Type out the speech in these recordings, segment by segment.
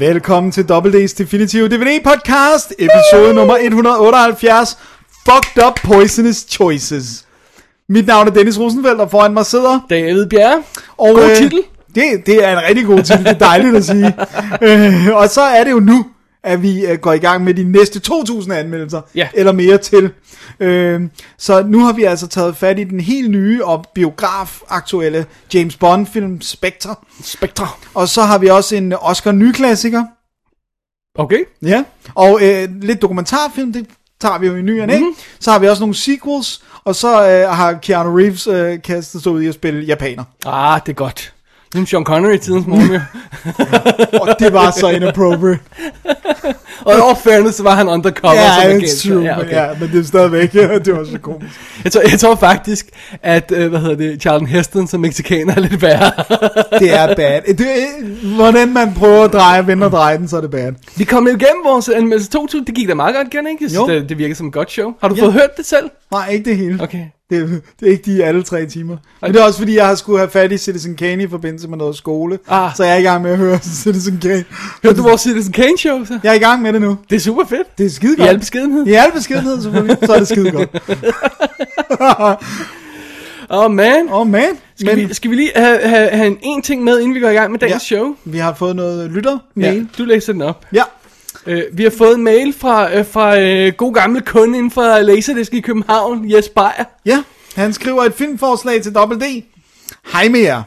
Velkommen til WD's Definitive DVD Podcast, episode nummer 178, Fucked Up Poisonous Choices. Mit navn er Dennis Rosenfeldt, og foran mig sidder... David Bjerre. Og, God øh, titel. Det, det er en rigtig god titel, det er dejligt at sige. øh, og så er det jo nu, at vi øh, går i gang med de næste 2.000 anmeldelser, Ja. eller mere til. Øh, så nu har vi altså taget fat i den helt nye og biograf-aktuelle James Bond-film Spectre. Spectre. Og så har vi også en Oscar-nyklassiker. Okay. Ja, og øh, lidt dokumentarfilm, det tager vi jo i ny og næ. Mhm. Mm-hmm. Så har vi også nogle sequels, og så øh, har Keanu Reeves øh, kastet sig ud i at spille japaner. Ah, det er godt. Ligesom Sean Connery i tidens morgen. jo. Og det var så inappropriate. og i fairness, så var han undercover Ja, som yeah, agent. true, Ja, okay. ja, men det er stadigvæk, ja, det var så komisk. jeg, tror, jeg tror faktisk, at, øh, hvad hedder det, Charlton Heston som mexicaner er lidt værre. Det er bad. Det, øh, hvordan man prøver at dreje, vende og dreje den, så er det bad. Vi kom jo igennem vores anmeldelse 2000. Det gik da meget godt, det ikke? Jo. det, det virker som et godt show. Har du Ja. fået hørt det selv? Nej, ikke det hele. Okay. Det, det er ikke de alle tre timer. Men det er også fordi, jeg har skulle have fat i Citizen Kane i forbindelse med noget skole. Ah. Så jeg er i gang med at høre Citizen Kane. Hørte du vores Citizen Kane show så? Jeg er i gang med det nu. Det er super fedt. Det er skide I godt. al beskedenhed. I al beskedenhed selvfølgelig, så er det skide godt. Åh, oh, man. Åh oh, man, Skal, men vi, skal vi lige have, have, have en, en ting med, inden vi går i gang med dagens Ja. show? vi har fået noget lytter mail. Ja, du læser den op. Ja. Øh, vi har fået en mail fra, øh, fra øh, god gamle kunde inden for Laserdisc i København, Jes Beyer. ja, han skriver et filmforslag til WD. Hej med jer.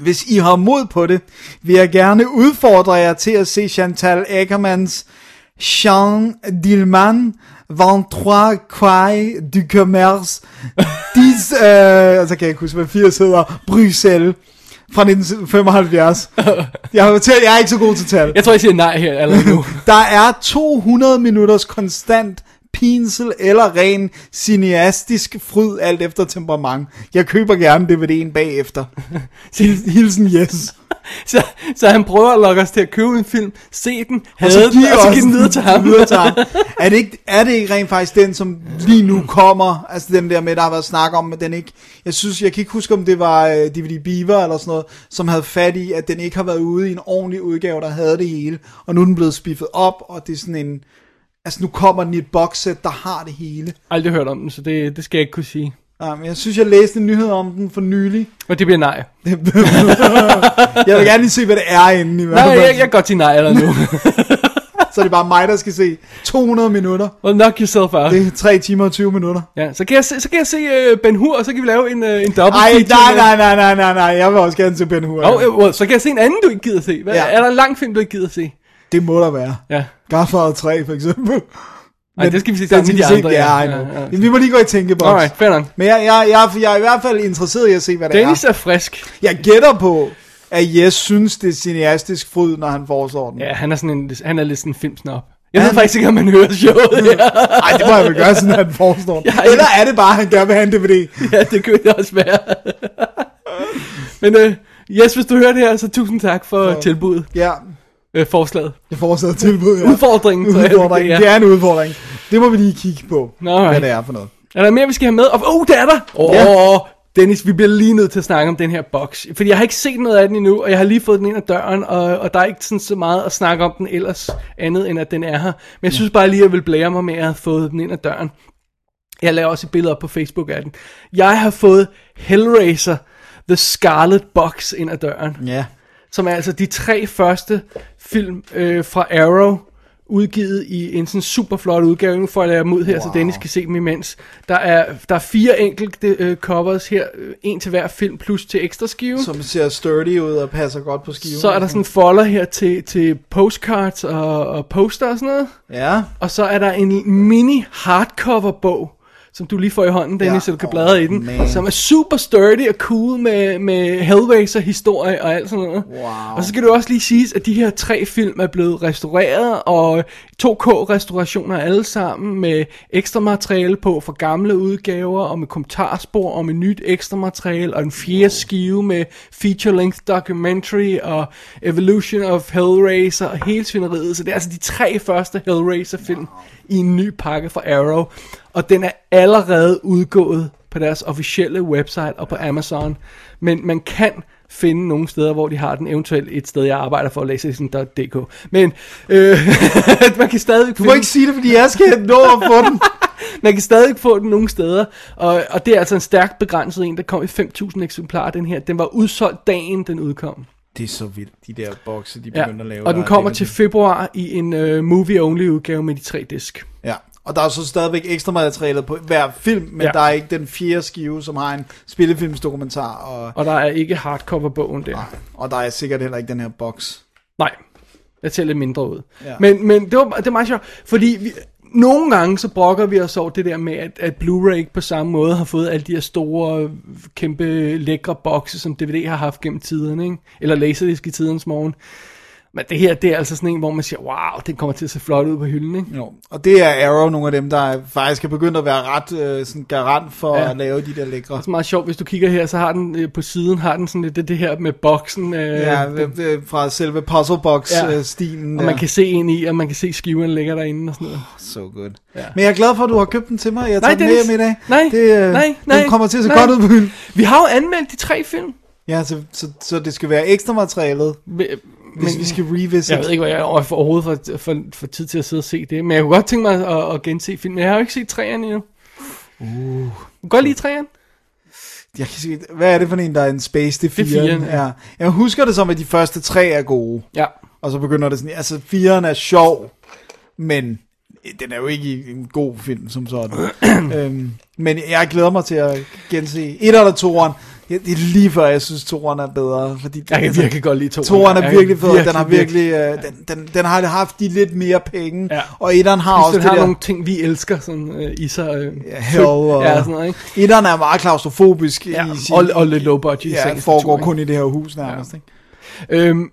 Hvis I har mod på det, vil jeg gerne udfordre jer til at se Chantal Ackermans Jean Dillman 23 Quai du Commerce 10, øh, altså kan jeg ikke huske, hvad 80 hedder, Bruxelles fra 1975. Jeg, har talt, jeg er ikke så god til tal. Jeg tror, jeg siger nej her allerede nu. Der er 200 minutters konstant pinsel eller ren cineastisk fryd, alt efter temperament. Jeg køber gerne DVD'en bagefter. Hil- Hilsen yes. Så, så han prøver at lokke os til at købe en film, se den, Og have så den, og så give den videre til ham. videre til ham. Er, det ikke, er det ikke rent faktisk den, som lige nu kommer? Altså den der med, der har været snak om, at den ikke... Jeg synes, jeg kan ikke huske, om det var uh, DVD Beaver eller sådan noget, som havde fat i, at den ikke har været ude i en ordentlig udgave, der havde det hele. Og nu er den blevet spiffet op, og det er sådan en... Altså nu kommer den i et boxset, der har det hele. Aldrig hørt om den, så det, det skal jeg ikke kunne sige. Men jeg synes, jeg læste en nyhed om den for nylig. Og det bliver nej. Jeg vil gerne lige se, hvad det er inde i hvert Nej, fald. jeg, jeg kan godt sige nej allerede nu. Så er det bare mig, der skal se 200 minutter. well, knock yourself out. Det er 3 timer og 20 minutter. Ja, så kan jeg se, så kan jeg se uh, Ben Hur, og så kan vi lave en, uh, en double Ej, nej, nej, nej, nej, nej, nej, jeg vil også gerne se Ben Hur. Oh, well, så kan jeg se en anden, du ikke gider se. Hvad, ja. Er der en lang film, du ikke gider se? Det må der være. Ja. Godfather 3, for eksempel. Ej, det skal vi se sammen med de andre. ja, ja, ja, ja. Vi må lige gå i tænkeboks. Alright, fair nok. Men jeg, jeg, jeg, jeg er i hvert fald interesseret i at se, hvad det Dennis er. er frisk. Jeg gætter på, at Jes synes, det er cineastisk fryd, når han foreslår den. Ja, han er, sådan en, han er lidt sådan en filmsnop. Jeg ved han? faktisk ikke, om man hører showet her. Ej, det må jeg vel gøre, sådan at han foreslår. Ja, Eller er det bare, at han gerne vil have en DVD? ja, det kunne det også være. Men øh, yes, hvis du hører det her, så tusind tak for Så- tilbuddet. Ja, Øh, forslaget. jeg foreslår tilbud. Ja. Udfordringen. jeg, Udfordring. det er. Det er en udfordring. Det må vi lige kigge på, Alright. hvad det er for noget. Er der mere, vi skal have med? Åh, oh, det er der! Åh, oh, Ja. Dennis, vi bliver lige nødt til at snakke om den her boks. Fordi jeg har ikke set noget af den endnu, og jeg har lige fået den ind ad døren, og, og der er ikke sådan så meget at snakke om den ellers, andet end at den er her. Men jeg synes bare lige, at jeg vil blære mig med at have fået den ind ad døren. Jeg laver også et billede op på Facebook af den. Jeg har fået Hellraiser, The Scarlet Box ind ad døren. Ja. Som er altså de tre første film øh, fra Arrow, udgivet i en sådan super flot udgave. Nu får jeg dem ud her, wow. så Dennis kan se dem imens. Der er, der er fire enkelte øh, covers her, øh, en til hver film, plus til ekstra skive. Som ser sturdy ud og passer godt på skiven. Så er der sådan en folder her til, til postcards og, og poster og sådan noget. Ja. Og så er der en mini hardcover bog, som du lige får i hånden, Dennis, Ja. så du kan bladre i den, man. som er super sturdy og cool med, med Hellraiser-historie og alt sådan noget. Wow. Og så skal det også lige siges, at de her tre film er blevet restaureret, og 2K-restaurationer alle sammen, med ekstra materiale på fra gamle udgaver, og med kommentarspor, og med nyt ekstra materiale, og en fjerde skive med feature-length documentary, og Evolution of Hellraiser, og hele svineriet. Så det er altså de tre første Hellraiser-film i en ny pakke fra Arrow, og den er allerede udgået på deres officielle website og på Amazon. Men man kan finde nogle steder, hvor de har den, eventuelt et sted, jeg arbejder for, lasersen.dk. Men øh, man kan stadig Du må ikke sige det, fordi jeg skal nå at få den. man kan stadig få den nogle steder, og, og det er altså en stærkt begrænset en, der kom i 5.000 eksemplarer, den her. Den var udsolgt dagen, den udkom. Det er så vildt, de der bokse, de Ja. begynder at lave. Og den er kommer til februar i en uh, movie-only udgave med de tre disk. Ja, og der er så stadigvæk ekstra materiale på hver film, men Ja. der er ikke den fjerde skive, som har en spillefilmsdokumentar, og, Og der er ikke hardcover-bogen der. og der er sikkert heller ikke den her boks. Nej, jeg lidt mindre ud. Ja. Men, men det, var, det var meget sjovt, fordi vi, nogle gange så brokker vi os over det der med, at, at Blu-ray ikke på samme måde har fået alle de her store, kæmpe, lækre bokse, som DVD har haft gennem tiderne, ikke? eller Laserdisc i tidens morgen. Men det her, det er altså sådan en, hvor man siger, wow, den kommer til at se flot ud på hylden, ikke? Jo. Og det er Arrow, nogle af dem, der er- faktisk er begyndt at være ret øh, sådan garant for Ja. ja. at lave de der lækre. Det er meget sjovt, hvis du kigger her, så har den øh, på siden, har den sådan lidt det, det her med boksen. Øh, Ja, den, det, fra selve puzzlebox-stilen. og man kan se ind i, og man kan se skiverne ligger derinde og sådan noget. So good. Ja. Ja. Men jeg er glad for, at du har købt den til mig. Jeg Nej, tager den med hjem i dag. Nej, det, øh, nej, nej, Den kommer til at se nej. godt ud på hylden. Vi har jo anmeldt de tre film. Ja, så, så, så det skal være ekstra materialet, Men, hvis vi skal revisit. Jeg ved ikke, hvad jeg er overhovedet for, for, for tid til at sidde og se det. Men jeg kunne godt tænke mig at, at gense filmen. Jeg har jo ikke set træerne endnu. Uh. Du kan godt lide træerne? Jeg kan sige, hvad er det for en, der er en space? Det er er firen, ja. ja. Jeg husker det som, at de første tre er gode. Ja. Og så begynder det sådan, altså firen er sjov, men den er jo ikke en god film som sådan. øhm, men jeg glæder mig til at gense et eller toeren. Ja, det er lige før, jeg synes, toeren er bedre. Fordi Jeg kan virkelig godt lide to. Toeren er virkelig og den har virkelig, øh, den, den, den har haft de lidt mere penge, Ja. og etteren har Plus, også den det har der, nogle ting, vi elsker sådan, øh, i sig. Øh, Ja, hell og- Ja, sådan noget, ikke? etteren er meget klaustrofobisk Ja, i sin, og, og lidt low budget. ja, foregår kun i det her hus nærmest, ikke? ikke? Øhm,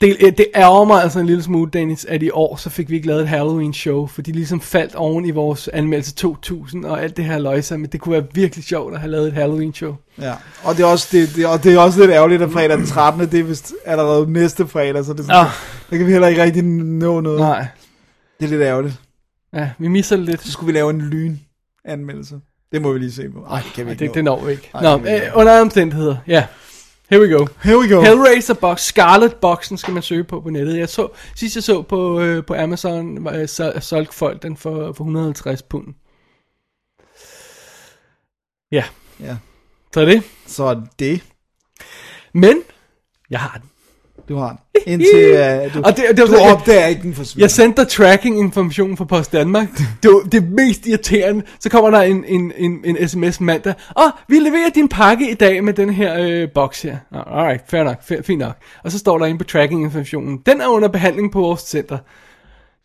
det, øh, det ærger mig altså en lille smule, Dennis, at i år, så fik vi ikke lavet et Halloween-show, for de ligesom faldt oven i vores anmeldelse 2000 og alt det her løjse, men det kunne være virkelig sjovt at have lavet et Halloween-show. Ja, og det er også, det, det, og det er også lidt ærgerligt, at fredag den 13. det er vist allerede næste fredag, så det sådan, Ah. der kan vi heller ikke rigtig nå noget. Nej, Det er lidt ærgerligt. ja, vi misser det lidt. Så skulle vi lave en lyn-anmeldelse. Det må vi lige se på. Ej, det kan vi Ej, ikke det, nå. det når vi ikke. Ej, Nå, øh, under omstændigheder, ja. Here we go. Here we go. Hellraiser Box, Scarlet Boxen skal man søge på på nettet. Jeg så, sidst jeg så på, øh, på Amazon, øh, så, solgte folk den for, for 150 pund. Ja, Ja, så er det. så er det. Men, jeg har den. Du har den. Indtil uh, du, Og det- det var du så- jeg- opdager ikke, den forsvinder. Jeg sendte dig tracking-information fra Post Danmark. Det var det mest irriterende. Så kommer der en, en, en, en sms mandag. Åh, vi leverer din pakke i dag med den her øh, boks her. Alright, fair nok, fair, fint nok. Og så står der inde på tracking-informationen. Den er under behandling på vores center.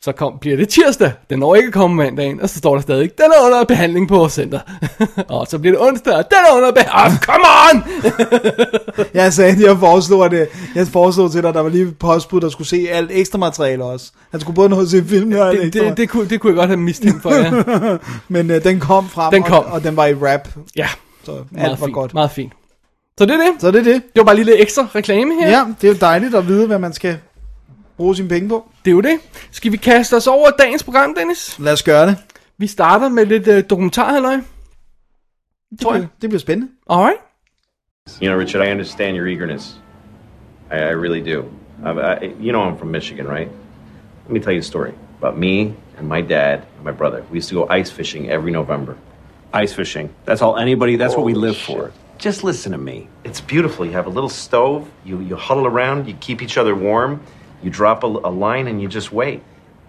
Så kom, bliver det tirsdag. Den når ikke at komme mandagen. Og så står der stadig, den er under behandling på vores center. og så bliver det onsdag, den er under behandling. Oh, come on! Jeg sagde, at jeg foreslog, at, øh, jeg foreslog til dig, at der var lige et postbud, der skulle se alt ekstra materiale også. Han skulle både nå at se filmen og det, ekstra det, det, kunne, det kunne jeg godt have mistænkt for, ja. Men øh, den kom frem, Den kom. Og, og den var i rap, Ja, så meget alt var fint, godt. meget fint. Så det er det. Så det er det. Det var bare lige lidt ekstra reklame her. Ja, det er jo dejligt at vide, hvad man skal bruge sine penge på. Det er jo det. Skal vi kaste os over dagens program, Dennis? Lad os gøre det. Vi starter med lidt uh, dokumentarhalløj. Det Tror jeg. bliver, det bliver spændende. Alright. You know, Richard, I understand your eagerness. I, I really do. I, I, you know, I'm from Michigan, right? Let me tell you a story about me and my dad and my brother. We used to go ice fishing every November. Ice fishing. That's all anybody, that's what we live for. Just listen to me. It's beautiful. You have a little stove, you, you huddle around, you keep each other warm, you drop a, a line, and you just wait.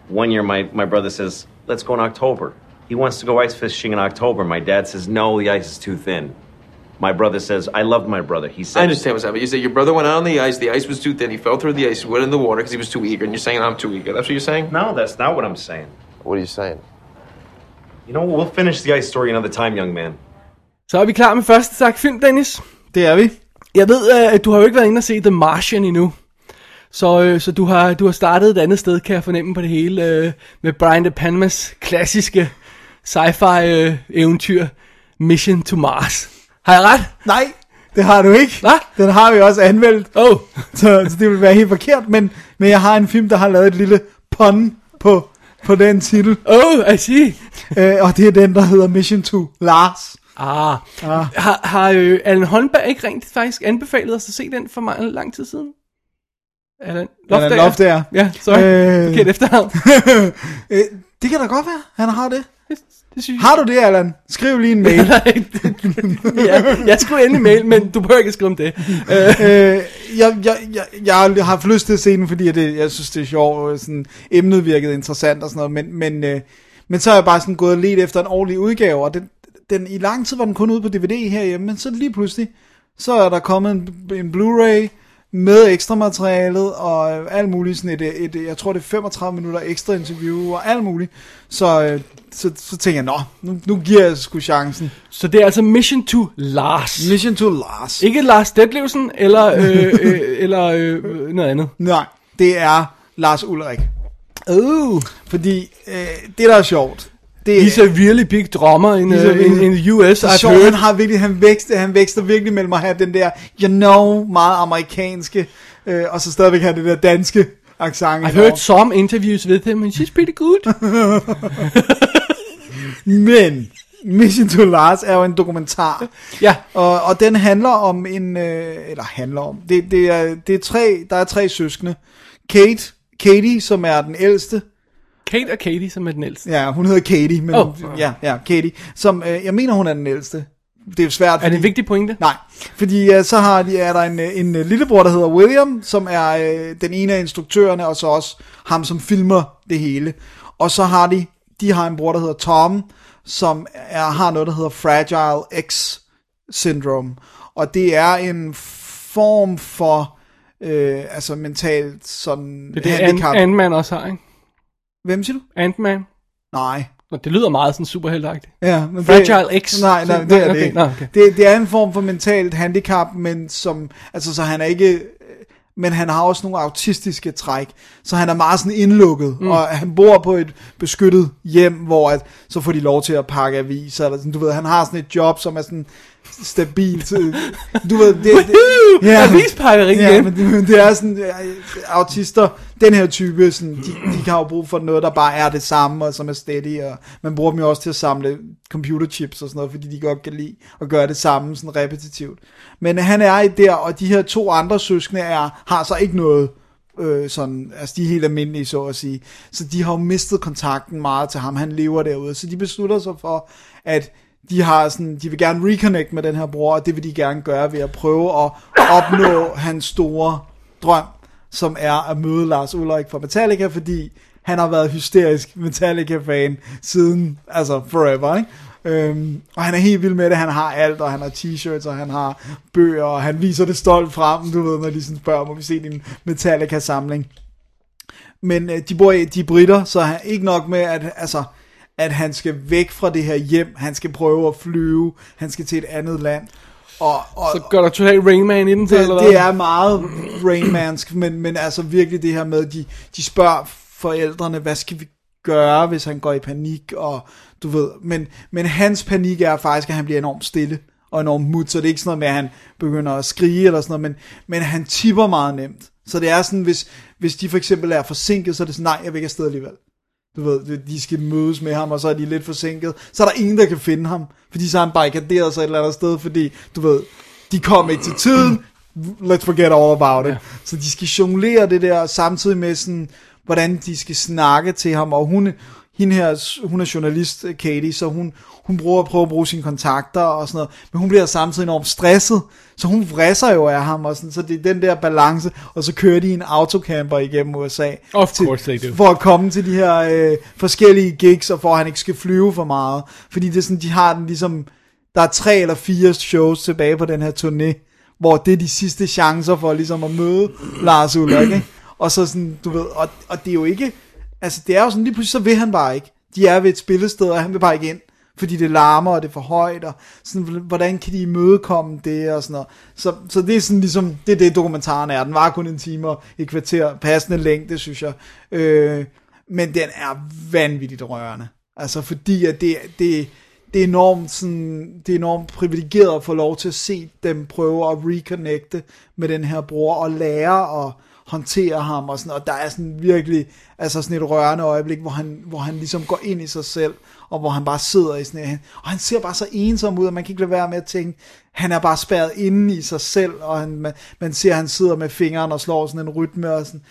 One year, my, my brother says, Let's go in October. He wants to go ice fishing in October. My dad says, No, the ice is too thin. My brother says, I love my brother. He says, I understand what's happening. You say your brother went out on the ice. The ice was too thin. He fell through the ice. Went in the water because he was too eager. And you're saying I'm too eager. That's what you're saying. No, that's not what I'm saying. What are you saying? You know, we'll finish the ice story another time, young man. Så er vi klar med første sagt film, Dennis. Det er vi. Jeg ved, øh, at du har jo ikke været inde og se The Martian endnu. Så, øh, så du, har, du har startet et andet sted, kan jeg fornemme på det hele, øh, med Brian De Palmas klassiske sci-fi øh, eventyr, Mission to Mars. Har jeg ret? Nej, det har du ikke. Hvad? Den har vi også anmeldt. Oh, Så, så det vil være helt forkert, men, men jeg har en film, der har lavet et lille pun på, på den titel. oh, I see. Øh, og det er den, der hedder Mission to Lars. Ah, Ah. har, har øh, Allan Holmberg ikke rent faktisk anbefalet os at se den for meget lang tid siden? Allan Allan Loftager. Ja, sorry. Øh. Forkert efternavn. Øh, det kan da godt være, han har det. det synes Har du det, Allan? Skriv lige en mail. ja, jeg skulle endelig mail, men du behøver ikke skrive om det. Øh, jeg, jeg, jeg, jeg har haft lyst til at se den, fordi jeg, det, jeg synes, det er sjovt, sådan, emnet virkede interessant og sådan noget, men, men, øh, men så har jeg bare sådan gået og let efter en ordentlig udgave, og den, den, i lang tid var den kun ude på DVD herhjemme, men så lige pludselig, så er der kommet en, en Blu-ray med ekstra materialet og øh, alt muligt, sådan et, et, et, jeg tror det er 35 minutter ekstra interview og alt muligt, så, øh, så, så tænker jeg, nå, nu, nu giver jeg sgu chancen. så det er altså Mission to Lars. Mission to Lars. Ikke Lars Detlevsen, eller, øh, øh, eller øh, noget andet. Nej, det er Lars Ulrik. Oh, Fordi øh, det, der er sjovt, det he's a really big drummer in, uh, in, really- in the US, det er sjovt, han har virkelig, han vækster, han vækster virkelig mellem at have den der, you know, meget amerikanske, øh, og så stadigvæk have det der danske accent. I've heard some interviews with him, and she's pretty good. Men, Mission to Lars er jo en dokumentar. ja, Og, og den handler om en, øh, eller handler om, det, det, er, det er tre, der er tre søskende. Kate, Katie, som er den ældste, Kate og Katie, som er den ældste. ja, hun hedder Katie, men Oh. ja, ja, Katie, som, øh, jeg mener, hun er den ældste. Det er svært, Er det en vigtig pointe? Nej, fordi uh, så har de, er der en, øh, en uh, lillebror, der hedder William, som er uh, den ene af instruktørerne, og så også ham, som filmer det hele. Og så har de, de har en bror, der hedder Tom, som er, har noget, der hedder Fragile X Syndrome. Og det er en form for, øh, altså mentalt sådan Det er det, handicap. Ant- Ant-Man også har, ikke? Hvem siger du? Ant-Man. Nej. Nå, det lyder meget sådan superheltagtigt. Ja, men Fragile X. Nej, nej, det er det okay, ikke. nå, okay. Det, det er en form for mentalt handicap, men som, altså så han er ikke, men han har også nogle autistiske træk, så han er meget sådan indlukket, mm. og han bor på et beskyttet hjem, hvor at, så får de lov til at pakke aviser, eller sådan, du ved, han har sådan et job, som er sådan stabilt, du ved, det, det Ja, igen. men det, men det er sådan, øh, autister, den her type, sådan, de, de kan jo brug for noget, der bare er det samme, og som er steady, og man bruger dem jo også til at samle computerchips og sådan noget, fordi de godt kan lide at gøre det samme, sådan repetitivt. Men han er i der, og de her to andre søskende er, har så ikke noget, øh, sådan, altså de er helt almindelige, så at sige. Så de har jo mistet kontakten meget til ham, han lever derude, så de beslutter sig for, at de har sådan, de vil gerne reconnect med den her bror, og det vil de gerne gøre ved at prøve at opnå hans store drøm, som er at møde Lars Ulrik fra Metallica, fordi han har været hysterisk Metallica-fan siden, altså forever, ikke? Øhm, og han er helt vild med det, han har alt, og han har t-shirts, og han har bøger, og han viser det stolt frem, du ved, når de sådan spørger, må vi se din Metallica-samling. Men øh, de bor i, de er britter, så han, ikke nok med, at, altså, at han skal væk fra det her hjem, han skal prøve at flyve, han skal til et andet land. Og, og, Så gør der totalt Rain Man i den til, det, eller det hvad? er meget Rainmansk, men, men altså virkelig det her med, de, de spørger forældrene, hvad skal vi gøre, hvis han går i panik, og du ved, men, men hans panik er faktisk, at han bliver enormt stille, og enormt mut, så det er ikke sådan noget med, at han begynder at skrige eller sådan noget, men, men han tipper meget nemt. Så det er sådan, hvis, hvis de for eksempel er forsinket, så er det sådan, nej, jeg vil ikke afsted alligevel. Du ved, de skal mødes med ham, og så er de lidt forsinket. Så er der ingen, der kan finde ham, fordi så har han barrikaderet sig et eller andet sted, fordi, du ved, de kom ikke til tiden, let's forget all about it. Ja. Så de skal jonglere det der, samtidig med sådan, hvordan de skal snakke til ham, og hun, hende her, hun er journalist, Katie, så hun, hun bruger, prøver at bruge sine kontakter og sådan noget, men hun bliver samtidig enormt stresset, så hun vrisser jo af ham, og sådan, så det er den der balance, og så kører de en autocamper igennem USA, Of til, course they do. for at komme til de her øh, forskellige gigs, og for at han ikke skal flyve for meget, fordi det er sådan, de har den ligesom, der er tre eller fire shows tilbage på den her turné, hvor det er de sidste chancer for ligesom at møde Lars Ulrik, ikke? Og så sådan, du ved, og, og det er jo ikke, altså det er jo sådan, lige pludselig så vil han bare ikke. De er ved et spillested, og han vil bare ikke ind, fordi det larmer, og det er for højt, og sådan, hvordan kan de imødekomme det, og sådan noget. Så, så det er sådan ligesom, det er det dokumentaren er. Den var kun en time og et kvarter, passende længde, synes jeg. Øh, men den er vanvittigt rørende. Altså fordi, at det, det, det er enormt, sådan, det er enormt privilegeret at få lov til at se dem prøve at reconnecte med den her bror, og lære og håndterer ham, og, sådan, og der er sådan virkelig altså sådan et rørende øjeblik, hvor han, hvor han ligesom går ind i sig selv, og hvor han bare sidder i sådan en, og han ser bare så ensom ud, og man kan ikke lade være med at tænke, han er bare spærret inde i sig selv, og han, man, man ser, at han sidder med fingeren og slår sådan en rytme, og sådan,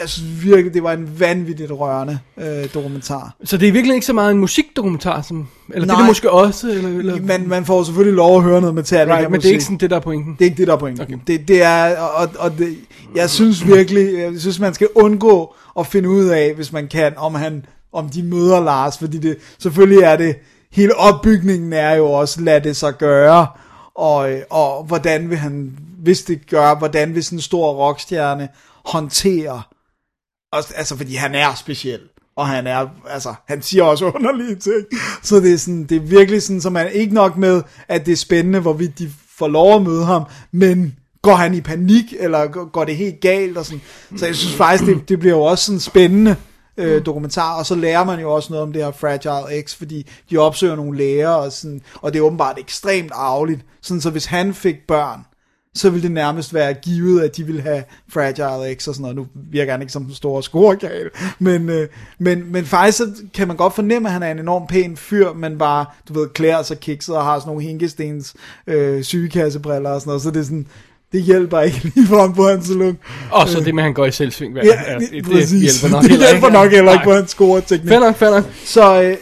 jeg synes virkelig, det var en vanvittigt rørende øh, dokumentar. Så det er virkelig ikke så meget en musikdokumentar, som, eller Nej. det er det måske også, eller, eller Man, man får selvfølgelig lov at høre noget Metallica right, men det er ikke sådan det, der er pointen. Det er ikke det, der er pointen. Okay. Det, det er, og, og det, jeg synes virkelig, jeg synes, man skal undgå at finde ud af, hvis man kan, om han, om de møder Lars, fordi det, selvfølgelig er det, hele opbygningen er jo også, lad det sig gøre, og, og hvordan vil han, hvis det gør, hvordan vil sådan en stor rockstjerne håndtere, også, altså fordi han er speciel, og han er, altså, han siger også underlige ting, så det er sådan, det er virkelig sådan, så man er ikke nok med, at det er spændende, hvorvidt de får lov at møde ham, men går han i panik, eller går går det helt galt, og sådan, så jeg synes faktisk, det, det bliver jo også sådan spændende, øh, dokumentar, og så lærer man jo også noget om det her Fragile X, fordi de opsøger nogle læger, og, sådan, og det er åbenbart ekstremt arveligt, sådan så hvis han fik børn, så ville det nærmest være givet, at de ville have Fragile X og sådan noget. Nu virker han ikke som den store scorekal, men, øh, men, men faktisk så kan man godt fornemme, at han er en enorm pæn fyr, men bare, du ved, klæder sig kikset og har sådan nogle hinkestens øh, sygekassebriller og sådan noget, så det er sådan, det hjælper ikke lige frem på hans look. Og så det med, at han går i selvsving. Ja, det, det, præcis. hjælper nok det heller hjælper ikke. nok heller ikke på hans scoreteknik. Fair nok, fair nok. Så, øh,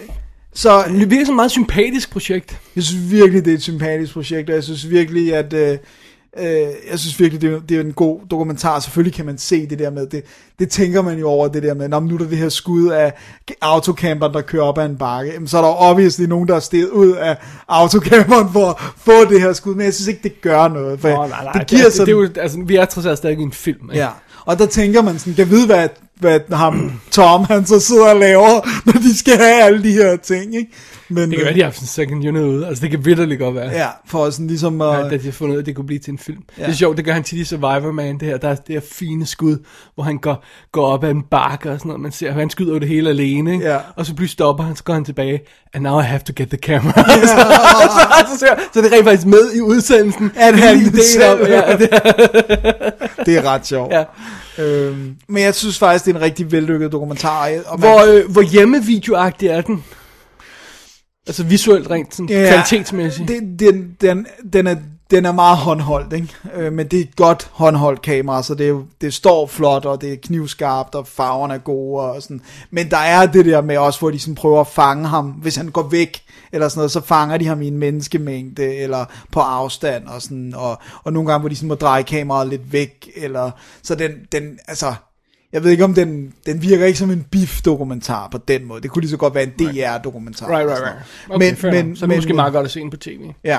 så Det virker som et meget sympatisk projekt. jeg synes virkelig, det er et sympatisk projekt, og jeg synes virkelig, at... Øh, øh, jeg synes virkelig, det er, det er en god dokumentar. Selvfølgelig kan man se det der med, det, det tænker man jo over det der med, når nu er der det her skud af autocamperen, der kører op ad en bakke. Jamen, så er der jo obviously nogen, der er steget ud af autocamperen for at få det her skud, men jeg synes ikke, det gør noget. For Nå, nej, nej, det giver det, sådan, det, er jo, altså, vi er trods alt stadig i en film. Ikke? Ja, og der tænker man sådan, kan vide, hvad, hvad ham, Tom, han så sidder og laver, når de skal have alle de her ting, ikke? Men, Det kan være, de har haft en second unit ude. Altså, det kan vitterligt godt være. Ja, for sådan ligesom at... Ja, da de har fundet ud af, at det kunne blive til en film. Ja. Ja. Det er sjovt, det gør han tit i Survivor Man, det her, der er det her fine skud, hvor han går, går op ad en bakke og sådan noget, man ser, han skyder jo det hele alene, ikke? Ja. og så pludselig stopper han, så går han tilbage, and now I have to get the camera. så, så, så, så, det er rent faktisk med i udsendelsen. At Det er han selv- om, ja, det, Det er ret sjovt. ja. Øhm, men jeg synes faktisk, det er en rigtig vellykket dokumentar. Og man, Hvor, øh, hvor hjemmevideoagtig er den? Altså visuelt rent, sådan Ja, kvalitetsmæssigt. Det, den, den, den, er, den er meget håndholdt, ikke? Øh, men det er et godt håndholdt kamera, så det, er det står flot, og det er knivskarpt, og farverne er gode, og sådan. Men der er det der med også, hvor de sådan prøver at fange ham, hvis han går væk, eller sådan noget, så fanger de ham i en menneskemængde, eller på afstand, og sådan, og, og nogle gange, hvor de sådan må dreje kameraet lidt væk, eller, så den, den, altså, jeg ved ikke om den, den virker ikke som en beef-dokumentar på den måde. Det kunne lige så godt være en DR-dokumentar. Right, right, right. Okay, men, men, så er det måske men- meget godt at se den på tv. Ja.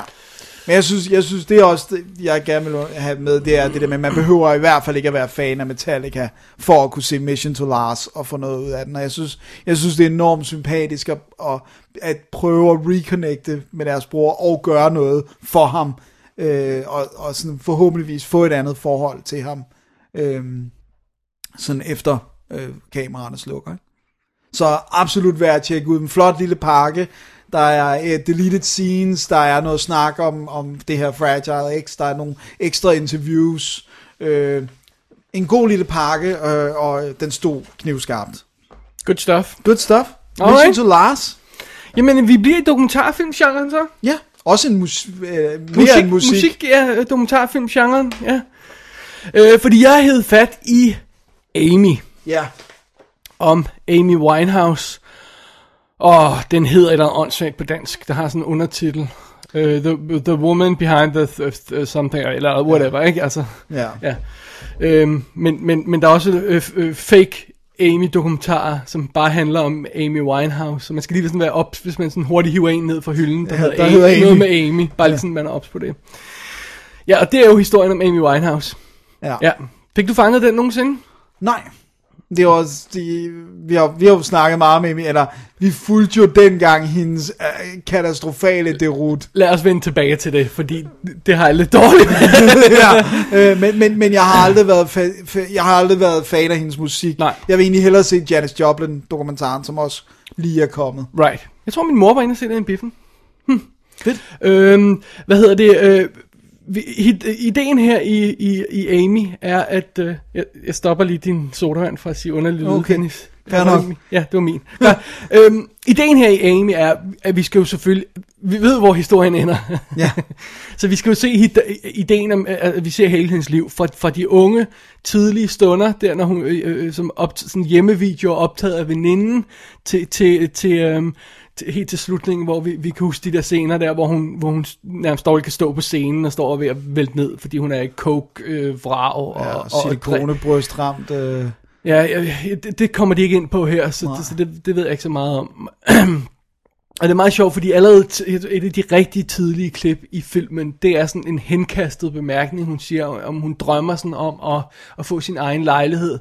Men jeg synes, jeg synes, det er også det, jeg gerne vil have med, det er det der med, at man behøver i hvert fald ikke at være fan af Metallica, for at kunne se Mission to Lars og få noget ud af den. Og jeg synes, jeg synes det er enormt sympatisk at, at, at prøve at reconnecte med deres bror og gøre noget for ham. Øh, og, og sådan forhåbentligvis få et andet forhold til ham. Øh, sådan efter øh, kameraerne slukker. Ikke? Så absolut værd at tjekke ud. En flot lille pakke. Der er uh, deleted scenes, der er noget snak om, om det her Fragile X, der er nogle ekstra interviews. Øh, en god lille pakke, øh, og den stod knivskarpt. Good stuff. Good stuff. Alright. Mission to Lars. Jamen, vi bliver i dokumentarfilmgenren så. Ja, også en mus- øh, mere Musik, end musik. musik, ja, dokumentarfilmgenren, ja. Øh, fordi jeg hed fat i Amy, Ja, om Amy Winehouse. Og den hedder et eller andet åndssvagt på dansk. Der har sådan en undertitel. Uh, the, the Woman Behind the th- th- Something, eller whatever, ikke? Altså, ja. ja. Øhm, men, men, men der er også øh, øh, fake Amy-dokumentarer, som bare handler om Amy Winehouse. Så man skal lige sådan være ops, hvis man sådan hurtigt hiver en ned fra hylden, der, Ja, hedder, der Amy, hedder Amy. noget med Amy. Bare lige sådan, man er ops på det. Ja, og det er jo historien om Amy Winehouse. ja. Ja. Fik du fanget den nogensinde? Nej, Det er også, de, vi, har, vi har jo snakket meget med eller vi fulgte jo dengang hendes øh, katastrofale derut. Lad os vende tilbage til det, fordi det har jeg lidt dårligt ja, øh, men, men, men jeg har aldrig været fa- fa- jeg har aldrig været fan af hendes musik. Nej. Jeg vil egentlig hellere se Janis Joplin dokumentaren, som også lige er kommet. Right. Jeg tror, min mor var inde og se den i biffen. Hm. Fedt. Øhm, hvad hedder det? Øh, ideen her i, i, i Amy er, at... Øh, jeg, jeg stopper lige din sodavand for at sige underlig lyd, Okay. Dennis. Fair nok. Ja, det var min. Ja, øhm, ideen her i Amy er, at vi skal jo selvfølgelig... Vi ved, hvor historien ender. Ja. Så vi skal jo se hid- ideen om, at vi ser hele hendes liv fra, fra de unge, tidlige stunder, der når hun, øh, øh, som op, sådan hjemmevideo optaget af veninden, til, til, til, øhm, til, helt til slutningen, hvor vi, vi kan huske de der scener der, hvor hun, hvor hun nærmest dårligt kan stå på scenen og står ved at vælte ned, fordi hun er i coke-vrag. og, Ja, og, og silikonebrøstramt. Øh. Ja, ja, det, det kommer de ikke ind på her, så, Nej. det, så det, det ved jeg ikke så meget om. og det er meget sjovt, fordi allerede et af de rigtig tidlige klip i filmen, det er sådan en henkastet bemærkning, hun siger, om hun drømmer sådan om at, at få sin egen lejlighed.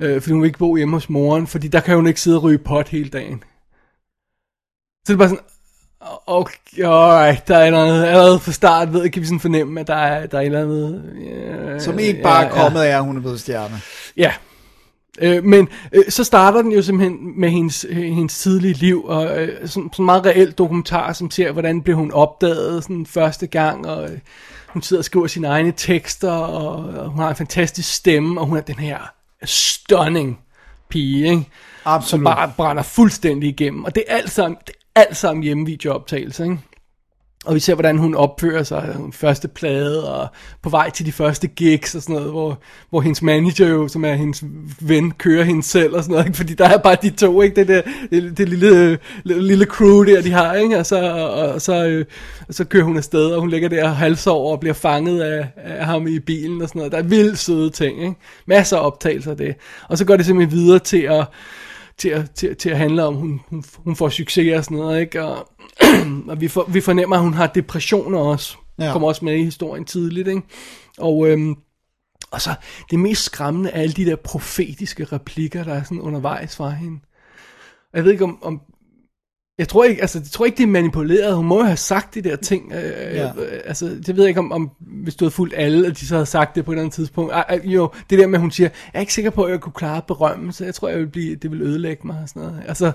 Øh, fordi hun vil ikke bo hjemme hos moren, fordi der kan hun ikke sidde og ryge pot hele dagen. Så det er bare sådan, okay, alright, der er noget, allerede fra start ved, kan vi sådan fornemme, at der er, der er et eller andet... øh, Som ikke bare ja, er kommet af, at hun er blevet stjerne. Ja. Øh, men øh, så starter den jo simpelthen med hendes, hendes tidlige liv, og øh, sådan, sådan en meget reelt dokumentar, som ser, hvordan blev hun opdaget sådan første gang, og øh, hun sidder og skriver sine egne tekster, og, og hun har en fantastisk stemme, og hun er den her stunning pige, ikke? som Absolut. bare brænder fuldstændig igennem. Og det er alt sammen, det alt sammen hjemmevideooptagelser, ikke? Og vi ser, hvordan hun opfører sig, hun første plade, og på vej til de første gigs og sådan noget, hvor, hvor hendes manager jo, som er hendes ven, kører hende selv og sådan noget, ikke? fordi der er bare de to, ikke? Det, der, det, det lille, lille, lille crew der, de har, ikke? Og så, og, og så, øh, og så kører hun afsted, og hun ligger der og halsover og bliver fanget af, af ham i bilen og sådan noget. Der er vildt søde ting, ikke? Masser af optagelser af det. Og så går det simpelthen videre til at, til at, til, til at handle om, hun, hun, hun får succes og sådan noget, ikke? Og, og vi, for, vi fornemmer, at hun har depressioner også. Ja. Kommer også med i historien tidligt, ikke? Og, øhm, og så det mest skræmmende er alle de der profetiske replikker, der er sådan undervejs fra hende. Jeg ved ikke om, om jeg tror ikke, altså, jeg tror ikke, det er manipuleret. Hun må jo have sagt de der ting. Øh, Ja. ja. Altså, det ved jeg ikke, om, om hvis du havde fulgt alle, og de så havde sagt det på et eller andet tidspunkt. Ej, ej, jo, det der med, at hun siger, jeg er ikke sikker på, at jeg kunne klare berømmelse. Jeg tror, jeg vil blive, det vil ødelægge mig og sådan noget. Altså,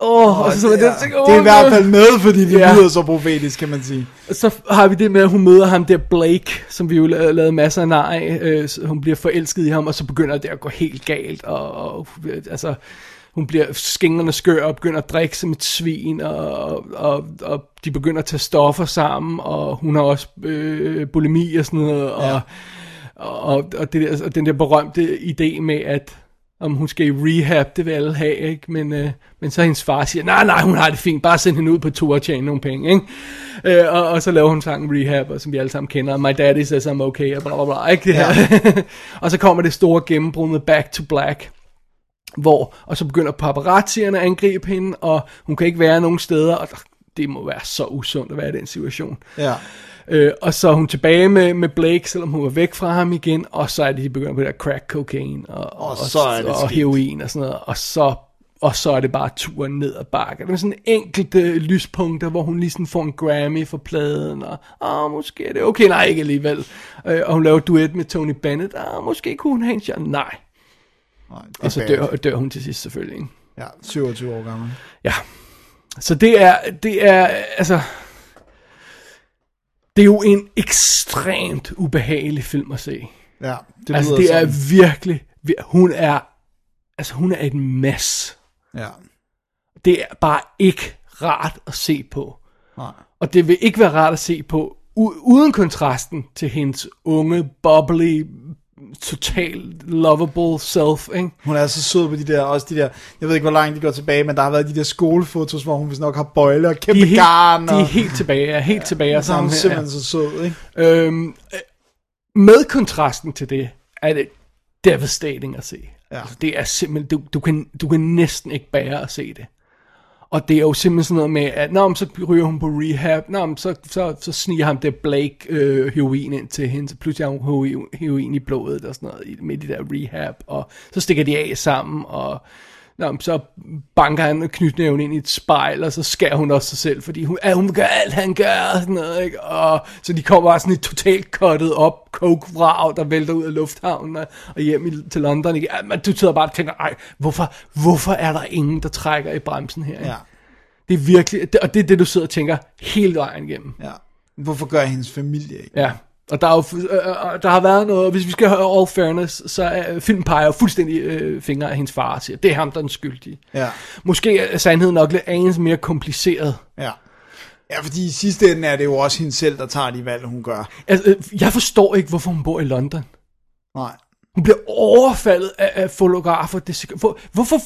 åh, oh, og så, det, det, er, tænker, det er i hvert fald med, fordi det Ja. lyder så profetisk, kan man sige. så har vi det med, at hun møder ham der Blake, som vi jo la- lavede masser af af. Øh, hun bliver forelsket i ham, og så begynder det at gå helt galt. Og, og øh, altså, hun bliver skængerne skør og begynder at drikke som et svin, og, og, og de begynder at tage stoffer sammen, og hun har også øh, bulimi og sådan noget. Og, Ja. og, og, det der, og den der berømte idé med, at om hun skal i rehab, det vil alle have, ikke? Men, øh, men så hendes far siger, nej, nej, hun har det fint, bare send hende ud på tur og tjene nogle penge, ikke? Øh, og, og så laver hun sangen Rehab, og som vi alle sammen kender, My Daddy Says I'm Okay, og bla bla bla, ikke? Det her. og så kommer det store gennembrud med Back to Black, hvor, og så begynder paparazzierne at angribe hende, og hun kan ikke være nogen steder, og det må være så usundt at være i den situation. Ja. Øh, og så er hun tilbage med, med Blake, selvom hun var væk fra ham igen, og så er de begyndt på det der crack cocaine, og, Og så er det og heroin og sådan noget, og så, og så er det bare turen ned ad bakke. Det er sådan enkelte lyspunkter, hvor hun lige sådan får en Grammy for pladen, og ah, måske er det okay, nej ikke alligevel. Øh, og hun laver duet med Tony Bennett, ah, måske kunne hun have en chance, nej. Nej, det er Og så bad. dør, dør hun til sidst selvfølgelig, ikke? Ja, 27 år gammel. Ja. Så det er, det er, altså... Det er jo en ekstremt ubehagelig film at se. Ja, det altså, lyder det er sådan. virkelig, vir- hun er, altså hun er et mess. Ja, Det er bare ikke rart at se på. nej. Og det vil ikke være rart at se på, uden kontrasten til hendes unge, bubbly, total lovable self, ikke? Hun er så sød på de der, også de der, jeg ved ikke, hvor langt de går tilbage, men der har været de der skolefotos, hvor hun vist nok har bøjle og kæmpe De er helt, garn. de og, er helt tilbage, er helt tilbage. så er hun simpelthen så sød, ikke? Øhm, øh, med kontrasten til det, er det devastating at se. Ja. Altså, det er simpelthen, du, du, kan, du kan næsten ikke bære at se det. Og det er jo simpelthen sådan noget med, at når så ryger hun på rehab, Nå, så, så, så sniger ham det Blake øh, heroin ind til hende, så pludselig har hun heroin, i blodet og sådan noget, i- midt i der rehab, og så stikker de af sammen, og Nå, så banker han knytnæven ind i et spejl, og så skærer hun også sig selv, fordi hun, ja, hun gøre alt, han gør, og sådan noget, ikke? Og, så de kommer bare sådan et totalt cuttet op coke-vrag, der vælter ud af lufthavnen og, og hjem i, til London. Ikke? Ja, men du sidder bare og tænker, ej, hvorfor, hvorfor er der ingen, der trækker i bremsen her? Ikke? Ja. Det er virkelig, og det er det, du sidder og tænker hele vejen igennem. Ja. Hvorfor gør hendes familie ikke? Ja, og der, er jo, fu- øh, øh, der har været noget, hvis vi skal høre all fairness, så er filmen peger fuldstændig øh, fingre af hendes far og siger, det er ham, der er den skyldige. Ja. Måske er sandheden nok lidt anelse mere kompliceret. Ja. Ja, fordi i sidste ende er det jo også hende selv, der tager de valg, hun gør. Altså, øh, jeg forstår ikke, hvorfor hun bor i London. Nej. Hun bliver overfaldet af, af fotografer. Det, hvor, hvorfor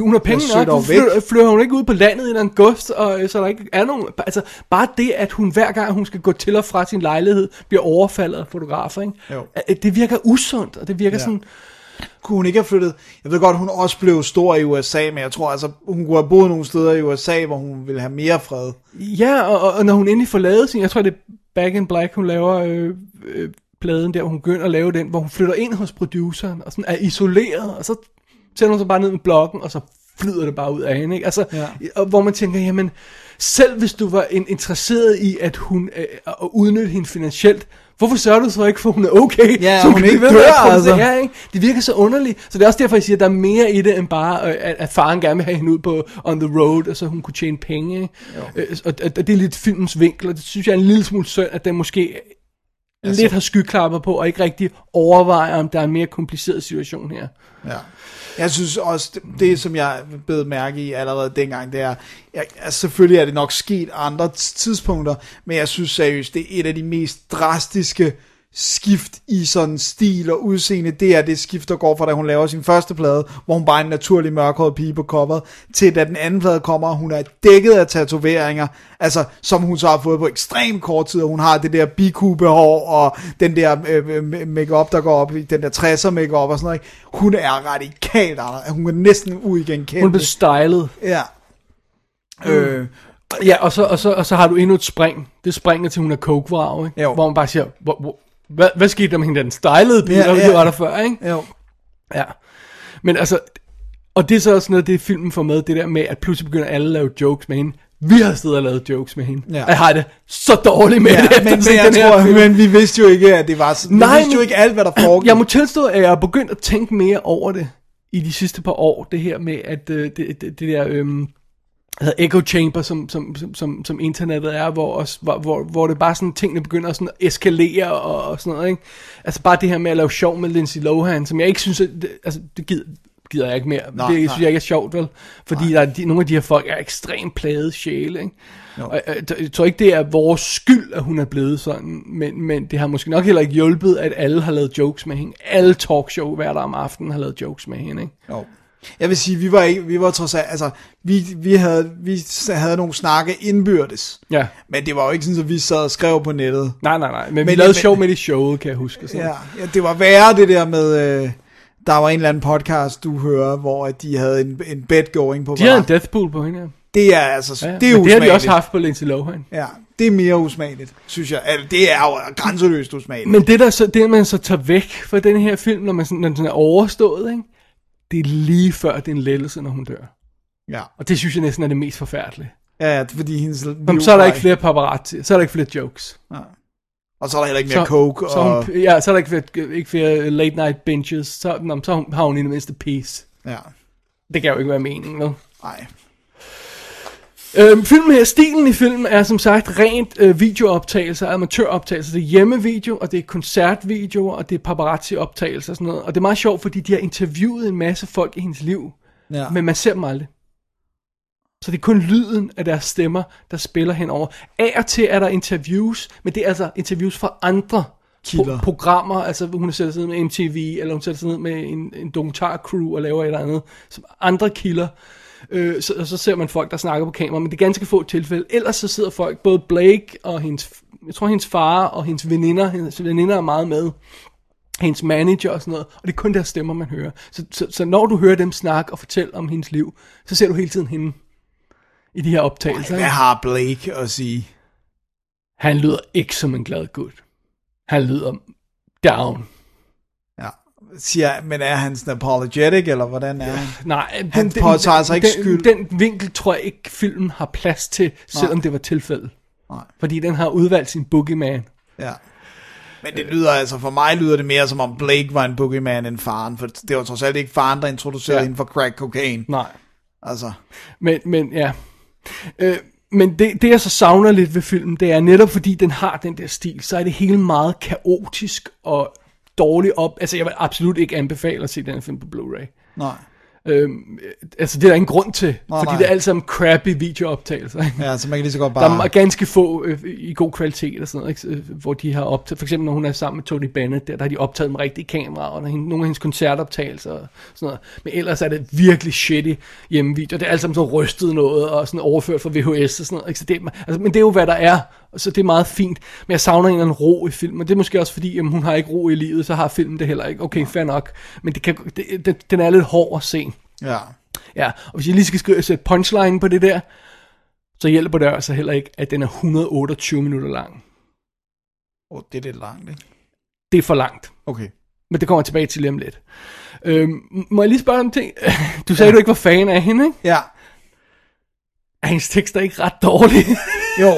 hun har penge nok? Hvorfor flytter, flytter hun ikke ud på landet i en august, og, øh, så der ikke er nogen... Altså, bare det, at hun hver gang, hun skal gå til og fra sin lejlighed, bliver overfaldet af fotografer, ikke? Jo. Det virker usundt, og det virker Ja. sådan... Kunne hun ikke have flyttet... Jeg ved godt, hun også blev stor i USA, men jeg tror altså, hun kunne have boet nogle steder i USA, hvor hun ville have mere fred. Ja, og, og, og når hun endelig får lavet sin, jeg tror det er Back in Black, hun laver øh, øh, pladen der, hvor hun begynder at lave den, hvor hun flytter ind hos produceren, og sådan er isoleret, og så sætter hun sig bare ned med blokken, og så flyder det bare ud af hende, ikke? Altså, Ja. hvor man tænker, jamen, selv hvis du var en, interesseret i, at hun, øh, at udnytte hende finansielt, hvorfor sørger du så ikke for, at hun er okay? Ja, så hun kan ikke dør, producere, altså. ikke? Det virker så underligt. Så det er også derfor, jeg siger, at der er mere i det, end bare, øh, at, at faren gerne vil have hende ud på on the road, og så hun kunne tjene penge. Øh, Og, og, og det er lidt filmens vinkel, og det synes jeg er en lille smule synd, at den måske altså, lidt har skyklapper på, og ikke rigtig overvejer, om der er en mere kompliceret situation her. Ja. Jeg synes også, det, det som jeg blev mærke i allerede dengang, det er, jeg, altså selvfølgelig er det nok sket andre tidspunkter, men jeg synes seriøst, det er et af de mest drastiske skift i sådan stil og udseende, det er det skift, der går fra da hun laver sin første plade, hvor hun bare er en naturlig mørkhåret pige på coveret, til da den anden plade kommer, hun er dækket af tatoveringer, altså som hun så har fået på ekstremt kort tid, og hun har det der bikubehår, og den der øh, makeup der går op den der 60'er makeup og sådan noget, ikke? hun er radikalt anderledes, hun er næsten uigenkendelig. Hun blev stylet. Ja. Øh, Ja, og så, og, så, og så har du endnu et spring. Det springer til, hun er coke ikke? Jo. Hvor man bare siger, hvor, hvor, hvad, hvad skete der med hende, den stylede bil, Ja, ja, det var der før, ikke? jo. Ja. Men altså, og det er så også noget, det filmen får med, det der med, at pludselig begynder alle at lave jokes med hende. Vi har siddet og lavet jokes med hende. Ja. Jeg har det så dårligt med Ja, det. men, men, jeg tror, film. men vi vidste jo ikke, at det var sådan. Nej, vi vidste jo ikke alt, hvad der foregik. Jeg må tilstå, at jeg er begyndt at tænke mere over det i de sidste par år. Det her med, at øh, det, det, det der... Øhm, hedder echo chamber, som, som, som, som, som internettet er, hvor, også, hvor, hvor, hvor det bare sådan, tingene begynder sådan at eskalere og, og sådan noget, ikke? Altså bare det her med at lave sjov med Lindsay Lohan, som jeg ikke synes, at, det, altså det gider, gider jeg ikke mere. Nej, det nej. synes jeg ikke er sjovt, vel? Fordi der er de, nogle af de her folk er ekstremt plade sjæle, ikke? Og jeg, jeg, jeg tror ikke, det er vores skyld, at hun er blevet sådan, men, men det har måske nok heller ikke hjulpet, at alle har lavet jokes med hende. Alle talkshow hver dag om aftenen har lavet jokes med hende, ikke? Jo. Jeg vil sige, vi var ikke, vi var trods alt, altså, vi, vi, havde, vi havde nogle snakke indbyrdes. Ja. Men det var jo ikke sådan, at vi sad og skrev på nettet. Nej, nej, nej. Men, men vi lavede men- sjov med det i showet, kan jeg huske. Sådan. Ja, ja, det var værre det der med, øh, der var en eller anden podcast, du hører, hvor at de havde en, en bet going på De havde en hverandre. death pool på hende, ja. Det er altså, ja. det er men det har usmageligt. de også haft på Lindsay Lohan. Ja, det er mere usmageligt, synes jeg. Altså, det er jo grænseløst usmageligt. Men det, der så, det man så tager væk fra den her film, når, man sådan, når den er overstået, ikke? Det er lige før, det er en lettelse, når hun dør. Ja, Og det synes jeg næsten er det mest forfærdelige. ja fordi hendes Jamen, så er der ikke flere paparazzi, så er der ikke flere jokes. Og så er der heller ikke mere Så, coke. så, og, hun, ja, så er der ikke flere, ikke flere late night binges, så, nå, så har hun i det mindste peace. ja, Det kan jo ikke være meningen, vel? nej. Øhm, filmen her, stilen i filmen er som sagt rent øh, videooptagelser, amatøroptagelser. Det er hjemmevideo, og det er koncertvideoer, og det er paparazzi-optagelser og sådan noget. Og det er meget sjovt, fordi de har interviewet en masse folk i hendes liv, Ja. men man ser dem aldrig. Så det er kun lyden af deres stemmer, der spiller henover. Af og til er der interviews, men det er altså interviews fra andre Kilder. pro- programmer. Altså hun sætter sig ned med MTV, eller hun sætter sig ned med en, en dokumentarcrew og laver et eller andet. Som andre kilder. Øh, så, og så ser man folk, der snakker på kamera, men det er ganske få tilfælde. Ellers så sidder folk, både Blake og hendes, jeg tror hendes far og hendes veninder, hendes veninder er meget med hendes manager og sådan noget, og det er kun deres stemmer, man hører. Så, så, så når du hører dem snakke og fortælle om hendes liv, så ser du hele tiden hende. i de her optagelser. Hvad ikke? har Blake at sige? Han lyder ikke som en glad gut. Han lyder down. Ja. Siger, men er han sådan apologetic, eller hvordan er han? Nej, Han påtager sig ikke den, skyld. Den vinkel tror jeg ikke, filmen har plads til, selvom det var tilfældet. Nej. Fordi den har udvalgt sin boogeyman. Ja. Men det lyder altså, for mig lyder det mere som om Blake var en boogeyman end faren, for det var trods alt ikke faren, der introducerede Ja. ja. hende for crack cocaine. Nej. Altså, Men, men ja. Øh, men det, det, jeg så savner lidt ved filmen, det er netop fordi den har den der stil, så er det hele meget kaotisk og dårligt op. Altså, jeg vil absolut ikke anbefale at se den film på Blu-ray. nej. Øhm, altså, det er der ingen grund til, Nej, fordi nej. det er alt sammen crappy videooptagelser. ikke? Ja, så man kan lige så godt Der er bare... ganske få øh, i god kvalitet og sådan noget, ikke? Øh, hvor de har optaget, for eksempel når hun er sammen med Tony Bennett, der, der har de optaget med rigtige kameraer, og hende- nogle af hendes koncertoptagelser og sådan noget. Men ellers er det virkelig shitty hjemmevideo. Det er alt sammen så rystet noget, og sådan overført fra VHS og sådan noget. Ikke? Så det, altså, men det er jo, hvad der er, så det er meget fint. Men jeg savner en eller anden ro i filmen, og det er måske også fordi, jamen, hun har ikke ro i livet, så har filmen det heller ikke. Okay, fair nok. Men det kan, det, det, den er lidt hård at se. Ja. Ja, og hvis jeg lige skal skrive, sætte punchline på det der, så hjælper det altså heller ikke, at den er 128 minutter lang. Oh, det er lidt langt, ikke? Det er for langt. Okay. Men det kommer jeg tilbage til lige om lidt. Øhm, må jeg lige spørge om ting? Du sagde, ja. du ikke var fan af hende, ikke? Ja. Er hendes tekster ikke ret dårlige? Jo,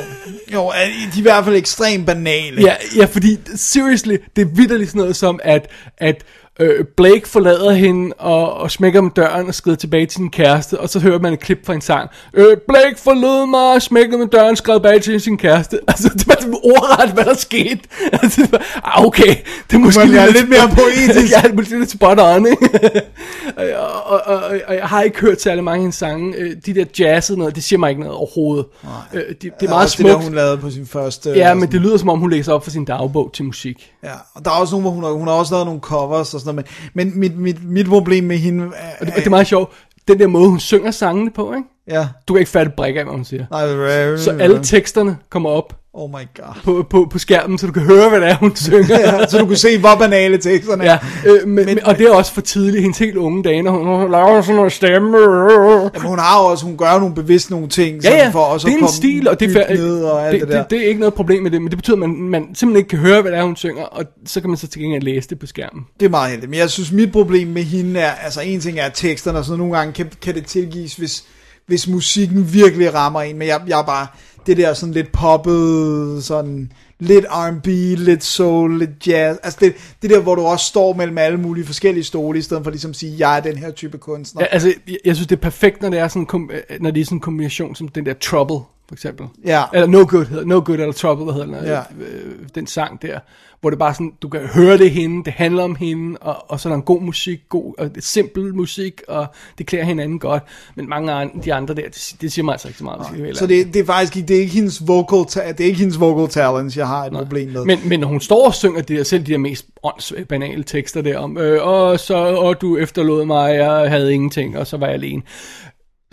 jo, de er i hvert fald ekstremt banale. ja, ja, fordi seriously, det er vidderligt sådan noget som, at, at øh, Blake forlader hende og, og smækker med døren og skrider tilbage til sin kæreste, og så hører man et klip fra en sang. Øh, Blake forlod mig og smækkede med døren og skred tilbage til sin kæreste. Altså, det var sådan ordret, hvad der skete. Altså, det var, ah, okay, det er måske Man er lidt mere poetisk. ja, måske lidt spot on, ikke? og, og, og, og, jeg har ikke hørt særlig mange af hendes sange. Øh, De der jazzede noget, det siger mig ikke noget overhovedet. Øh, det, det er meget også det der, smukt. hun lavede på sin første... Ja, øh, men sådan- det lyder som om, hun læser op for sin dagbog til musik. Ja, og der er også nogle, hvor hun har, hun har også lavet nogle covers og sådan noget, men, men mit, mit, mit problem med hende er, Og det, det er meget sjovt. Den der måde, hun synger sangene på, ikke? ja, Du kan ikke fatte brik af, hvad hun siger. nej, Så alle teksterne kommer op oh my god. på, på, på skærmen, så du kan høre, hvad det er, hun synger. Ja, så du kan se, hvor banale teksterne Ja, er. øh, men, men, og det er også for tidligt. Hendes helt unge dage, når hun, hun laver sådan noget stemme. Jamen, hun har også, hun gør nogle bevidst nogle ting, Ja, ja, for også det er at komme stil, og det er, ned og alt det, det, det, der. det, det, er ikke noget problem med det, men det betyder, at man, man simpelthen ikke kan høre, hvad det er, hun synger, og så kan man så til gengæld læse det på skærmen. Det er meget heldigt. Men jeg synes, mit problem med hende er, altså en ting er teksterne, og sådan nogle gange kan, kan det tilgives, hvis, hvis musikken virkelig rammer en, men jeg, jeg er bare, det der sådan lidt poppet, sådan lidt R&B, lidt soul, lidt jazz, altså det, det der, hvor du også står mellem alle mulige forskellige stole, i stedet for ligesom at sige, jeg er den her type kunstner. Ja, altså, jeg, jeg synes, det er perfekt, når det er sådan, en kom, øh, når det er sådan en kombination som den der Trouble, for eksempel. Ja. Eller No Good, hedder, no Good eller Trouble, hvad hedder den, Ja. øh, den sang der, hvor det bare sådan, du kan høre det hende, det handler om hende, og, og så er der en god musik, god, og det simpel musik, og det klæder hinanden godt, men mange af de andre der, det, det siger mig altså ikke så meget. være Så det, det er faktisk ikke, det er ikke hendes vocal, ta- det er ikke hendes vocal talents, jeg har et problem med. Men, men når hun står og synger de der, selv de der mest åndssvage, banale tekster der om, øh, og så, og du efterlod mig, jeg havde ingenting, og så var jeg alene.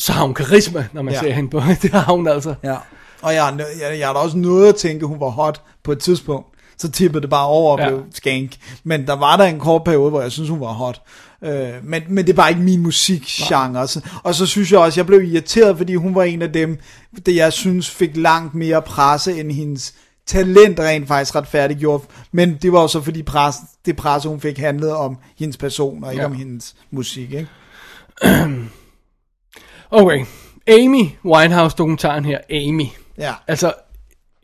Så har hun karisma, når man Ja. ser hende på. Det har hun altså. Ja. Og jeg, jeg, jeg, har da også noget at tænke, hun var hot på et tidspunkt. Så tippede det bare over og Ja. blev skank. Men der var der en kort periode, hvor jeg synes, hun var hot. Øh, men, men det er bare ikke min musikgenre. Så, og så synes jeg også, jeg blev irriteret, fordi hun var en af dem, det jeg synes fik langt mere presse, end hendes talent rent faktisk retfærdiggjort. Men det var jo så fordi pres, det presse, hun fik, handlede om hendes person, og ikke Ja. om hendes musik. Ikke? Okay. Amy Winehouse-dokumentaren her, Amy. Ja, Altså,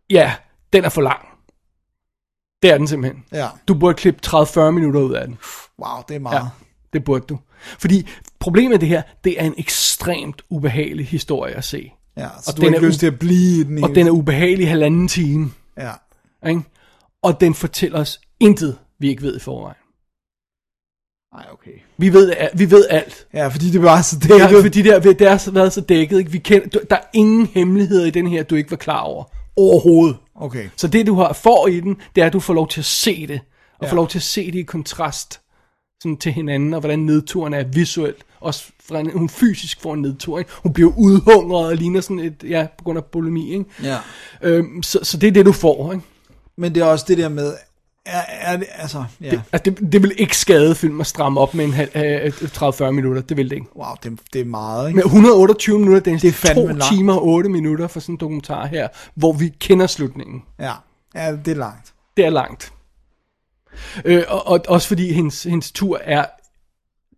ja, den er for lang. Det er den simpelthen. ja. Du burde klippe 30-40 minutter ud af den. Wow, det er meget. Ja, det burde du. Fordi problemet med det her, det er en ekstremt ubehagelig historie at se. Ja, så Og du har den ikke er lyst til at blive i den Og hele den er ubehagelig i halvanden time. Ja. Ikke? Og den fortæller os intet, vi ikke ved i forvejen. Nej, okay. Vi ved, vi ved alt. Ja, fordi det var så Det dækket. fordi der, det har været så dækket. Ikke? Vi kender, du- der er ingen hemmeligheder i den her, du ikke var klar over. Overhovedet. Okay. Så det, du har får i den, det er, at du får lov til at se det. Og Ja. ja. får lov til at se det i kontrast sådan til hinanden, og hvordan nedturen er visuelt. Også fra en, hun fysisk får en nedtur. Ikke? Hun bliver udhungret og ligner sådan et, ja, på grund af bulimi. Ikke? Ja. Øhm, så, så det er det, du får. Ikke? Men det er også det der med, er, er det, altså, ja. Altså, det, det vil ikke skade film at stramme op med en halv, øh, 30-40 minutter. Det vil det ikke. Wow, det, det er meget, ikke? Med 128 minutter, det er, Det er det fandme to langt. timer og 8 minutter for sådan en dokumentar her, hvor vi kender slutningen. Ja, ja det er langt. Det er langt. Øh, og, og også fordi hendes, hendes tur er,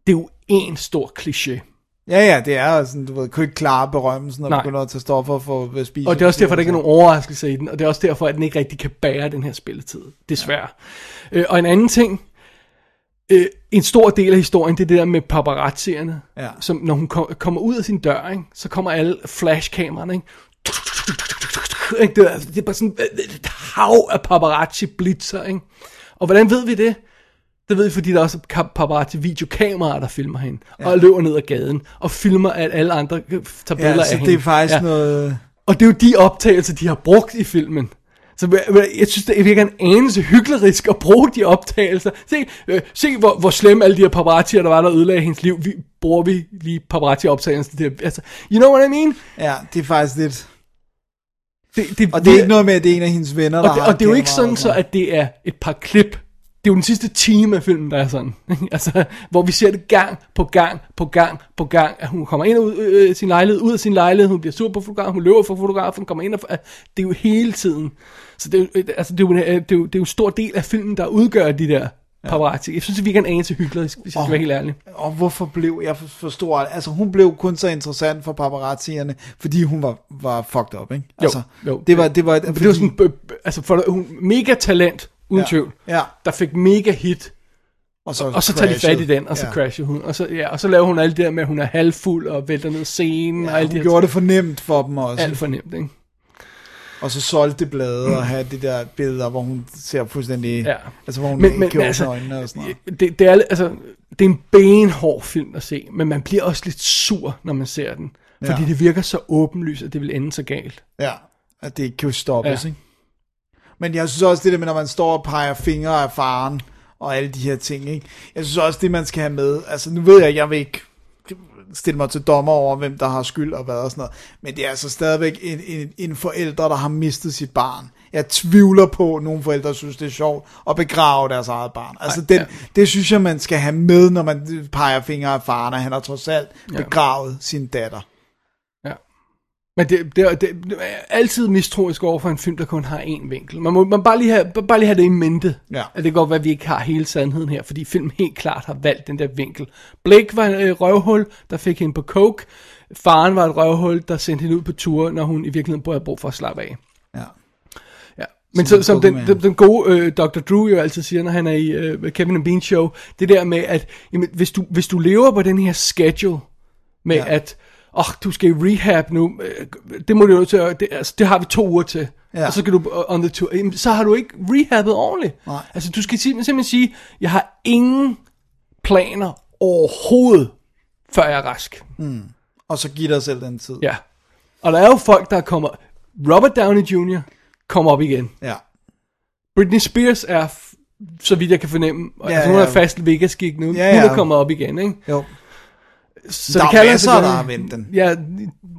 det er jo en stor kliché. Ja, ja, det er sådan, du ved, kunne ikke klare berømmelsen, når du Nej. begynder at tage stoffer for at spise. Og det er også derfor, der ikke er nogen overraskelse i den, og det er også derfor, at den ikke rigtig kan bære den her spilletid, desværre. Ja. Øh, og en anden ting, øh, en stor del af historien, det er det der med paparazzierne, Ja. som når hun kom, kommer ud af sin dør, ikke, så kommer alle flashkameraerne, ikke? Det er, det er bare sådan et hav af paparazzi blitzer, ikke? Og hvordan ved vi det? Det ved vi, fordi der også er paparazzi videokameraer, der filmer hende, ja. og løber ned ad gaden, og filmer, at alle andre tager billeder Ja, af så hende. det er faktisk ja. noget... Og det er jo de optagelser, de har brugt i filmen. Så jeg, synes, det virker en anelse hyklerisk at bruge de optagelser. Se, øh, se hvor, hvor slemme alle de her paparazzier, der var, der ødelagde hendes liv. Vi, bruger vi lige paparazzi-optagelser til det. Altså, you know what I mean? Ja, det er faktisk lidt... Det, det, Og det er ikke noget med, at det er en af hendes venner, der og det, har og det er jo ikke sådan, så at det er et par klip. Det er jo den sidste time af filmen, der er sådan. altså, hvor vi ser det gang på gang på gang på gang, at hun kommer ind og ud øh, øh, sin lejlighed, ud af sin lejlighed, hun bliver sur på fotografen, hun løber fra fotografen, hun kommer ind og... Det er jo hele tiden. Så det er, jo, øh, altså, det er, jo, øh, det, er jo, det er jo en stor del af filmen, der udgør de der paparazzi. Jeg synes, virker en anelse hyklerisk, hvis jeg skal være helt ærlig. Og hvorfor blev, jeg forstår, altså hun blev kun så interessant for paparazzierne, fordi hun var, var fucked up, ikke? Altså, jo. Det var, det var, For det var sådan, øh, altså for hun, mega talent, uden Ja, tvivl, ja. der fik mega hit, og så, og så tager de fat i den, og så ja. crasher hun. Og så, ja, og så laver hun alt det der med, at hun er halvfuld og vælter ned scenen. Ja, og alt hun det gjorde det for nemt for dem også. alt for nemt, ikke? Og så solgte det blade og have de der billeder, hvor hun ser fuldstændig... Ja. Altså, hvor hun Men- ikke men altså, øjnene og sådan noget. Det, det, er, altså, det er en benhård film at se, men man bliver også lidt sur, når man ser den. Fordi Ja. det virker så åbenlyst, at det vil ende så galt. Ja, at det ikke kan stoppes, Ja. ikke? Men jeg synes også, det der med, når man står og peger fingre af faren, og alle de her ting, ikke? Jeg synes også, det man skal have med, altså nu ved jeg, jeg vil ikke stille mig til dommer over, hvem der har skyld og hvad og sådan noget, men det er altså stadigvæk en, en, en forælder, der har mistet sit barn. Jeg tvivler på, at nogle forældre synes, det er sjovt at begrave deres eget barn. Altså den, det synes jeg, man skal have med, når man peger fingre af faren, at han har trods alt begravet sin datter. Men det, det, det, det er altid mistroisk over for en film, der kun har én vinkel. Man må man bare, lige have, bare lige have det i mente. Ja. At det kan godt være, at vi ikke har hele sandheden her, fordi filmen helt klart har valgt den der vinkel. Blake var et røvhul, der fik hende på coke. Faren var et røvhul, der sendte hende ud på tur, når hun i virkeligheden havde brug for at slappe af. Ja. Ja. Men Som så, som den, den, den gode øh, Dr. Drew jo altid siger, når han er i øh, Kevin and Bean show, det der med, at jamen, hvis, du, hvis du lever på den her schedule, med ja. at, åh, oh, du skal i rehab nu, det må du jo til, det, altså, det har vi to uger til, Ja. og så skal du øh, on the tour, jamen, så har du ikke rehabbet ordentligt. Nej. Altså, du skal simpelthen sige, jeg har ingen planer overhovedet, før jeg er rask. Og så giv dig selv den tid. Ja. Og der er jo folk, der kommer, Robert Downey Jr. kommer op igen. ja. Britney Spears er, så vidt jeg kan fornemme, ja, altså hun ja. er fast Vegas-gig nu, Ja, ja, hun er kommet op igen, ikke? Jo. Så Der er kalder masser, der har vendt den. Ja,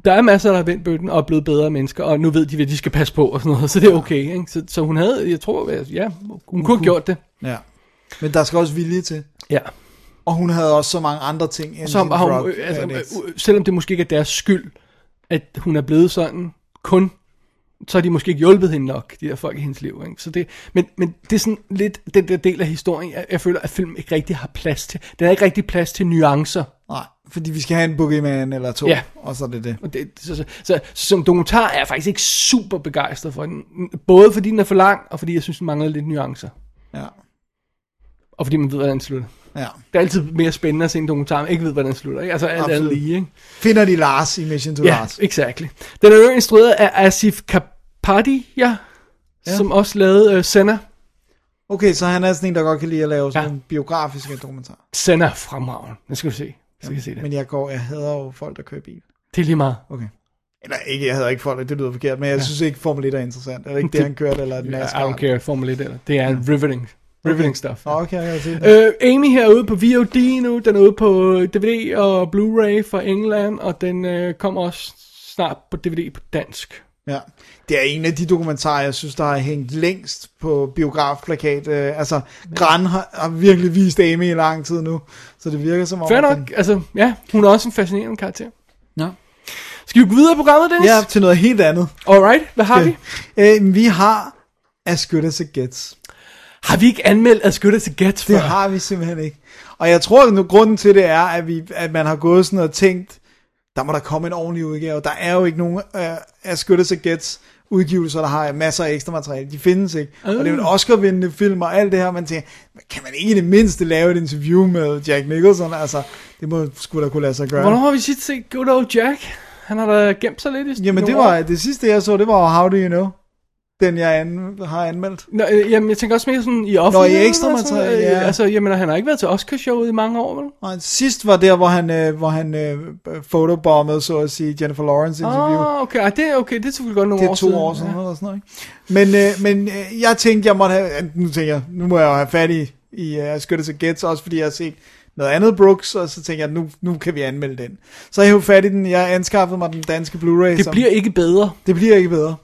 der er masser, der har vendt bøtten og er blevet bedre mennesker, og nu ved de, hvad de skal passe på og sådan noget, så det er okay, ikke? Så, så hun havde, jeg tror, ja, hun kunne have gjort det. Ja. Men der skal også vilje til. Ja. Og hun havde også så mange andre ting end Så hun, øh, altså, addicts. øh, selvom det måske ikke er deres skyld, at hun er blevet sådan, kun så har de måske ikke hjulpet hende nok, de der folk i hendes liv. Ikke? Så det, men, men det er sådan lidt den der del af historien, jeg, jeg føler, at filmen ikke rigtig har plads til. Den har ikke rigtig plads til nuancer. Fordi vi skal have en boogeyman eller to, Ja. og så er det det. Det, så, så, så, så, som dokumentar er jeg faktisk ikke super begejstret for den. Både fordi den er for lang, og fordi jeg synes, den mangler lidt nuancer. Ja. Og fordi man ved, hvordan den slutter. ja. Det er altid mere spændende at se en dokumentar, man ikke ved, hvordan den slutter. Ikke? Altså alt andet Absolut. lige, ikke? Finder de Lars i Mission to Ja, Lars? exactly. Den er jo instrueret af Asif Kapadia, ja. som også lavede uh, Senna. Okay, så han er sådan en, der godt kan lide at lave sådan Ja. nogle biografiske dokumentarer. Senna fremragende. Den skal du se. Så kan jeg se det. Men jeg går, jeg hader jo folk, der kører bil. Det er lige meget. Okay. Eller ikke, jeg hader ikke folk, det lyder forkert, men jeg ja. synes ikke, Formel 1 er interessant. Er det ikke det, han kørte, eller er det Ja, I don't care, Formel 1 eller. Det er en riveting. Riveting stuff. Nå, okay, jeg kan se det. Øh, Amy her er ude på VOD nu, den er ude på DVD og Blu-ray fra England, og den øh, kommer også snart på DVD på dansk. Ja, det er en af de dokumentarer, jeg synes, der har hængt længst på biografplakat. Øh, altså, Gran har, har virkelig vist Amy i lang tid nu, så det virker som om... Fair nok, den- altså, ja, hun er også en fascinerende karakter. Ja. Skal vi gå videre i programmet, Dennis? ja, til noget helt andet. Alright, hvad har vi? Øh, vi har As Good As It Gets. Har vi ikke anmeldt As Good As It Gets før? Det har vi simpelthen ikke. Og jeg tror, at nu, grunden til det er, at, vi, at man har gået sådan og tænkt, der må der komme en ordentlig udgave. Der er jo ikke nogen Good As It Gets udgivelser, der har masser af ekstra materiale. De findes ikke. Uh. Og det er jo en Oscar-vindende film og alt det her. Man tænker, kan man ikke i det mindste lave et interview med Jack Nicholson? Altså, det må sgu da kunne lade sig gøre. Hvornår har vi sidst set Good Old Jack? Han har da gemt sig lidt i Jamen, det var år. det sidste, jeg så, det var How Do You Know? Den, jeg an, har anmeldt. Nå, øh, jamen, jeg tænker også mere sådan i offentligheden. i ekstra og materiale, øh, ja. Altså, jamen, han har ikke været til Oscar-showet i mange år, vel? Og sidst var der, hvor han, øh, hvor han øh, fotobombede, så at sige, Jennifer Lawrence interview. Ah, okay, Ej, det, er okay, det er selvfølgelig godt nogle Det er år to siden. år siden, Ja. eller sådan noget, ikke? Men, øh, men øh, jeg tænkte, jeg måtte have, nu tænker jeg, nu må jeg jo have fat i, i uh, Skytte til Gets, også fordi jeg har set noget andet Brooks, og så tænker jeg, nu, nu kan vi anmelde den. Så jeg har fat i den, jeg anskaffede mig den danske Blu-ray. Det som, bliver ikke bedre. det bliver ikke bedre.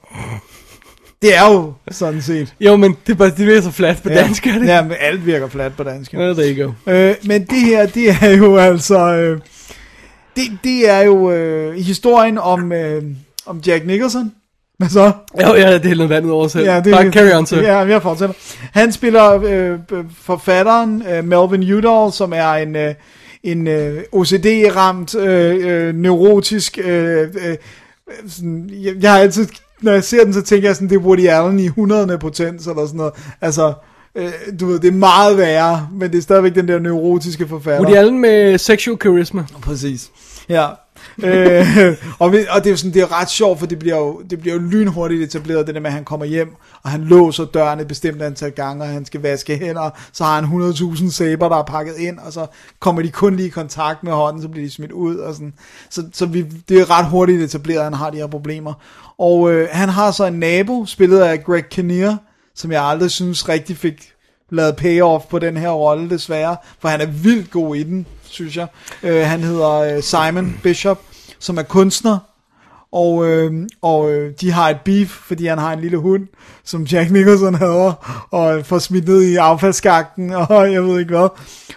Det er jo sådan set. Jo, men det, er bare, det bliver så flat på dansk, er det? Ja, men alt virker flat på dansk. Ja, there you go. Øh, men det her, det er jo altså... Øh, det, det er jo øh, historien om, øh, om Jack Nicholson. Hvad så? Jo, ja, det hælder vand ud over selv. Ja, det, Bare carry on, sir. Ja, jeg fortsætter. Han spiller øh, forfatteren øh, Melvin Udall, som er en, øh, en øh, OCD-ramt, øh, øh, neurotisk... Øh, øh, sådan, jeg, jeg har altid, når jeg ser den, så tænker jeg sådan, det er Woody Allen i 100 potens, eller sådan noget. Altså, øh, du ved, det er meget værre, men det er stadigvæk den der neurotiske forfatter. Woody Allen med sexual charisma. Præcis. Ja. øh, og, vi, og det er jo sådan, det er ret sjovt, for det bliver jo, det bliver jo lynhurtigt etableret, det der med, at han kommer hjem, og han låser døren et bestemt antal gange, og han skal vaske hænder, så har han 100.000 sæber, der er pakket ind, og så kommer de kun lige i kontakt med hånden, så bliver de smidt ud, og sådan. Så, så vi, det er ret hurtigt etableret, at han har de her problemer. Og øh, han har så en nabo, spillet af Greg Kinnear, som jeg aldrig synes rigtig fik lavet payoff på den her rolle, desværre, for han er vildt god i den, synes jeg. Øh, han hedder øh, Simon Bishop, som er kunstner, og, øh, og øh, de har et beef, fordi han har en lille hund, som Jack Nicholson hader, og får smidt ned i affaldsskakten, og jeg ved ikke hvad.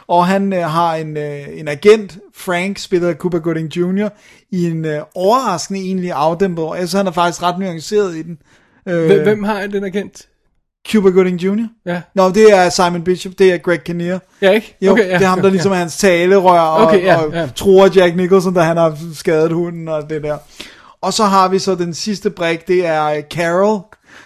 Og han øh, har en, øh, en agent, Frank, spillet af Cooper Gooding Jr., i en øh, overraskende egentlig afdæmpet, og han er faktisk ret nuanceret i den. Øh, Hvem, hvem har den agent? Cuba Gooding Jr.? Ja. Nå, det er Simon Bishop, det er Greg Kinnear. Ja, ikke? Jo, Okay, ja, det er ham, der ja, ligesom er hans talerør og, Okay, ja, og ja. tror Jack Nicholson, da han har skadet hunden og det der. Og så har vi så den sidste brik, det er øh, Carol,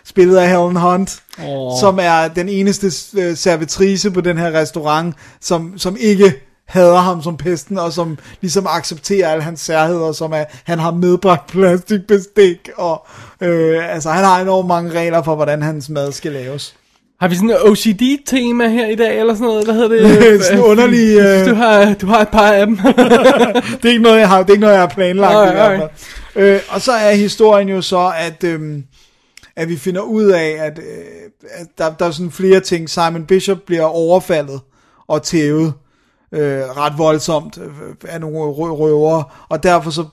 spillet af Helen Hunt, oh. som er den eneste øh, servitrice på den her restaurant, som, som ikke hader ham som pesten, og som ligesom accepterer alle hans særheder, som er, han har medbragt plastikbestik, og øh, altså han har enormt mange regler for, hvordan hans mad skal laves. Har vi sådan et OCD-tema her i dag, eller sådan noget? Hvad hedder det? Sådan underlig, øh, Du har, du har et par af dem. det er ikke noget, jeg har, det er ikke noget, jeg har planlagt Nej, hvert fald. Øh, og så er historien jo så, at, øhm, at vi finder ud af, at, øh, at der, der er sådan flere ting. Simon Bishop bliver overfaldet og tævet øh, ret voldsomt øh, af nogle rø- røvere, og derfor så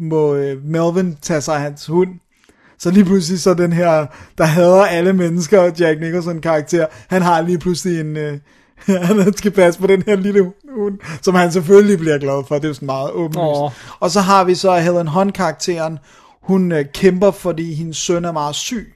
må øh, Melvin tage sig af hans hund. Så lige pludselig så den her, der hader alle mennesker, Jack Nicholson karakter, han har lige pludselig en, øh, han skal passe på den her lille hund, som han selvfølgelig bliver glad for, det er jo sådan meget åbenlyst. Åh. Og så har vi så Helen Hunt karakteren, hun øh, kæmper, fordi hendes søn er meget syg,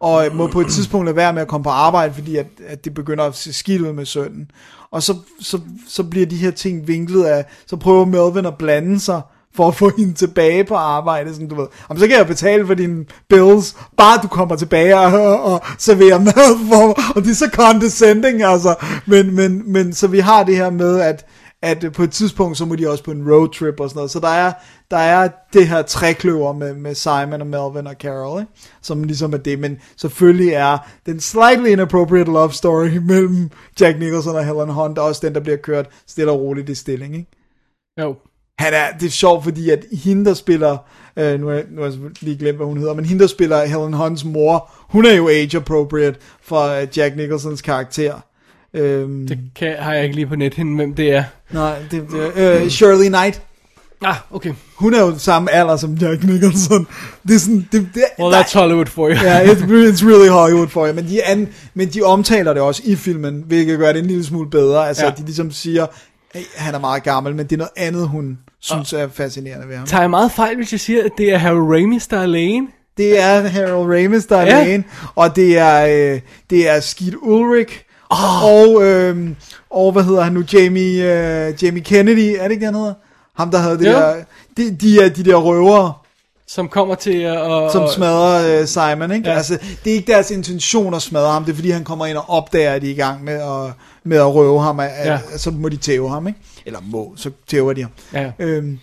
og øh, må på et tidspunkt lade være med at komme på arbejde, fordi at, at det begynder at se skidt ud med sønnen. Og så, så, så bliver de her ting vinklet af, så prøver Melvin at blande sig, for at få hende tilbage på arbejde, sådan du ved. Jamen, så kan jeg betale for dine bills, bare du kommer tilbage og, og, og serverer mad for og det er så condescending, altså. Men, men, men så vi har det her med, at, at på et tidspunkt, så må de også på en roadtrip og sådan noget. Så der er, der er det her trækløver med, med Simon og Melvin og Carol, ikke? som ligesom er det. Men selvfølgelig er den slightly inappropriate love story mellem Jack Nicholson og Helen Hunt, også den, der bliver kørt stille og roligt i stilling, ikke? Jo. Han er, det er sjovt, fordi at hende, der spiller, øh, nu, jeg, nu har jeg lige glemt, hvad hun hedder, men hende, der spiller Helen Hunts mor, hun er jo age appropriate for øh, Jack Nicholsons karakter. Øhm, Det kan, har jeg ikke lige på net hende, hvem det er. Nej, det, det øh, Shirley Knight. Ah, okay. Hun er jo samme alder som Jack Nicholson. Det er sådan, det, det, Well, der- that's Hollywood for you. Ja, it's, really- it's really Hollywood for jer. Men de, an, men de omtaler det også i filmen, hvilket gør det en lille smule bedre. Altså, Ja. de ligesom siger, han er meget gammel, men det er noget andet, hun synes er fascinerende ved ham. Tager jeg meget fejl, hvis jeg siger, at det er Harold Ramis, der er lægen? Det er Harold Ramis, der er Ja. ja. lægen, og det er, øh, det er Skeet Ulrich, oh. og, øh, og hvad hedder han nu, Jamie, øh, Jamie Kennedy, er det ikke det, han hedder? Ham, der havde det Jo. der, de, de er de der røvere, Som kommer til at... som smadrer øh, Simon, ikke? Ja. Altså, det er ikke deres intention at smadre ham, det er fordi, han kommer ind og opdager, at de er i gang med at, med at røve ham, ja. Ja. så må de tæve ham, ikke? Eller må, så tæver de ham. Ja. Øhm,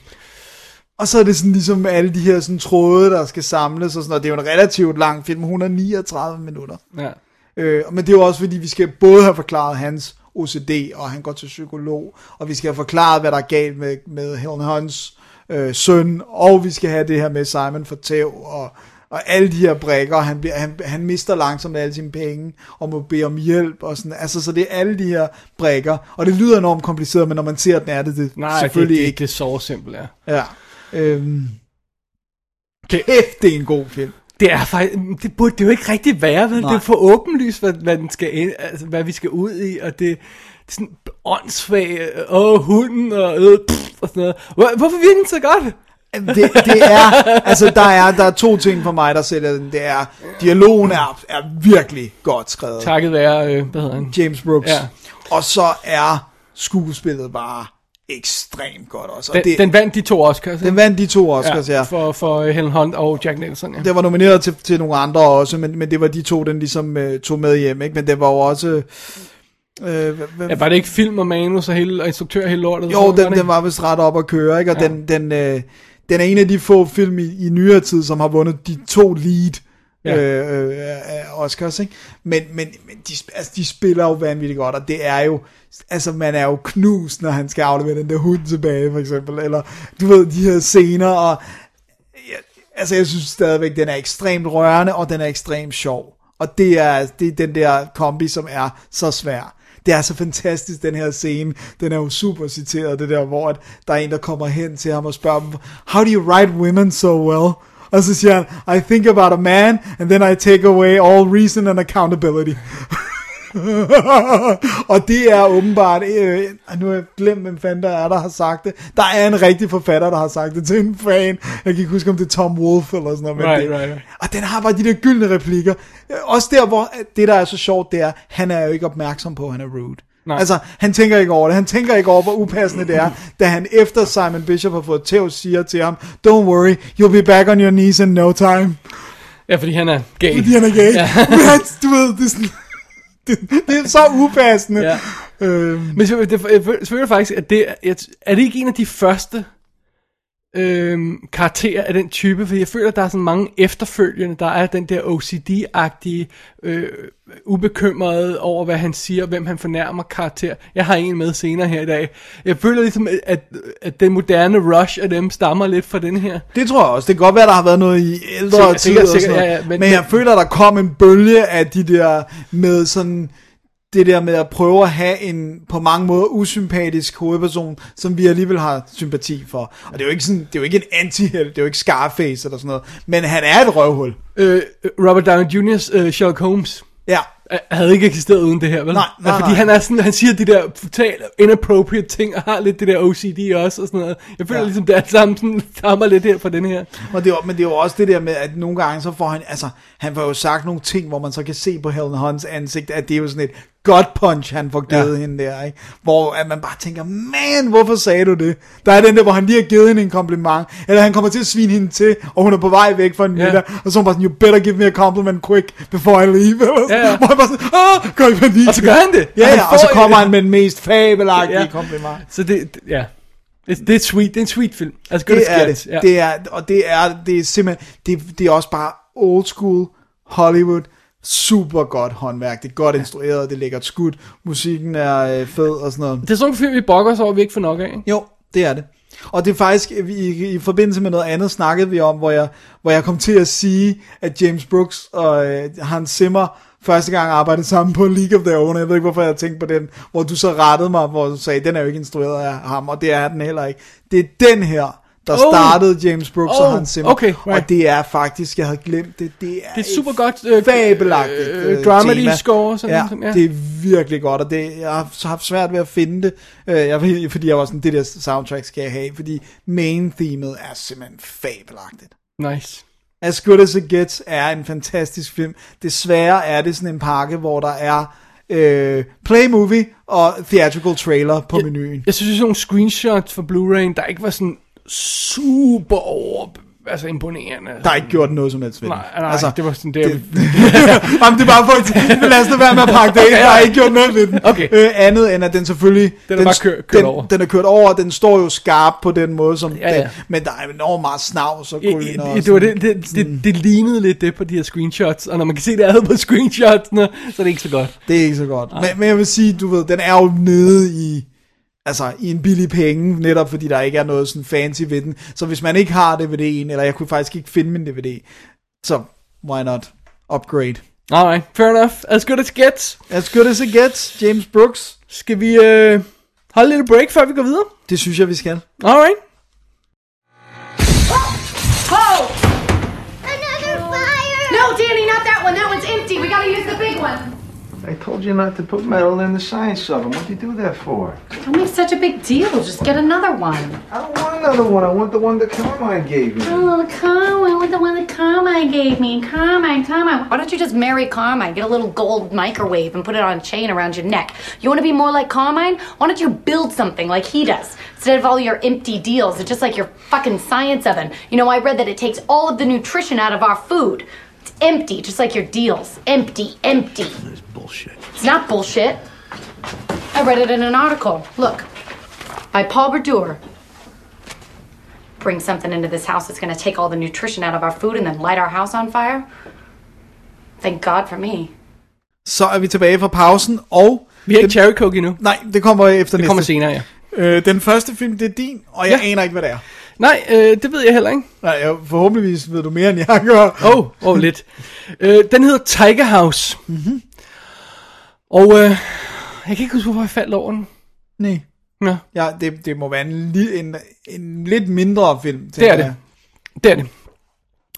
og så er det sådan ligesom alle de her sådan tråde, der skal samles og sådan noget. Det er jo en relativt lang film, 139 minutter. Ja. Øh, men det er jo også fordi, vi skal både have forklaret hans OCD, og han går til psykolog, og vi skal have forklaret, hvad der er galt med, med Helen Hunts øh, søn, og vi skal have det her med Simon for tæv, og, og alle de her brækker, han, bliver, han, han mister langsomt alle sine penge, og må bede om hjælp, og sådan, altså, så det er alle de her brækker, og det lyder enormt kompliceret, men når man ser den, er det, det Nej, selvfølgelig det, det, ikke. det er så simpelt, ja. Ja. Øhm, kæft, det er en god film. Det er faktisk, det burde det jo ikke rigtig være, vel? Nej. Det er for åbenlyst, hvad, hvad, den skal altså, hvad vi skal ud i, og det, sådan åndssvag, øh, åh, hunden, og, øh, pff, og sådan noget. Hvor, hvorfor virker den så godt? det, det er, altså der er, der er to ting for mig, der sælger den. Det er, dialogen er, er virkelig godt skrevet. Takket være, øh, hvad hedder han? James Brooks. Ja. Og så er skuespillet bare ekstremt godt også. Og Den, det, den vandt de to Oscars. den vandt de to Oscars, ja. ja. For, for øh, Helen Hunt og Jack Nicholson, ja. Det var nomineret til, til nogle andre også, men, men det var de to, den ligesom uh, tog med hjem, ikke? Men det var jo også... Øh, hvem- ja. Var det ikke film og manus og, hele, og instruktør hele lortet? Jo, den, den var vist ret op at køre, ikke? Og Ja. den, den, øh, den er en af de få film i, i nyere tid, som har vundet de to lead Ja. øh, øh, af Oscars, ikke? Men, men, men de, altså, de spiller jo vanvittigt godt, og det er jo, altså man er jo knust, når han skal aflevere den der hund tilbage, for eksempel, eller du ved, de her scener, og ja, altså jeg synes stadigvæk, den er ekstremt rørende, og den er ekstremt sjov. Og det er, det er den der kombi, som er så svær. Det er så fantastisk, den her scene. Den er jo super citeret, det der, hvor at der er en, der kommer hen til ham og spørger ham, How do you write women so well? Og så siger han, I think about a man, and then I take away all reason and accountability. og det er åbenbart, øh, nu har jeg glemt, hvem fanden der er, der har sagt det. Der er en rigtig forfatter, der har sagt det til en fan. Jeg kan ikke huske, om det er Tom Wolfe eller sådan noget. men Right, det, right, right. Og den har bare de der gyldne replikker. Også der, hvor det, der er så sjovt, det er, han er jo ikke opmærksom på, at han er rude. Nej. Altså, han tænker ikke over det. Han tænker ikke over, hvor upassende det er, da han efter Simon Bishop har fået tæv, siger til ham, Don't worry, you'll be back on your knees in no time. Ja, fordi han er gay. Fordi han er gay. Ja. Men han, du ved, det er, sådan, det, det er så upassende. Ja. Øhm, Men jeg føl- føler faktisk, at det, er- er det ikke en af de første øhm, karakterer af den type? For jeg føler, at der er sådan mange efterfølgende, der er den der OCD-agtige, øh, ubekymrede over, hvad han siger, hvem han fornærmer karakter. Jeg har en med senere her i dag. Jeg føler ligesom, at, at, den moderne rush af dem stammer lidt fra den her. Det tror jeg også. Det kan godt være, der har været noget i ældre Sikkert, tider sikkert, og sådan noget. ja, ja, men- men, men jeg men- føler, der kom en bølge af de der med sådan det der med at prøve at have en på mange måder usympatisk hovedperson, som vi alligevel har sympati for. Og det er jo ikke sådan, det er jo ikke en anti-held, det er jo ikke Scarface eller sådan noget, men han er et røvhul. Øh, Robert Downey Jr.'s øh, Sherlock Holmes Ja, havde ikke eksisteret uden det her, vel? Nej, nej, fordi nej. han er sådan, han siger de der totalt inappropriate ting, og har lidt det der OCD også, og sådan noget. Jeg føler ja. Ligesom, det er sammen sådan, stammer lidt her fra den her. og det er, men det er jo også det der med, at nogle gange så får han, altså, han får jo sagt nogle ting, hvor man så kan se på Helen Hunts ansigt, at det er jo sådan et gut punch, han får givet Ja. hende der, ikke? Hvor at man bare tænker, man, hvorfor sagde du det? Der er den der, hvor han lige har givet hende en kompliment, eller han kommer til at svine hende til, og hun er på vej væk fra en Ja. middag, og så er hun bare sådan, you better give me a compliment quick, before I leave, eller sådan, Ja, ja. hvor han bare sådan, ah, går i panik. Og så gør han det. Ja, ja, og så kommer han med den mest fabelagtige Ja. kompliment. Så det, det- ja. Det, det er sweet, det er en sweet film. Altså, det er det. Ja. det er, og det er, det er simpelthen, det, det er også bare old school Hollywood, super godt håndværk, det er godt instrueret, det er lækkert skud, musikken er øh, fed og sådan noget. Det er sådan en film, vi brokker os over, vi ikke får nok af. ikke? Jo, det er det. Og det er faktisk, i, i, i forbindelse med noget andet snakkede vi om, hvor jeg, hvor jeg kom til at sige, at James Brooks og øh, Hans Zimmer første gang arbejdede sammen på League of Their Own. Jeg ved ikke, hvorfor jeg tænkte på den, hvor du så rettede mig, hvor du sagde, den er jo ikke instrueret af ham, og det er den heller ikke. Det er den her, der Oh. startede James Brooks Oh, og Hans Zimmer. okay, right. Og det er faktisk, jeg havde glemt det, det er, Det er super godt, øh, fabelagtigt øh, øh, dramedy tema. score, sådan ja, som- ja. det er virkelig godt, og det, jeg har haft svært ved at finde det, øh, jeg, fordi jeg var sådan, det der soundtrack skal jeg have, fordi main themet er simpelthen fabelagtigt. Nice. As Good As It Gets er en fantastisk film. Desværre er det sådan en pakke, hvor der er øh, play movie og theatrical trailer på menuen. Jeg synes, sådan nogle screenshots for Blu-ray, der ikke var sådan super over, altså imponerende. Der er ikke gjort noget som helst ved. Nej, nej, altså, det var sådan, det, det, Jamen, det er bare for at lad os lade være med at pakke det ind. Der er ikke gjort noget ved den. Okay. Øh, andet end at den selvfølgelig... Den er bare kørt- kørt den, over. Den er kørt over, og den står jo skarp på den måde, som Ja, ja. Den, men der er enormt meget snavs og det, gryn og det, det, var det, det, det, det lignede lidt det på de her screenshots, og når man kan se det andet på screenshotsene, så er det ikke så godt. Det er ikke så godt. Men, men jeg vil sige, du ved, den er jo nede i altså i en billig penge, netop fordi der ikke er noget sådan fancy ved den. Så hvis man ikke har DVD'en, eller jeg kunne faktisk ikke finde min DVD, så why not upgrade? Alright, fair enough. As good as it gets. As good as it gets, James Brooks. Skal vi øh, holde lidt break, før vi går videre? Det synes jeg, vi skal. Alright. Oh! Another fire! No, Danny, not that one. That one's empty. We gotta use the big one. I told you not to put metal in the science of them. What'd you do that for? Don't make such a big deal. Just get another one. I don't want another one. I want the one that Carmine gave me. Oh, Carmine, with the one that Carmine gave me. Carmine, Carmine. Why don't you just marry Carmine? Get a little gold microwave and put it on a chain around your neck. You want to be more like Carmine? Why don't you build something like he does? Instead of all your empty deals, it's just like your fucking science oven. You know, I read that it takes all of the nutrition out of our food. It's empty, just like your deals. Empty, empty. That's bullshit. It's not bullshit. I read it in an article. Look, by Paul Berdure. Bring something into this house that's going to take all the nutrition out of our food and then light our house on fire. Thank God for me. Så er vi tilbage fra pausen, og... Vi har ikke Cherry Coke endnu. Nej, det kommer efter Det næste. kommer senere, ja. Øh, den første film, det er din, og jeg Ja. aner ikke, hvad det er. Nej, øh, det ved jeg heller ikke. Nej, jeg, forhåbentligvis ved du mere, end jeg gør. Åh, oh, oh, lidt. Øh, den hedder Tiger House. Mm-hmm. Og øh, jeg kan ikke huske, hvorfor jeg faldt over den. Nej. Nå, Ja, det, det må være en, en, en lidt mindre film. det er det. jeg. Det er det.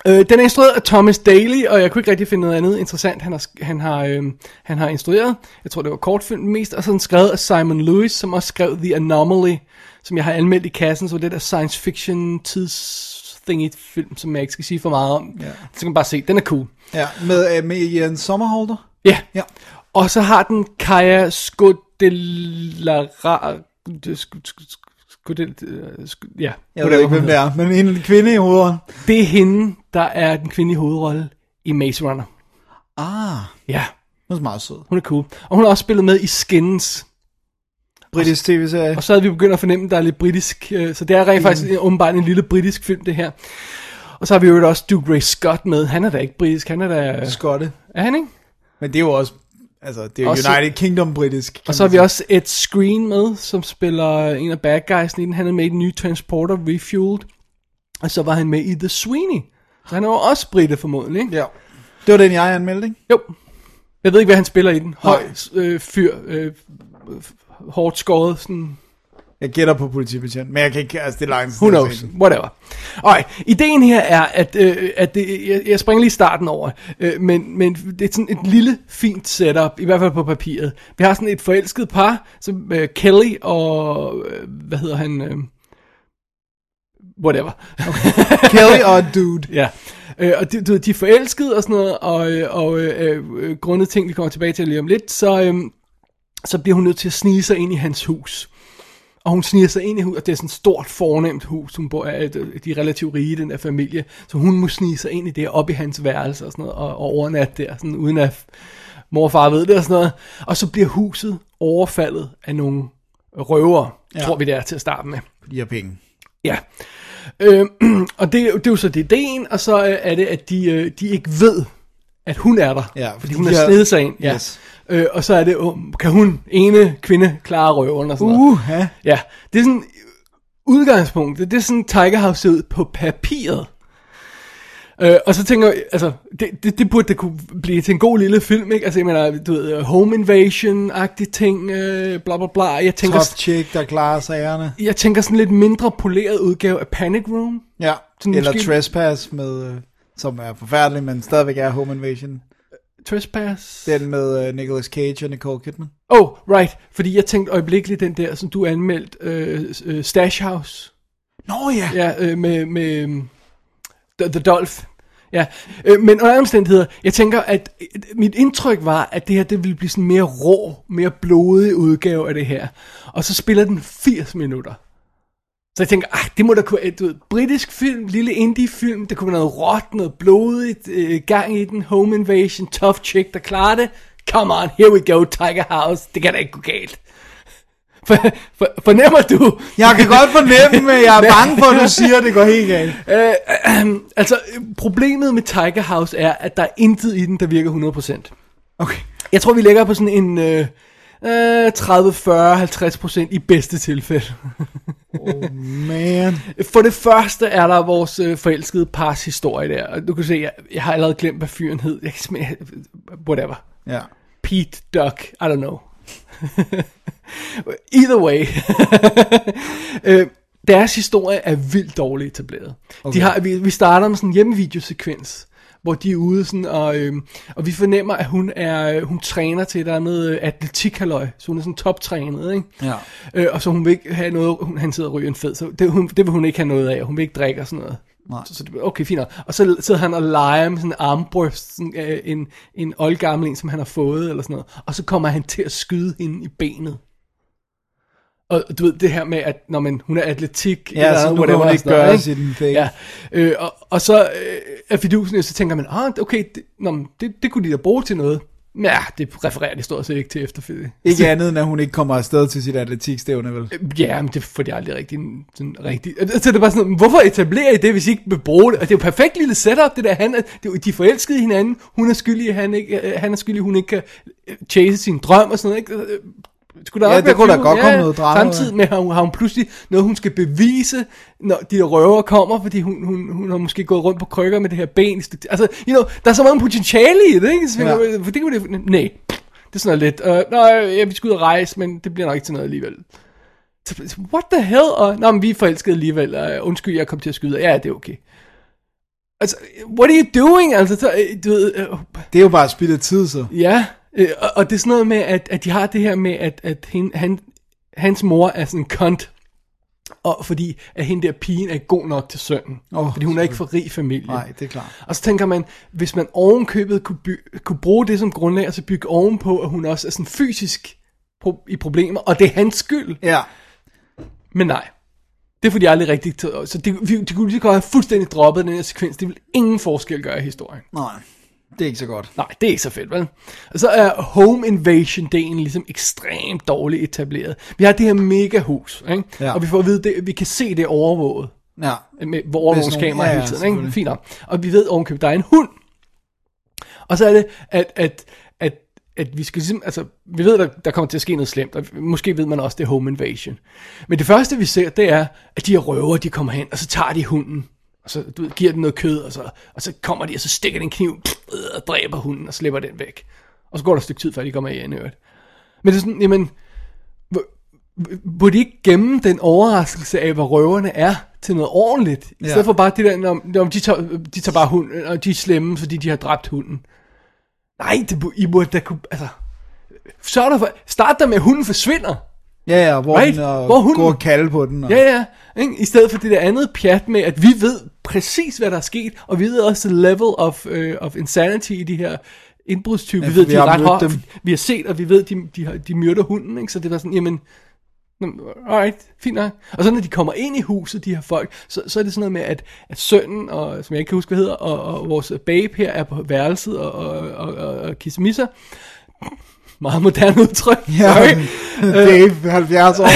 Øh, den er instrueret af Thomas Daly, og jeg kunne ikke rigtig finde noget andet interessant, han har, han har, øh, han har instrueret. Jeg tror, det var kortfilm mest, og sådan skrevet af Simon Lewis, som også skrev The Anomaly, som jeg har anmeldt i kassen, så var det der science fiction tids thingy film, som jeg ikke skal sige for meget om. Ja. Så kan man bare se, den er cool. Ja, med, øh, med Ian Sommerholder. Ja. Ja. Og så har den Kaja Skodelara... Skodel... Ja, Jeg ved ikke, hvem det er, men en kvinde i hovedet. Det er hende, der er den kvindelige hovedrolle i Maze Runner. Ah, Ja, hun er meget sød. hun er cool. Og hun har også spillet med i Skins. Britisk tv-serie. Og så havde vi begyndt at fornemme, at der er lidt britisk. øh, Så det er rent Mm. faktisk åbenbart en lille britisk film, det her. Og så har vi jo også Duke Ray Scott med. Han er da ikke britisk, han er da... Skotte. Er han ikke? Men det er jo også, altså, det er jo Også- United Kingdom britisk. Og så har vi også Ed Screen med, som spiller en af bad guys i den. Han er med i den nye Transporter Refueled. Og så var han med i The Sweeney. Så han er jo også brite formodentlig, ikke? Ja. Det var den, jeg anmeldte, ikke? Jo. Jeg ved ikke, hvad han spiller i den. Høj øh, fyr, øh, hårdt skåret, sådan, Jeg gætter på politibetjent, men jeg kan ikke, altså det er langt. who knows, whatever. Alright, ideen her er, at, øh, at det, jeg, jeg springer lige starten over, øh, men, men det er sådan et lille, fint setup, i hvert fald på papiret. Vi har sådan et forelsket par, som øh, Kelly og, øh, hvad hedder han, øh, whatever. Kelly og Dude. Ja, øh, og de, du ved, de er forelskede og sådan noget, og, øh, og øh, øh, grundet ting, vi kommer tilbage til lige om lidt, så, øh, så bliver hun nødt til at snige sig ind i hans hus. Og hun sniger sig ind i huset, og det er sådan et stort, fornemt hus, hun bor af, de er relativt rige, den der familie, så hun må snige sig ind i det, op i hans værelse og sådan noget, og, og overnatte der, sådan, uden at mor og far ved det og sådan noget. Og så bliver huset overfaldet af nogle røvere, ja. tror vi det er til at starte med. De har penge. Ja. Øh, og det, det er jo så det ideen, og så øh, er det, at de, øh, de ikke ved, at hun er der. Ja, fordi fordi hun de har- snedet sig ind. Ja. Yes. Øh, og så er det, øh, kan hun, ene kvinde, klare røven og sådan noget. Uh, ja. Ja, det er sådan udgangspunktet. Det er sådan Tiger House ser ud på papiret. Øh, og så tænker jeg, altså, det, det, det burde det kunne blive til en god lille film, ikke? Altså, jeg mener, du ved, home invasion-agtige ting, øh, bla bla bla. Jeg tænker, Top chick, der klarer sagerne. jeg tænker sådan lidt mindre poleret udgave af Panic Room. Ja, Sådan eller måske- Trespass, med, øh, som er forfærdelig, men stadigvæk er Home Invasion. Trespass. Den med uh, Nicolas Cage og Nicole Kidman. Oh, right. Fordi jeg tænkte øjeblikkeligt den der, som du anmeldt, øh, øh, Stash House. Nå ja. Ja, med, med øhm, The, The Dolph. Ja, øh, men under omstændigheder, jeg tænker, at mit indtryk var, at det her, det ville blive sådan mere rå, mere blodig udgave af det her. Og så spiller den 80 minutter. Så jeg tænker, ah, det må da kunne, du ved, britisk film, lille indie-film, det kunne være noget råt, noget blodigt, øh, gang i den, home invasion, tough chick, der klarer det. Come on, here we go, Tiger House, det kan da ikke gå galt. For, for, fornemmer du? Jeg kan godt fornemme, at jeg er bange for, at du siger, at det går helt galt. Øh, øh, altså, problemet med Tiger House er, at der er intet i den, der virker 100%. Okay. Jeg tror, vi ligger på sådan en øh, øh, 30, 40, 50% i bedste tilfælde. Man. For det første er der vores øh, forelskede pars historie der. Og du kan se, jeg, jeg har allerede glemt, hvad fyren hed. Jeg kan simpelthen, whatever. Ja. Pete Duck, I don't know. Either way. øh, deres historie er vildt dårligt etableret. Okay. De har, vi, vi starter med sådan en hjemmevideosekvens, hvor de er ude sådan, og, øh, og vi fornemmer, at hun er hun træner til et eller andet øh, atletikhaløj, så hun er sådan toptrænet, ikke? Ja. Øh, og så hun vil ikke have noget, hun, han sidder og ryger en fed, så det, hun, det vil hun ikke have noget af, hun vil ikke drikke og sådan noget. Nej. Så, så det, okay, fint. Og så sidder han og leger med sådan en armbryst, sådan, øh, en, en oldgammel en, som han har fået, eller sådan noget. Og så kommer han til at skyde hende i benet. Og du ved, det her med, at når man, hun er atletik, Ja, så nu kan hun ikke gøre ikke? Ja, øh, og, og så øh, er fidusen, så tænker man, ah, okay, det, nå, men det, det kunne de da bruge til noget. Men ja, det refererer de stort set ikke til efterfølgende. Ikke andet, end at hun ikke kommer afsted til sit atletikstævne, vel? Ja, men det får de aldrig rigtig, sådan rigtig. Så det er bare sådan, hvorfor etablerer I det, hvis I ikke vil bruge det? Og det er jo perfekt lille setup, det der. Han det de er forelskede hinanden. Hun er skyldig, han, ikke, øh, han er skyldig, hun ikke kan øh, chase sin drøm og sådan noget. Ikke? Øh, Skulle der Ja, det kunne da godt komme noget drama. Samtidig med, har hun, har hun pludselig noget, hun skal bevise, når de der røver kommer, fordi hun, hun, hun har måske gået rundt på krykker med det her ben. Altså, you know, der er så meget potentiale i det, ikke? Så, Ja. ja. for det kunne det, nej, det er sådan noget lidt, uh, nej, ja, vi skal ud og rejse, men det bliver nok ikke til noget alligevel. What the hell? Og, nå, men vi er forelskede alligevel. Uh, undskyld, jeg kom til at skyde. Ja, det er okay. Altså, what are you doing? Altså, så, øh, du ved, uh, Det er jo bare spild af tid, så. Ja, øh, og, og det er sådan noget med, at, at de har det her med, at, at hende, han, hans mor er sådan en kont, og fordi at hende der pigen er god nok til sønnen. Åh, fordi hun er ikke for rig familie. Nej, det er klart. Og så tænker man, hvis man ovenkøbet kunne, by, kunne bruge det som grundlag, og så bygge ovenpå, at hun også er sådan fysisk pro- i problemer, og det er hans skyld. Ja. Men nej, det får de aldrig rigtigt til. Så de, de, de kunne lige godt have fuldstændig droppet den her sekvens. Det vil ingen forskel gøre i historien. Nej, det er ikke så godt. Nej, det er ikke så fedt, vel? Og så er home invasion-delen ligesom ekstremt dårligt etableret. Vi har det her mega hus, ikke? Ja. Og vi får at vide, det, vi kan se det overvåget. Ja. Med overvågningskamera ja, hele tiden, ikke? Fint nok. Og vi ved ovenkøbet, der er en hund. Og så er det, at, at, at, at vi skal ligesom, altså, vi ved, der, der kommer til at ske noget slemt, og måske ved man også, det er home invasion. Men det første, vi ser, det er, at de her røver, de kommer hen, og så tager de hunden, og så du ved, giver den noget kød, og så, og så kommer de, og så stikker den en kniv, øh, og dræber hunden, og slipper den væk. Og så går der et stykke tid, før de kommer igen øvrigt. Men det er sådan, jamen, hvor de ikke gemme den overraskelse af, hvad røverne er, til noget ordentligt. I Ja. stedet for bare det der, når, når de, tager, de tager bare hunden, og de er slemme, fordi de har dræbt hunden. Nej, det, I burde da kunne, altså, sørg der for, start der med, at hunden forsvinder. Ja, ja, hvor Right? den og Hvor hunden- går og kalde på den. Og... Ja, ja. Ikke? I stedet for det der andet pjat med, at vi ved præcis, hvad der er sket, og vi ved også level of, uh, of insanity i de her indbrudstyper. Ja, vi ved, for de vi er har ret dem. Vi har set, og vi ved, de, de, har, de myrder hunden, ikke? så det var sådan, jamen, alright, fint nok. Og så når de kommer ind i huset, de her folk, så, så er det sådan noget med, at, at sønnen, og, som jeg ikke kan huske, hvad hedder, og, og vores babe her er på værelset og, og, og, og, og kissemisser. Meget moderne udtryk. Ja, Sorry. Dave, 70 år.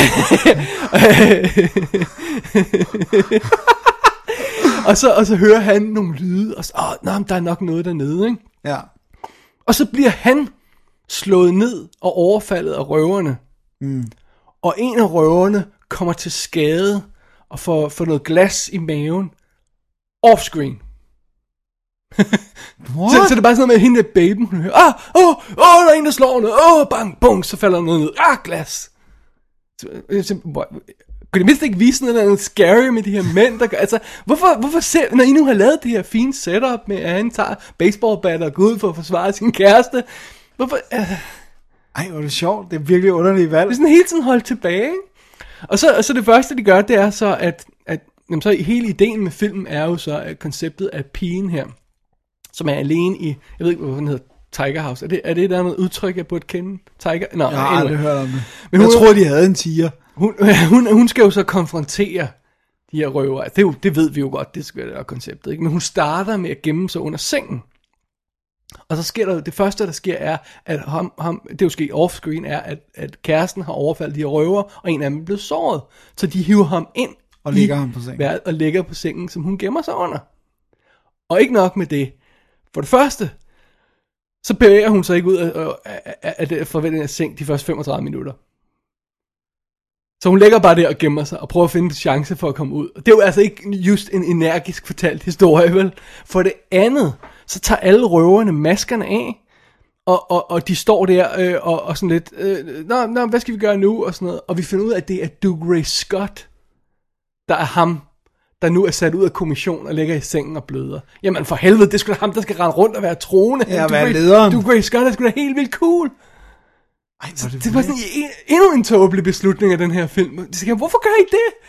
og, så, og så hører han nogle lyde, og så, åh, men der er nok noget dernede, ikke? ja. Og så bliver han slået ned og overfaldet af røverne. Mm. Og en af røverne kommer til skade og får, får noget glas i maven. Offscreen. What? Så, så det er bare sådan noget med hende der baben, hun hører, ah, åh, åh, der er en, der slår noget, åh, bang, bung, så falder noget ned, ah, glas. Så, jeg så, kunne de mindst ikke vise noget, noget scary med de her mænd, der gør, altså, hvorfor, hvorfor ser, når I nu har lavet det her fine setup med, at han tager baseballbat og går ud for at forsvare sin kæreste, hvorfor, øh, Ej, hvor er det sjovt. Det er virkelig underligt valg. det er sådan hele tiden holdt tilbage, ikke? Og så, og så det første, de gør, det er så, at, at jamen, så hele ideen med filmen er jo så at konceptet af pigen her, som er alene i, jeg ved ikke, hvad den hedder, Tiger House. Er det, er det der er noget udtryk, jeg burde kende? Tiger? Nå, Jeg har aldrig hørt om det. Men Men jeg hun- tror, de havde en tiger. Hun, hun, hun skal jo så konfrontere de her røver. Det, jo, det ved vi jo godt, det skal være konceptet. Ikke? Men hun starter med at gemme sig under sengen. Og så sker der det første, der sker, er, at ham, ham, det er jo sket offscreen, er, at, at kæresten har overfaldet de her røver, og en af dem blevet såret. Så de hiver ham ind Og lægger ham på sengen. Og lægger på sengen, som hun gemmer sig under. Og ikke nok med det. For det første, så bevæger hun sig ikke ud af, øh, af, af, af det forventede seng de første 35 minutter. Så hun ligger bare der og gemmer sig og prøver at finde en chance for at komme ud. Og det er jo altså ikke just en energisk fortalt historie, vel? For det andet, så tager alle røverne maskerne af, og, og, og de står der øh, og, og sådan lidt, øh, nå, nå, hvad skal vi gøre nu? Og sådan noget. Og vi finder ud af, at det er Doug Ray Scott, der er ham, der nu er sat ud af kommission og ligger i sengen og bløder. Jamen for helvede, det sgu da ham, der skal rende rundt og være troende. Ja, Doug være lederen. Doug Ray Scott er sgu da helt vildt cool. Ej, Så det var sådan en, endnu en tåbelig beslutning af den her film. De siger, hvorfor gør I det?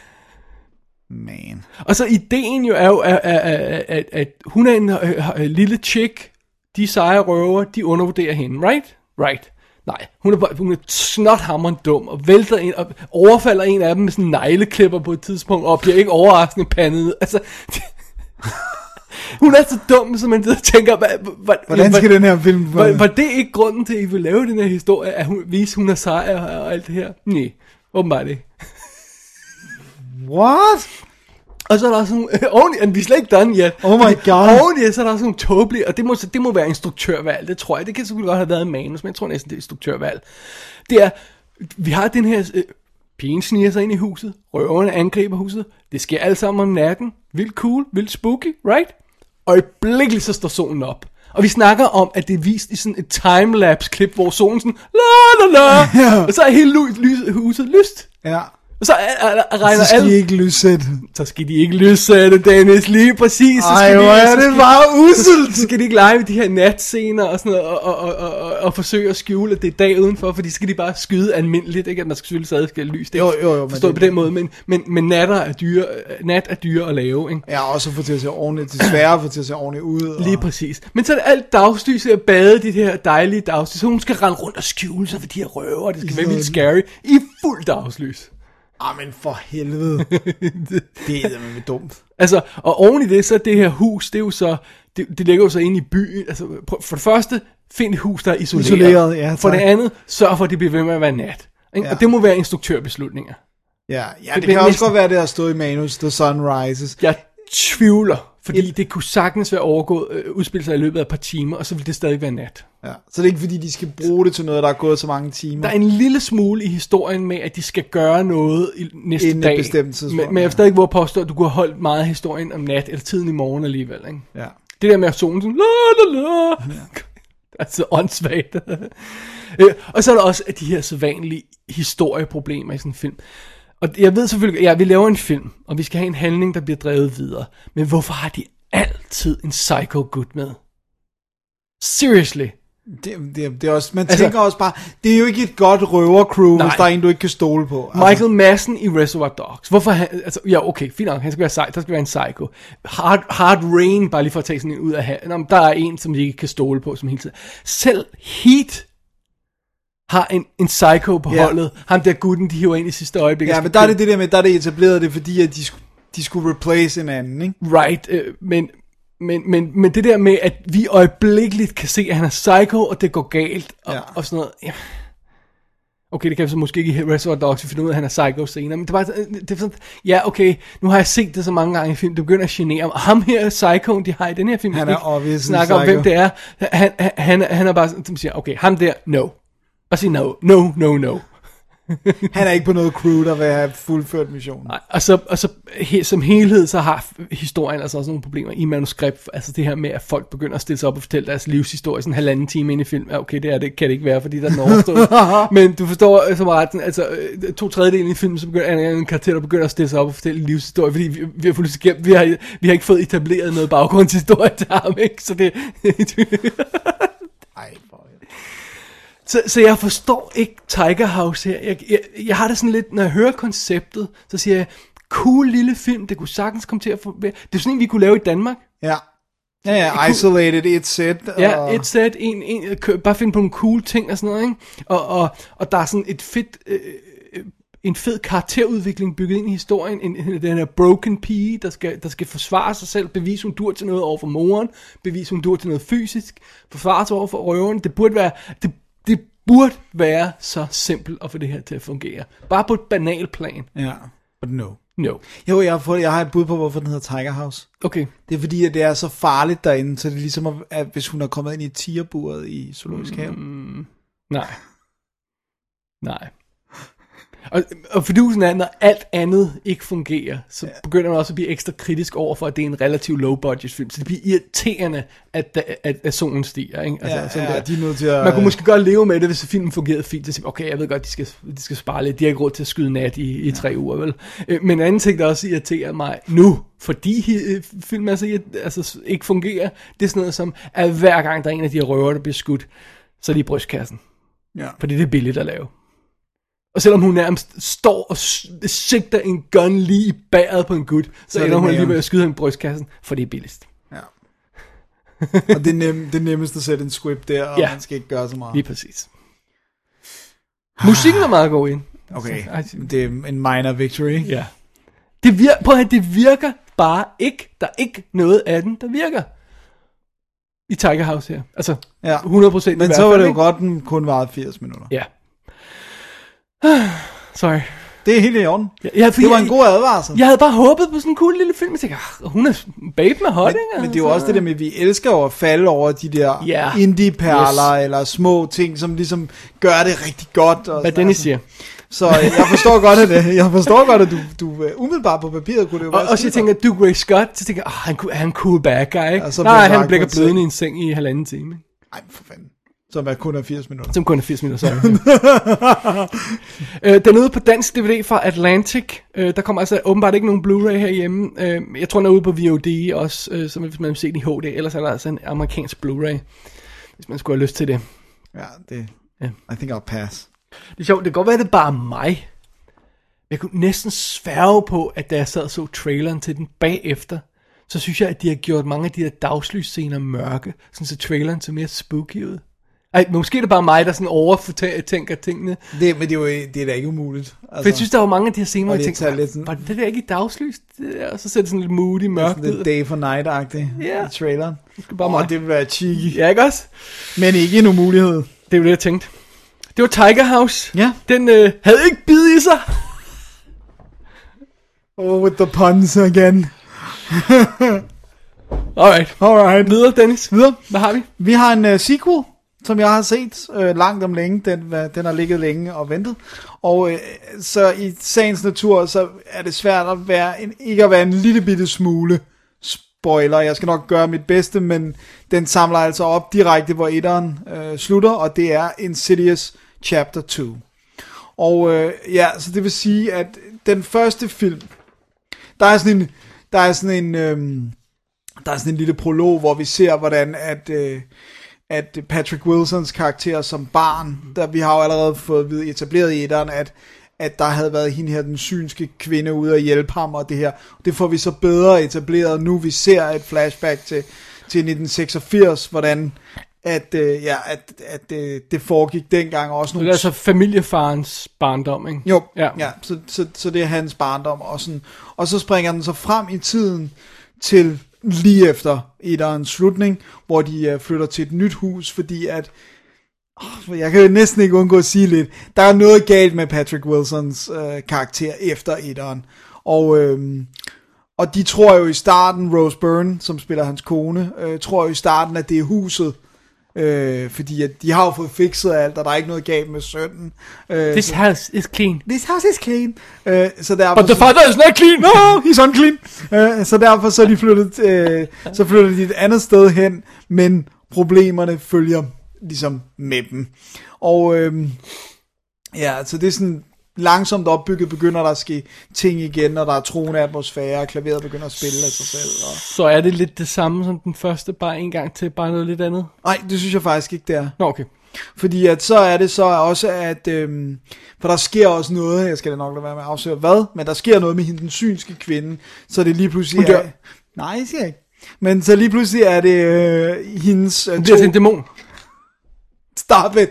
Man. Og så ideen jo er jo, at, at, at, at, hun er en øh, øh, lille chick, de seje røver, de undervurderer hende, right? Right. Nej, hun er, bare, hun er snothammerende dum, og vælter ind, og overfalder en af dem med sådan en negleklipper på et tidspunkt, og bliver ikke overraskende pandet. Altså, hun er så dum, så man sidder og tænker, hvad, hvad, Hvordan skal den her film... var, var det ikke grunden til, at I vil lave den her historie, at hun vise, hun er sej og, og alt det her? Nej, åbenbart ikke. What? Og så er der også nogle, oven i, and vi er slet ikke done yet. Oh my God. Oven i, så er der også nogle tåbelige, og det må, det må være instruktørvalg, det tror jeg. Det kan selvfølgelig godt have været manus, men jeg tror næsten, det er instruktørvalg. Det er, vi har den her, øh, pigen sniger sig ind i huset, røverne angriber huset, det sker alt sammen om natten, vildt cool, vildt spooky, right? Og i blikkeligt så står solen op. Og vi snakker om, at det er vist i sådan et timelapse klip, hvor solen sådan, la la la, og så er hele lys, huset lyst. Ja. Og så er, er, er, regner Så skal alle de ikke lyssætte. så skal de ikke lyssætte, Dennis, lige præcis. Så Ej, hvor er så det bare så, uselt. så skal de ikke lege med de her natscener og sådan noget, og, og, og, og, og, og forsøge at skjule, at det er dag udenfor, for de skal de bare skyde almindeligt, ikke? At man skal selvfølgelig stadig skal lys. Det Jo, jo, jo, Forstået på den måde, men, men, men natter er dyre, nat er dyre at lave, ikke? Ja, også få til at se ordentligt. Det at få til at se ordentligt ud. Og... Lige præcis. Men så er det alt dagslys at bade de her dejlige dagslys, så hun skal rende rundt og skjule sig for de her røver, og det skal være vildt scary i fuld dagslys. Ah, men for helvede. det er med dumt. Altså, og oven i det, så er det her hus, det er jo så, det, det ligger jo så inde i byen. Altså, for det første, find et hus, der er isoleret. Isoleret, ja, For det andet, sørg for, at det bliver ved med at være nat. Ikke? Ja. Og det må være instruktørbeslutninger. Ja, ja Det det, kan også næsten- godt være, det har stået i manus, The Sun Rises. Jeg tvivler, fordi det kunne sagtens være overgået, øh, udspille sig i løbet af et par timer, og så vil det stadig være nat. Ja. Så det er ikke fordi, de skal bruge det til noget, der er gået så mange timer. Der er en lille smule i historien med, at de skal gøre noget i næste Inden dag. bestemt tidspunkt, men, men jeg ja. vil stadig ikke våge påstå, at du kunne have holdt meget af historien om nat, eller tiden i morgen alligevel. Ikke? Ja. Det der med at solen sådan, la la la. Altså åndssvagt. Øh, og så er der også de her sædvanlige historieproblemer i sådan en film. Og jeg ved selvfølgelig, ja, vi laver en film, og vi skal have en handling, der bliver drevet videre. Men hvorfor har de altid en psycho gut med? Seriously. Det, det, det er også, man Altså- tænker også bare, det er jo ikke et godt røvercrew, Nej. hvis der er en, du ikke kan stole på. Altså, Michael Madsen i Reservoir Dogs. Hvorfor han, altså, ja okay, fint nok, han skal være sej, der skal være en psycho. Hard, Hard Rain, bare lige for at tage sådan en ud af hatten. Nå, Der er en, som vi ikke kan stole på, som hele tiden. Selv Heat har en, en psycho på Ja. holdet. Ham der gutten, de hiver ind i sidste øjeblik. Ja, men der er det det der med, der er det etableret, det er fordi, at de, de skulle replace hinanden, ikke? Right, øh, men, men, men, men det der med, at vi øjeblikkeligt kan se, at han er psycho, og det går galt, og, ja. Og sådan noget. Ja. Okay, det kan vi så måske ikke i Reservoir Dogs, vi finder ud af, at han er psycho senere, men det er bare, sådan- det er sådan, ja okay, nu har jeg set det så mange gange i film, det begynder at genere mig. Ham her, psychoen, de har i den her film, Han er ikke snakker om, psycho. hvem det er, han, han, han, han er bare sådan, som siger, okay, ham der, no. Og sige no, no, no, no. Han er ikke på noget crew, der vil have fuldført missionen. Nej, og så, og så he, som helhed, så har historien altså også nogle problemer i manuskript. Altså det her med, at folk begynder at stille sig op og fortælle deres livshistorie sådan en halvanden time ind i film. Ja, okay, det, er det kan det ikke være, fordi der er den overstået. Men du forstår øh, som ret, altså øh, to tredjedel i filmen, så begynder er der en karakter, der begynder at stille sig op og fortælle livshistorie, fordi vi, vi har fuldstændig vi har, vi har ikke fået etableret noget baggrundshistorie til ham, ikke? Så det... Ej, for Så, så jeg forstår ikke Tiger House her. Jeg, jeg, jeg har det sådan lidt, når jeg hører konceptet, så siger jeg, cool lille film, det kunne sagtens komme til at få... Det er sådan en, vi kunne lave i Danmark. Ja. Ja, ja, isolated, et set. Ja, og... et sæt, en, en, bare finde på nogle cool ting og sådan noget, ikke? Og, og, og der er sådan et fedt... Øh, øh, en fed karakterudvikling bygget ind i historien. En, en, den her broken pige, der skal, der skal forsvare sig selv, bevise hun dur til noget over for moren, bevise hun dur til noget fysisk, forsvare sig over for røveren. Det burde være, det burde være så simpelt at få det her til at fungere. Bare på et banal plan. Ja, but no. No. Jo, jeg har, fået, jeg har et bud på, hvorfor den hedder Tiger House. Okay. Det er fordi, at det er så farligt derinde, så det er ligesom, at- at hvis hun er kommet ind i tigerburet i zoologisk have. Nej. Nej. Og, og fordusen er, når alt andet ikke fungerer, så ja. begynder man også at blive ekstra kritisk over for, at det er en relativt low budget film. Så det bliver irriterende, at, at, at solen stiger. Ikke? Altså, Ja, sådan ja, der. de er nødt til at- Man kunne måske godt leve med det, hvis filmen fungerede fint. Så sige, okay, jeg ved godt, de skal, de skal spare lidt. De har ikke råd til at skyde nat i, i tre uger, vel? Øh, Men en anden ting, der også irriterer mig nu, fordi øh, filmen altså, altså, ikke fungerer, det er sådan noget som, at hver gang der er en af de røver, der bliver skudt, så er de i brystkassen. Ja. Fordi det er billigt at lave. Og selvom hun nærmest står og sigter en gun lige i bæret på en gut, så, Så så er ender hun lige med at skyde ham i brystkassen, for det er billigst. Ja. og det er, nem, det er nemmest at sætte en script der, og Ja. man skal ikke gøre så meget. Lige præcis. Musikken er meget god ind. Okay, Ej, det er en minor victory. Ja. Det virker, prøv at høre, det virker bare ikke. Der er ikke noget af den, der virker. I Tiger House her. Altså, Ja. 100 procent i Men hvert så var det jo ikke? godt, den kun varede 80 minutter. Ja. Sorry. Det er helt i orden. Ja, ja, det var jeg- en god advarsel. Jeg havde bare håbet på sådan en cool lille film. Jeg tænkte, ah, hun er babe med hot, Men, ikke? men det er jo også det der med, at vi elsker jo at falde over de der Ja. indie-perler, eller små ting, som ligesom gør det rigtig godt. Og Hvad Dennis altså. siger. Så øh, jeg forstår godt, at det, jeg forstår godt, at du, du øh, umiddelbart på papiret kunne det jo Og, være og så jeg skidegodt. tænker, du Ray Scott, så tænker jeg, oh, han, kunne- han er en cool bad guy, ikke? Og så Nej, han bliver blødende i en seng i halvanden time? Ej, for fanden. Som er kun er 80 minutter. Som kun er 80 minutter, sorry. øh, den er ude på dansk DVD fra Atlantic. Øh, der kommer altså åbenbart ikke nogen Blu-ray herhjemme. Øh, jeg tror, den er ude på VOD også, øh, så hvis man vil se den i HD. Ellers er der altså en amerikansk Blu-ray, hvis man skulle have lyst til det. Ja, det... Ja. I think I'll pass. Det er sjovt, det kan godt være, det er bare mig. Jeg kunne næsten sværge på, at da jeg sad og så traileren til den bagefter, så synes jeg, at de har gjort mange af de her dagslys-scener mørke, sådan så traileren så mere spooky ud. Ej, måske er det bare mig, der sådan overtænker tingene. Det, men det er jo det er da ikke umuligt. Altså, For jeg synes, der var mange af de her scener, jeg det tænkte, var, lidt sådan- var det der ikke i dagslys? Og så ser det sådan lidt moody mørkt ud. lidt day for night-agtigt Ja. i traileren. Det bare Åh, mig. det vil være cheeky. Ja, ikke også? Men ikke en umulighed. Det er jo det, jeg tænkte. Det var Tiger House. Ja. Den øh, havde ikke bid i sig. Oh, with the puns again. Alright. Alright. Videre, Dennis. Videre. Hvad har vi? Vi har en uh, sequel, som jeg har set øh, langt om længe. Den, den har ligget længe og ventet. Og øh, så i sagens natur, så er det svært at være en, ikke at være en lille bitte smule spoiler. Jeg skal nok gøre mit bedste, men den samler altså op direkte, hvor etteren øh, slutter, og det er Insidious Chapter 2. Og øh, ja, så det vil sige, at den første film, der er sådan en, der er sådan en, øh, der er sådan en lille prolog, hvor vi ser, hvordan at, øh, at Patrick Wilsons karakter som barn, der vi har jo allerede fået at vide, etableret i etteren, at, at der havde været hende her, den synske kvinde, ude at hjælpe ham, og det her. Det får vi så bedre etableret nu, vi ser et flashback til, til 1986, hvordan at, øh, ja, at, at øh, det foregik dengang også Det nogle er altså familiefarens barndom, ikke? jo, Ja. ja, ja så, så, så det er hans barndom. Og, sådan, og så springer den så frem i tiden til lige efter etterens slutning, hvor de øh, flytter til et nyt hus, fordi at oh, jeg kan jo næsten ikke undgå at sige lidt. Der er noget galt med Patrick Wilsons øh, karakter efter etteren. Og, øh, og de tror jo i starten, Rose Byrne, som spiller hans kone, øh, tror jo i starten, at det er huset, Øh, fordi at de har jo fået fikset alt, og der er ikke noget galt med sønnen. Øh, This så- house is clean. This house is clean. Øh, så derfor, But the father is not clean. No, he's unclean. Øh, så derfor så de flyttet, øh, så flytter de et andet sted hen, men problemerne følger ligesom med dem. Og øh, ja, så det er sådan langsomt opbygget, begynder der at ske ting igen, og der er troende atmosfære, og klaveret begynder at spille af sig selv. Og... Så er det lidt det samme som den første, bare en gang til, bare noget lidt andet. Nej, det synes jeg faktisk ikke, det er. Nå, okay. Fordi at så er det så også, at... Øhm, for der sker også noget, jeg skal da nok lade være med at afsløre hvad, men der sker noget med hende, den synske kvinde, så det lige pludselig Hun dør. er... Nej, jeg siger ikke. Men så lige pludselig er det øh, hendes... Øh, Det bliver til en dæmon. Stop it.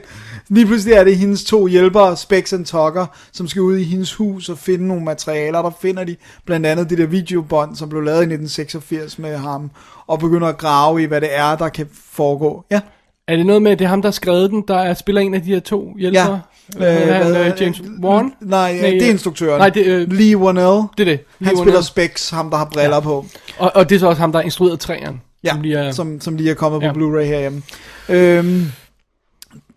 Lige pludselig er det hendes to hjælpere, Specs and Tucker, som skal ud i hendes hus og finde nogle materialer. Der finder de blandt andet det der videobånd, som blev lavet i 1986 med ham, og begynder at grave i, hvad det er, der kan foregå. Ja. Er det noget med, at det er ham, der har skrevet den, der er, spiller en af de her to hjælpere? Ja. Øh, han, hvad- øh, James Wan? Nej, nej det er instruktøren. Nej, det, øh, Lee Wanell. det er det. Lee Han spiller Whannell. Specs, ham der har briller ja. på. Og, og det er så også ham, der har instrueret træerne. Ja, som lige er, som, som lige er kommet Ja. på Blu-ray herhjemme. Øhm,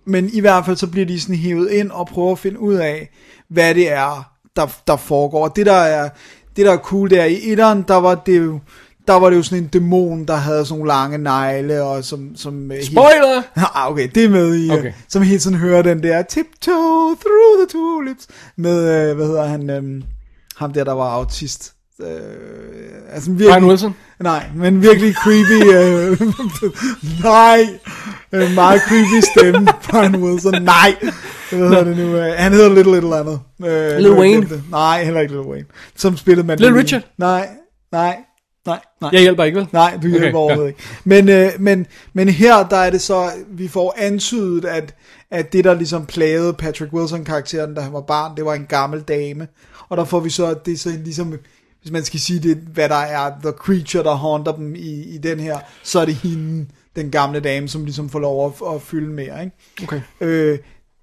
men i hvert fald så bliver de sådan hævet ind og prøver at finde ud af, hvad det er, der, der foregår. Og det der er, det der er cool, det er i etteren, der var det jo, der var det jo sådan en dæmon, der havde sådan nogle lange negle, og som... som øh, helt- Spoiler! Ah, okay, det er med i, Okay. okay. som hele tiden hører den der tiptoe through the tulips, med, øh, hvad hedder han, øh, ham der, der var autist. Øh, altså virkelig, Brian Wilson? Nej, men virkelig creepy, øh, nej, øh, meget creepy stemme, Brian Wilson, nej, hvad hedder det nu, øh, han hedder Little Little andet. Øh, Lil Wayne? Nej, heller ikke Lil Wayne, som spillede man. Little Richard? Nej, nej, nej, nej. Jeg hjælper ikke, vel? Nej, du hjælper Okay, overhovedet ikke. Men, øh, men, men her, der er det så, vi får antydet, at, at det, der ligesom plagede Patrick Wilson-karakteren, da han var barn, det var en gammel dame. Og der får vi så, at det er så ligesom, hvis man skal sige det, hvad der er, the creature, der haunter dem i, i den her, så er det hende, den gamle dame, som ligesom får lov at, at fylde mere, ikke? Okay. Øh,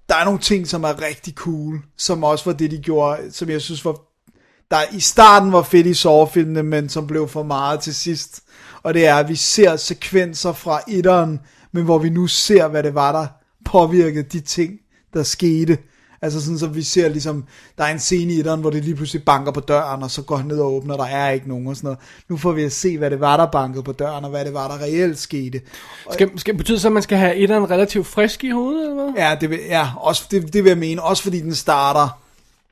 der er nogle ting, som er rigtig cool, som også var det, de gjorde, som jeg synes var, der i starten var fedt i Saw-filmene, men som blev for meget til sidst. Og det er, at vi ser sekvenser fra etteren, men hvor vi nu ser, hvad det var, der påvirkede de ting, der skete. Altså sådan, så vi ser ligesom, der er en scene i etteren, hvor det lige pludselig banker på døren, og så går han ned og åbner, der er ikke nogen og sådan noget. Nu får vi at se, hvad det var, der bankede på døren, og hvad det var, der reelt skete. Skal, skal, betyder det så, at man skal have etteren relativt frisk i hovedet, eller hvad? Ja, det vil, ja også, det, det vil jeg mene. Også fordi den starter,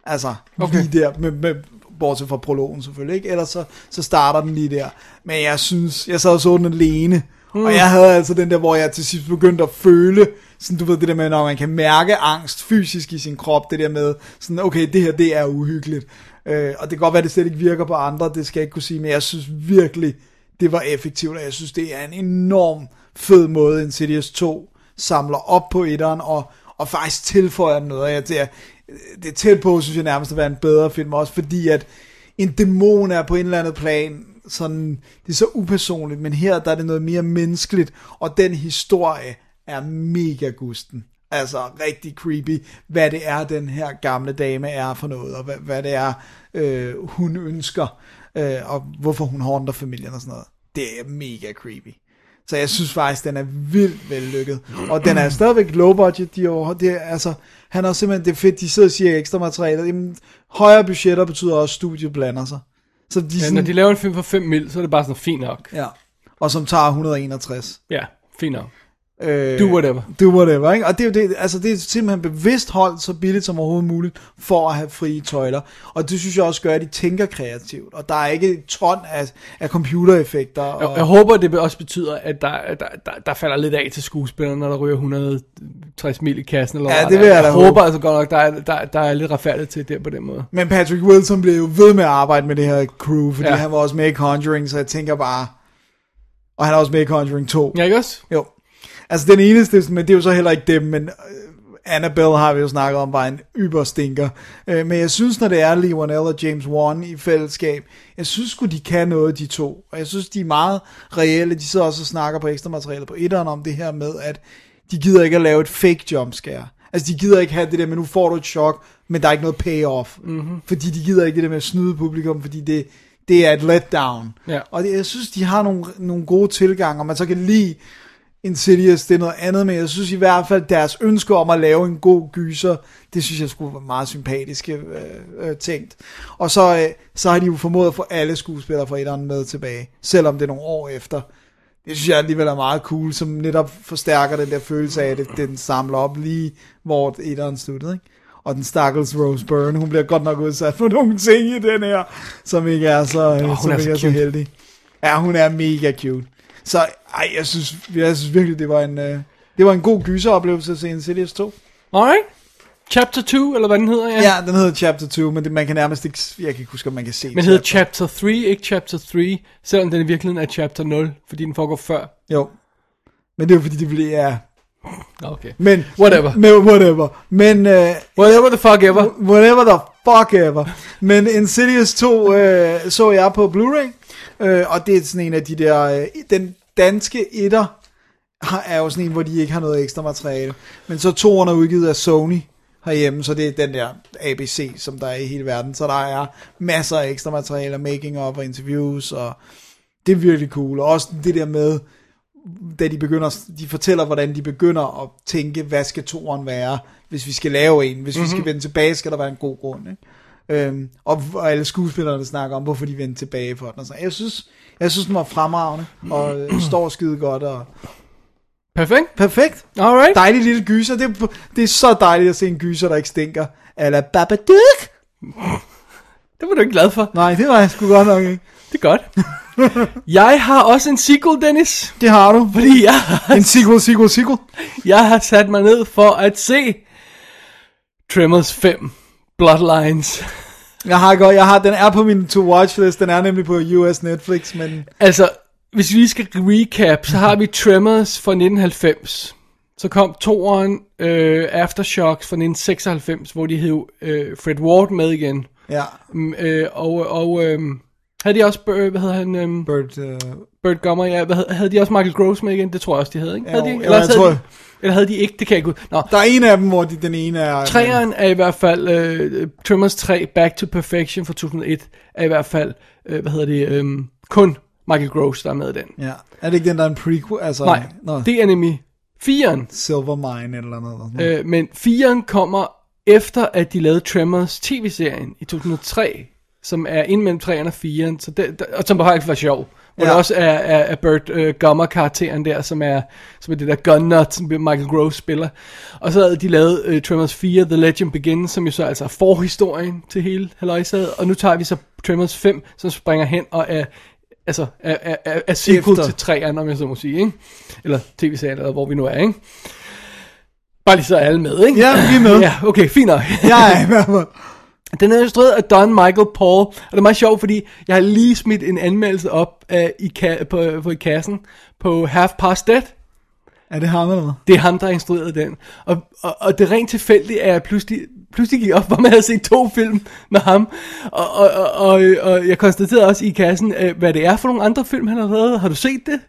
altså okay. lige der, med, med, bortset fra prologen selvfølgelig, ikke? Ellers så, så starter den lige der. Men jeg synes, jeg sad og så den alene, mm. og jeg havde altså den der, hvor jeg til sidst begyndte at føle, sådan du ved det der med, når man kan mærke angst fysisk i sin krop, det der med, sådan okay, det her, det er uhyggeligt. Øh, og det kan godt være, det slet ikke virker på andre, det skal jeg ikke kunne sige, men jeg synes virkelig, det var effektivt, og jeg synes, det er en enorm fed måde, Insidious 2 samler op på etteren, og, og faktisk tilføjer noget. Jeg, det, er, det er tæt på, synes jeg nærmest at være en bedre film, også fordi at en dæmon er på en eller anden plan, sådan, det er så upersonligt, men her der er det noget mere menneskeligt, og den historie er mega gusten. Altså rigtig creepy, hvad det er, den her gamle dame er for noget, og hvad, hvad det er, øh, hun ønsker, øh, og hvorfor hun håndter familien og sådan noget. Det er mega creepy. Så jeg synes faktisk, den er vildt vellykket. Og den er stadigvæk low budget. De jo- det er, altså, han har simpelthen, det er fedt, de sidder og siger ekstra materiale. Jamen, højere budgetter betyder også, at studiet blander sig. Så de, Ja, sådan, når de laver en film for 5 mil, så er det bare sådan fint nok. ja. Og som tager 161. Ja, fint nok. Øh, Do whatever. Do whatever, ikke? Og det er jo det, altså det er simpelthen bevidst holdt så billigt som overhovedet muligt, for at have frie tøjler. Og det synes jeg også gør, at de tænker kreativt. Og der er ikke et ton af, af computereffekter. Jeg, Og, jeg håber, det også betyder, at der, der, der, der falder lidt af til skuespillerne, når der ryger 160 mil i kassen. Eller Ja, det vil jeg jeg håbe. håber altså godt nok, der er, der, der er lidt retfærdigt til det på den måde. Men Patrick Wilson blev jo ved med at arbejde med det her crew, fordi ja. han var også med i Conjuring, så jeg tænker bare... Og han er også med i Conjuring 2. Ja, ikke også? Jo. Altså den eneste, men det er jo så heller ikke dem, men øh, Annabelle har vi jo snakket om, var en yberstinker. Øh, men jeg synes, når det er Lee Wanell og James Wan i fællesskab, jeg synes sgu, de kan noget, de to. Og jeg synes, de er meget reelle. De sidder også og snakker på ekstra materiale på etteren om det her med, at de gider ikke at lave et fake jumpscare. Altså, de gider ikke have det der med, nu får du et chok, men der er ikke noget payoff. Mm-hmm. Fordi de gider ikke det der med at snyde publikum, fordi det, det er et letdown. Ja. Og det, jeg synes, de har nogle, nogle gode tilgange, og man så kan lide Insidious, det er noget andet, men jeg synes i hvert fald, deres ønske om at lave en god gyser, det synes jeg skulle være meget sympatiske øh, øh, tænkt. Og så, øh, så har de jo formået at få alle skuespillere fra etteren med tilbage, selvom det er nogle år efter. Det synes jeg alligevel er meget cool, som netop forstærker den der følelse af, at det, den samler op lige, hvor etteren sluttede, ikke? Og den stakkels Rose Byrne, hun bliver godt nok udsat for nogle ting i den her, som ikke er så, oh, hun som er ikke så er så cute. heldig. Ja, hun er mega cute. Så ej, jeg synes, jeg synes virkelig, det var en, øh, det var en god gyseroplevelse at se Insidious 2. Alright. Chapter 2, eller hvad den hedder, ja. Ja, den hedder Chapter 2, men det, man kan nærmest ikke, jeg kan ikke huske, om man kan se Men hedder Chapter 3, ikke Chapter 3, selvom den i virkeligheden er Chapter 0, fordi den foregår før. Jo. Men det er jo fordi, det bliver, ja. Okay. Men, Whatever. Men, whatever. Men, øh, Whatever the fuck ever. whatever the fuck ever. Men Insidious 2 øh, så jeg på Blu-ray, øh, og det er sådan en af de der, øh, den danske etter har, er jo sådan en, hvor de ikke har noget ekstra materiale. Men så toeren er udgivet af Sony herhjemme, så det er den der ABC, som der er i hele verden. Så der er masser af ekstra materiale, making of og interviews, og det er virkelig cool. Og også det der med, da de begynder, de fortæller, hvordan de begynder at tænke, hvad skal toeren være, hvis vi skal lave en. Hvis mm-hmm. vi skal vende tilbage, skal der være en god grund. Ikke? Øhm, og, og alle skuespillerne snakker om, hvorfor de vendte tilbage for den. Og så. Jeg synes, jeg synes, den var fremragende, og øh, står skide godt. Og Perfekt. perfekt. Alright. Dejlig lille gyser. Det, er- det er så dejligt at se en gyser, der ikke stinker. Eller Babadook. Det var du ikke glad for. Nej, det var jeg sgu godt nok ikke. Det er godt. jeg har også en sequel, Dennis. Det har du. Fordi jeg, har- En sequel, sequel, sequel. jeg har sat mig ned for at se Tremors 5 Bloodlines. Jeg har godt, jeg har, den er på min to-watch list. Den er nemlig på US Netflix, men Altså, hvis vi skal recap, så har vi Tremors fra 1990. Så kom toeren øh, Aftershocks fra 1996, hvor de hed øh, Fred Ward med igen. ja, Mm, øh, og og øh, havde de også, øh, hvad hedder han, øh, Bird, uh, Burt Gummer, ja, hvad havde, havde de også Michael Gross med igen? Det tror jeg også, de havde, ikke? Jo, Havde de? jo, Eller, jeg også tror- havde de, eller havde de ikke? Det kan jeg ikke. Nå, Der er en af dem, hvor de, den ene er... Træeren er i hvert fald, øh, Tremors 3, Back to Perfection fra 2001, er i hvert fald, øh, hvad hedder det, øh, kun Michael Gross, der er med i den. Ja. Er det ikke den, der er en prequel? Altså, Nej, Nå, det er nemlig 4'eren. Silver Mine eller noget. Eller. Øh, men 4'eren kommer efter, at de lavede Tremors tv-serien i 2003, som er ind mellem 3'eren og 4'eren, så det, og som faktisk var sjov. Hvor Ja. der også er, er, er Burt uh, Gummer-karakteren der, som er, som er det der gun nut, som Michael Gross spiller. Og så havde de lavet uh, Tremors 4, The Legend Begins, som jo så altså er forhistorien til hele halløjsaget. Og nu tager vi så Tremors 5, som springer hen og er, altså, er, er, er, er sequel til 3'eren, om jeg så må sige, ikke? Eller tv-serien, eller hvor vi nu er, ikke? Bare lige så alle med, ikke? Ja, vi er med. Ja, okay, fint nok. Jeg er i hvert fald. Den er instrueret af Don Michael Paul, og det er meget sjovt, fordi jeg har lige smidt en anmeldelse op uh, i, ka- på, på i kassen på Half Past Dead. Er det ham eller hvad? Det er ham, der har instrueret den. Og, og, og det er rent tilfældigt, at jeg pludselig, pludselig gik op, hvor man havde set to film med ham. Og, og, og, og, og jeg konstaterede også i kassen, uh, hvad det er for nogle andre film, han har lavet. Har du set det?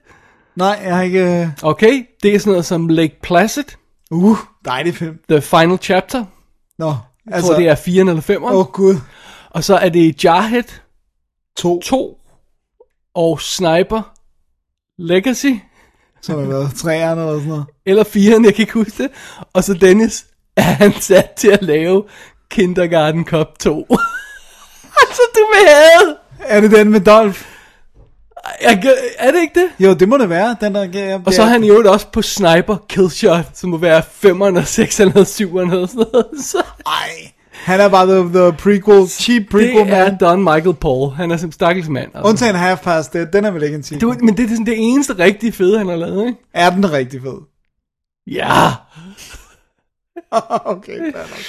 Nej, jeg har ikke... øh, Okay, det er sådan noget som Lake Placid, Uh, dejlig film. The Final Chapter. Nå, Jeg altså... tror, det er 4 eller 5. Åh, oh, gud. Og så er det Jarhead To. 2 og Sniper Legacy, Så har været træerne eller sådan noget. eller 4'eren, jeg kan ikke huske det. Og så Dennis er han sat til at lave Kindergarten Cup 2. altså, du vil have. Er det den med Dolph? Jeg, er det ikke det? Jo, det må det være. Den der... Ja, Og så er han i øvrigt også på Sniper Killshot, som må være 5'eren, 6'eren eller 7'eren eller sådan noget. Så Ej, han er bare the, the prequel, cheap prequel det er man. Don Michael Paul. Han er som stakkels mand. Altså. Undtagen Half Past Dead, den er vel ikke en sequel. Du, men det er sådan det eneste rigtige fede, han har lavet, ikke? Er den rigtig fed? Ja. okay, fair nok.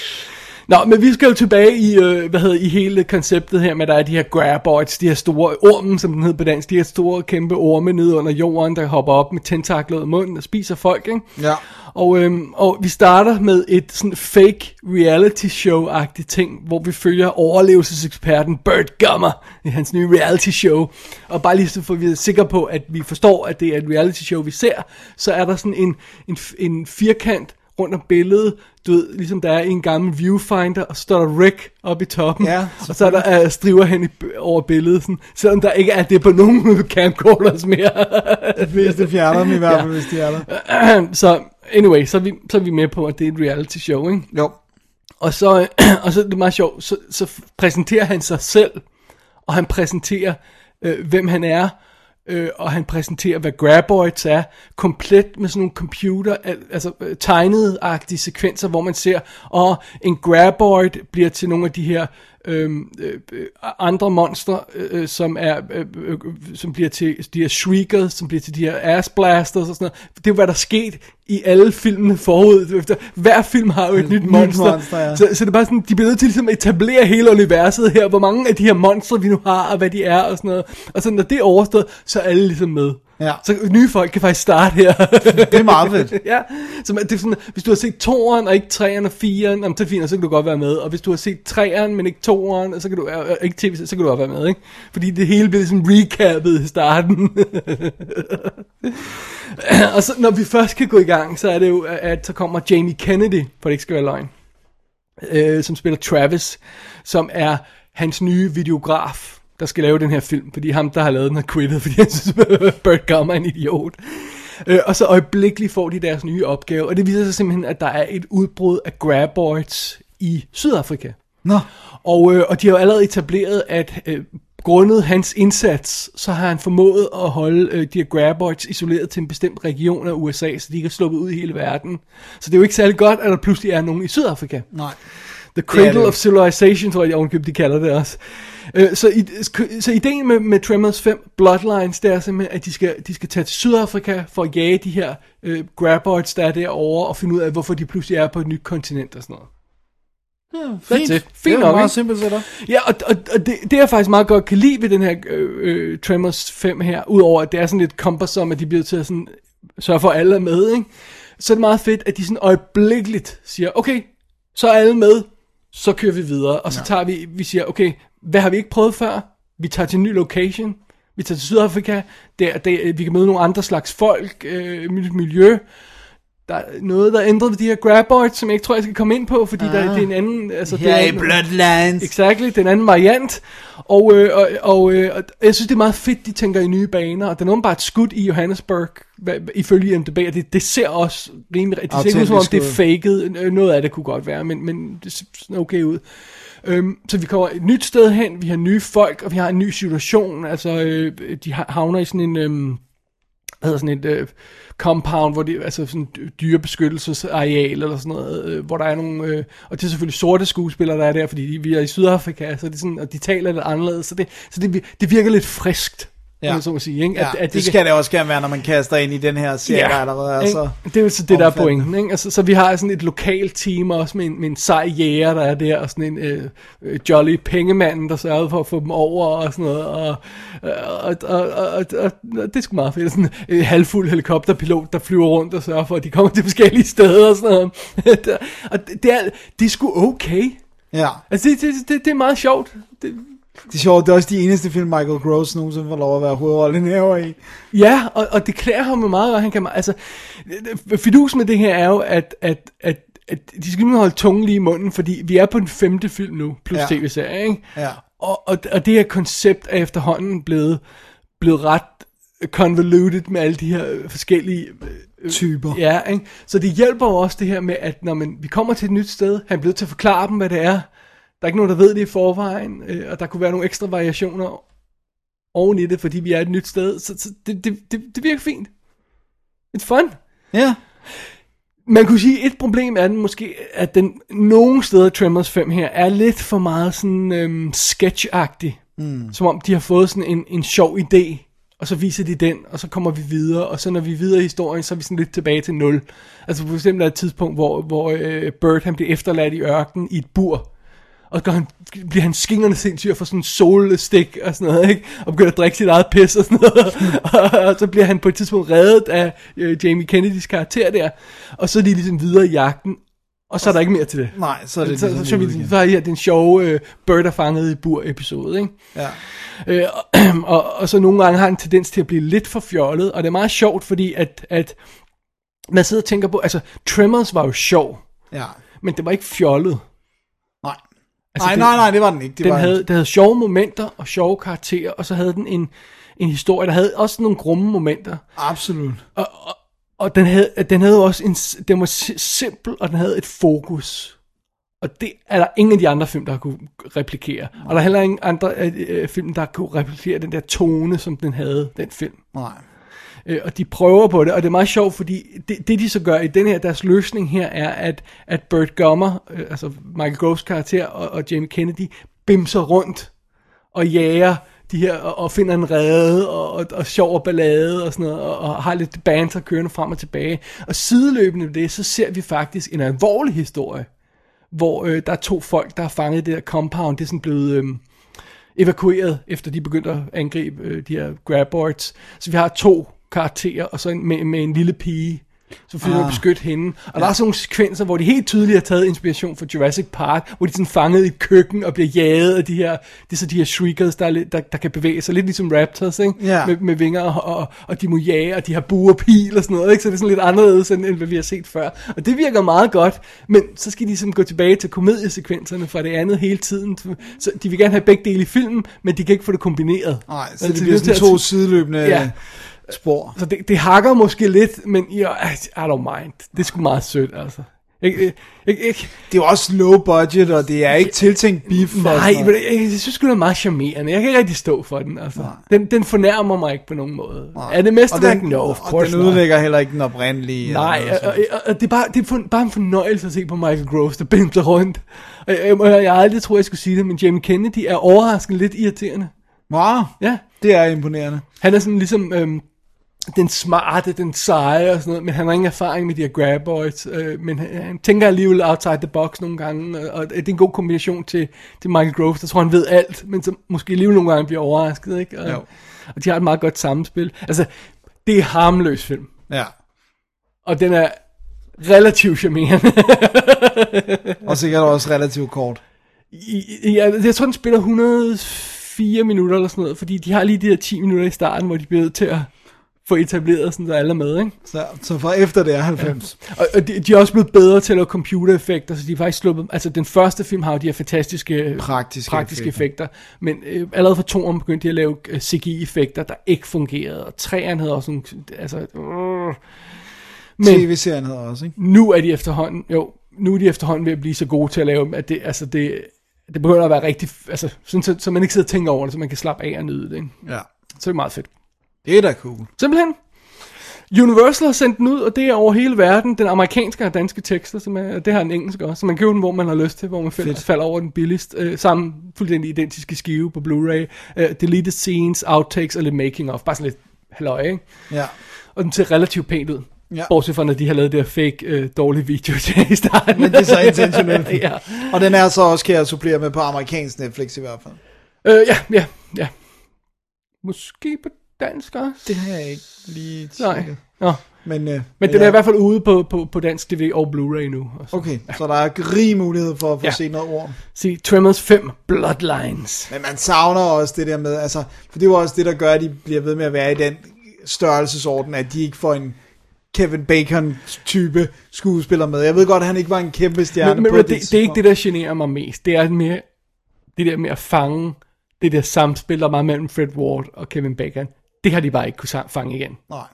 Nå, men vi skal jo tilbage i, øh, hvad hedder, i hele konceptet her med, at der er de her graboids, de her store ormen, som den hedder på dansk, de her store kæmpe orme nede under jorden, der hopper op med tentakler af munden og spiser folk, ikke? Ja. Og, øhm, og vi starter med et sådan fake reality show-agtigt ting, hvor vi følger overlevelseseksperten Bert Gummer i hans nye reality show. Og bare lige så for vi er sikre på, at vi forstår, at det er et reality show, vi ser, så er der sådan en, en, en firkant rundt om billedet, du ved, ligesom der er en gammel viewfinder, og så står der Rick oppe i toppen, Ja, og så er der uh, striver hen i, over billedet, sådan, selvom der ikke er det på nogen camcorders mere. Det fjerner dem i hvert fald, Ja. hvis de er der. så anyway, så er, vi, så er vi med på, at det er et reality show, ikke? Jo. Og så, og så er det meget sjovt, så, så præsenterer han sig selv, og han præsenterer, øh, hvem han er, øh, og han præsenterer, hvad graboids er, komplet med sådan nogle computer, al- altså øh, tegnede-agtige sekvenser, hvor man ser, og en graboid bliver til nogle af de her øh, øh, andre monstre, øh, øh, som er øh, øh, som bliver til de her shriekers, som bliver til de her ass blasters og sådan noget. Det er hvad der er sket i alle filmene forud. Efter, hver film har jo et nyt monster. monster, ja. så, så det er bare sådan, de bliver nødt til ligesom at etablere hele universet her, hvor mange af de her monstre vi nu har, og hvad de er og sådan noget. Og så når det er overstået, så er alle ligesom med. Ja. Så nye folk kan faktisk starte her. Det er meget fedt. ja, så man- det er sådan, hvis du har set toeren og ikke treeren og firen, jamen, så er fint, så kan du godt være med. Og hvis du har set treeren, men ikke toeren, så kan du, øh, ikke tv, så kan du godt være med, ikke? Fordi det hele bliver sådan recappet i starten. og så når vi først kan gå i gang, så er det jo, at så kommer Jamie Kennedy, for det ikke skal være løgn, øh, som spiller Travis, som er hans nye videograf, der skal lave den her film, fordi ham, der har lavet den, har quittet, fordi han synes, Burt Gummer er en idiot. Øh, og så øjeblikkeligt får de deres nye opgave, og det viser sig simpelthen, at der er et udbrud af graboids i Sydafrika. Nå, Og, øh, og de har jo allerede etableret, at øh, grundet hans indsats, så har han formået at holde øh, de her graboids isoleret til en bestemt region af USA, så de ikke er sluppet ud i hele verden. Så det er jo ikke særlig godt, at der pludselig er nogen i Sydafrika. nej. The Det Cradle det. of Civilization, tror jeg, ovenkøbet, de kalder det også. Øh, så, i, så ideen med, med Tremors 5 Bloodlines, det er simpelthen, at de skal, de skal tage til Sydafrika for at jage de her øh, graboids, der er derovre, og finde ud af, hvorfor de pludselig er på et nyt kontinent og sådan noget. Fint. it. Fint det er nok, meget simpelt setup. Ja, og, og, og det, det jeg faktisk meget godt kan lide ved den her øh, øh, Tremors 5 her, udover at det er sådan lidt cumbersome, at de bliver til at sådan, sørge for, at alle er med, ikke? så er det meget fedt, at de sådan øjeblikkeligt siger, okay, så er alle med, så kører vi videre, og så tager vi, vi siger, okay, hvad har vi ikke prøvet før? Vi tager til en ny location, vi tager til Sydafrika, der, der, vi kan møde nogle andre slags folk, øh, miljø, der er noget, der er ændret ved de her graboids, som jeg ikke tror, jeg skal komme ind på, fordi ah. der, det er en anden... Altså, det Her er i en-. Exactly, den anden variant. Og, øh, og, og, øh, og jeg synes, det er meget fedt, de tænker i nye baner. Og den er bare et skud i Johannesburg, ifølge IMDb, og det, det ser også rimelig... Det ser ikke ud som om, det er faked. Øh, Noget af det kunne godt være, men, men det ser okay ud. Øhm, så vi kommer et nyt sted hen, vi har nye folk, og vi har en ny situation. Altså, øh, de havner i sådan en... Øh, hvad hedder sådan et øh, compound, hvor det altså sådan et dyrebeskyttelsesareal eller sådan noget, øh, hvor der er nogle, øh, og det er selvfølgelig sorte skuespillere, der er der, fordi de, vi er i Sydafrika, så det er sådan, og de taler lidt anderledes, så det, så det, det virker lidt friskt, Ja. ja. så må sige, ikke? Ja, det, det skal det også gerne være, når man kaster ind i den her serie, der allerede er så... Det er jo så det, der er pointen. Ikke? Altså, så vi har sådan et lokalt team også med en, med en sej jæger, der er der, og sådan en øh, øh, jolly pengemand, der sørger for at få dem over og sådan noget. Og, og, og, og, og, og, det er sgu meget fedt. Sådan en halvfuld helikopterpilot, der flyver rundt og sørger for, at de kommer til forskellige steder og sådan noget. og det, det, er, det er sgu okay. Ja, Altså, det, det, det, det er meget sjovt. Det, det er sjovt, det er også de eneste film, Michael Gross nogensinde får lov at være hovedrollenæver i. Ja, og, og det klæder ham jo meget, og han kan, altså, fidus med det her er jo, at, at, at, at de skal nu holde tungen lige i munden, fordi vi er på den femte film nu, plus Ja. tv-serie, ikke? Ja. Og, og, og det her koncept er efterhånden blevet, blevet ret convoluted med alle de her forskellige øh, Typer. Ja, ikke? Så det hjælper jo også det her med, at når man, vi kommer til et nyt sted, han er blevet til at forklare dem, hvad det er. Der er ikke nogen, der ved det i forvejen, øh, og der kunne være nogle ekstra variationer oven i det, fordi vi er et nyt sted. Så, så det, det, det, det virker fint. It's fun. Ja. Man kunne sige, et problem er den måske, at den nogle steder Tremors 5 her er lidt for meget sådan øhm, sketchagtig. Mm. Som om de har fået sådan en, en sjov idé, og så viser de den, og så kommer vi videre, og så når vi er videre i historien, så er vi sådan lidt tilbage til nul. Altså for eksempel er et tidspunkt, hvor, hvor øh, Bert han bliver efterladt i ørkenen i et bur, og går han, bliver han skingerne sindssyg og får sådan en solstik og sådan noget, ikke? Og begynder at drikke sit eget pis og sådan noget. og, og, så bliver han på et tidspunkt reddet af øh, Jamie Kennedys karakter der. Og så er de ligesom videre i jagten. Og så er der ikke mere til det. Nej, så er det så, ligesom så, så, så, så er den sjove øh, Bird er fanget i bur episode, ikke? Ja. Øh, og, og, og så nogle gange har han en tendens til at blive lidt for fjollet, og det er meget sjovt, fordi at, at man sidder og tænker på, altså Tremors var jo sjov, Ja. men det var ikke fjollet. Nej. Altså, nej, den- nej, nej, det var den ikke. Det Den var havde, den havde sjove momenter og sjove karakterer, og så havde den en, en historie, der havde også nogle grumme momenter. Absolut. Og den havde, den havde også en, den var si- simpel, og den havde et fokus. Og det er der ingen af de andre film, der har kunne replikere. Og der er heller ingen andre øh, øh, film, der kunne replikere den der tone, som den havde, den film. Nej. Øh, og de prøver på det, og det er meget sjovt, fordi det, det de så gør i den her, deres løsning her, er, at, at Burt Gummer, øh, altså Michael Groves karakter, og, og Jamie Kennedy, bimser rundt og jager de her, og, og finder en rede, og, og, og sjov og ballade, og sådan noget, og, og har lidt banter kørende frem og tilbage. Og sideløbende med det, så ser vi faktisk en alvorlig historie, hvor øh, der er to folk, der er fanget i det der compound, det er sådan blevet... Øh, evakueret, efter de begyndte at angribe øh, de her graboids. Så vi har to karakterer, og så en, med, med en lille pige, så forsøger ah. beskytte hende. Og ja. der er sådan nogle sekvenser, hvor de helt tydeligt har taget inspiration fra Jurassic Park, hvor de sådan fanget i køkken og bliver jaget af de her, det er så de her shriekers, der, er lidt, der, der kan bevæge sig, lidt ligesom raptors, ikke? Ja. Med, med vinger, og, og, og de må jage, og de har bue og pil og sådan noget, ikke? Så det er sådan lidt anderledes, end, end hvad vi har set før. Og det virker meget godt, men så skal de ligesom gå tilbage til komediesekvenserne fra det andet hele tiden. Så de vil gerne have begge dele i filmen, men de kan ikke få det kombineret. Nej, så Altså, det de bliver er sådan to sideløbende Ja. Spor. Så det, det hakker måske lidt, men ja, I don't mind. Det er sgu meget sødt, altså. Ikke, ikke, ikke. Det er jo også low budget, og det er ikke tiltænkt beef. og Nej, men noget. jeg, jeg synes det er meget charmerende. Jeg kan ikke rigtig stå for den, altså. Den, den fornærmer mig ikke på nogen måde. Er det mesterværk? den, No, of og course den not. udlægger heller ikke den oprindelige. Nej, noget og, sådan. og, og det er, bare, det er for, bare en fornøjelse at se på Michael Groves, der bimser rundt. Og jeg, jeg, jeg har aldrig troet, jeg skulle sige det, men Jamie Kennedy er overraskende lidt irriterende. Wow, Ja, det er imponerende. han er sådan ligesom øhm, den smarte, den seje og sådan noget, men han har ingen erfaring med de her graboids, øh, men han, han tænker alligevel outside the box nogle gange, og, og det er en god kombination til, til Michael Groves, der tror han ved alt, men så måske alligevel nogle gange bliver overrasket, ikke? Og, Jo. og de har et meget godt samspil. Altså, det er harmløs film, Ja. og den er relativt charmerende. Og sikkert også relativt kort. I, i, jeg, tror, den spiller 104 minutter eller sådan noget, fordi de har lige de der 10 minutter i starten, hvor de bliver til at få etableret, sådan, så alle er med, ikke? Så, så fra efter det er 90. Og, og de, de er også blevet bedre til at lave computereffekter, så de er faktisk sluppet... Altså, den første film har jo de her fantastiske Praktiske praktiske effekter. effekter. Men øh, allerede fra toeren begyndte de at lave øh, CGI-effekter, der ikke fungerede. Og treeren havde også nogle... Altså, øh. Men TV-serien hedder også, ikke? nu er de efterhånden... Jo, nu er de efterhånden ved at blive så gode til at lave dem, at det, altså det, det begynder at være rigtig... Altså, sådan, så, så man ikke sidder og tænker over det, så man kan slappe af og nyde det. Ikke? Ja. Så det er meget fedt. Det er da cool. Simpelthen. Universal har sendt den ud, og det er over hele verden. Den amerikanske og danske tekster, som er, det har den engelske også. Så man køber den, hvor man har lyst til, hvor man falder, falder over den billigst. Øh, sammen fuldstændig identiske skive på Blu-ray. Øh, deleted scenes, outtakes og lidt making of. Bare sådan lidt halløj, ikke? Ja. Og den ser relativt pænt ud. Ja. Bortset fra, når de har lavet det her fake, øh, dårlige video til i starten. Men det er så intentionelt. ja. Og den er så også, kan jeg supplere med på amerikansk Netflix i hvert fald. Øh, ja, ja, ja. Måske på dansk også? Det har jeg ikke lige Nej. tjekket. Nå. Men, øh, Men den er ja. i hvert fald ude på, på, på dansk DVD og Blu-ray nu. Også. Okay, så der er rig mulighed for at få Ja. ja. set noget ord. Se, Tremors 5, Bloodlines. Men man savner også det der med, altså, for det er jo også det, der gør, at de bliver ved med at være i den størrelsesorden, at de ikke får en Kevin Bacon-type skuespiller med. Jeg ved godt, at han ikke var en kæmpe stjerne Men, men på det, det, er ikke det, der generer mig mest. Det er mere det der med at fange det der samspil, der var mellem Fred Ward og Kevin Bacon. Det har de bare ikke kunne fange igen. Nej.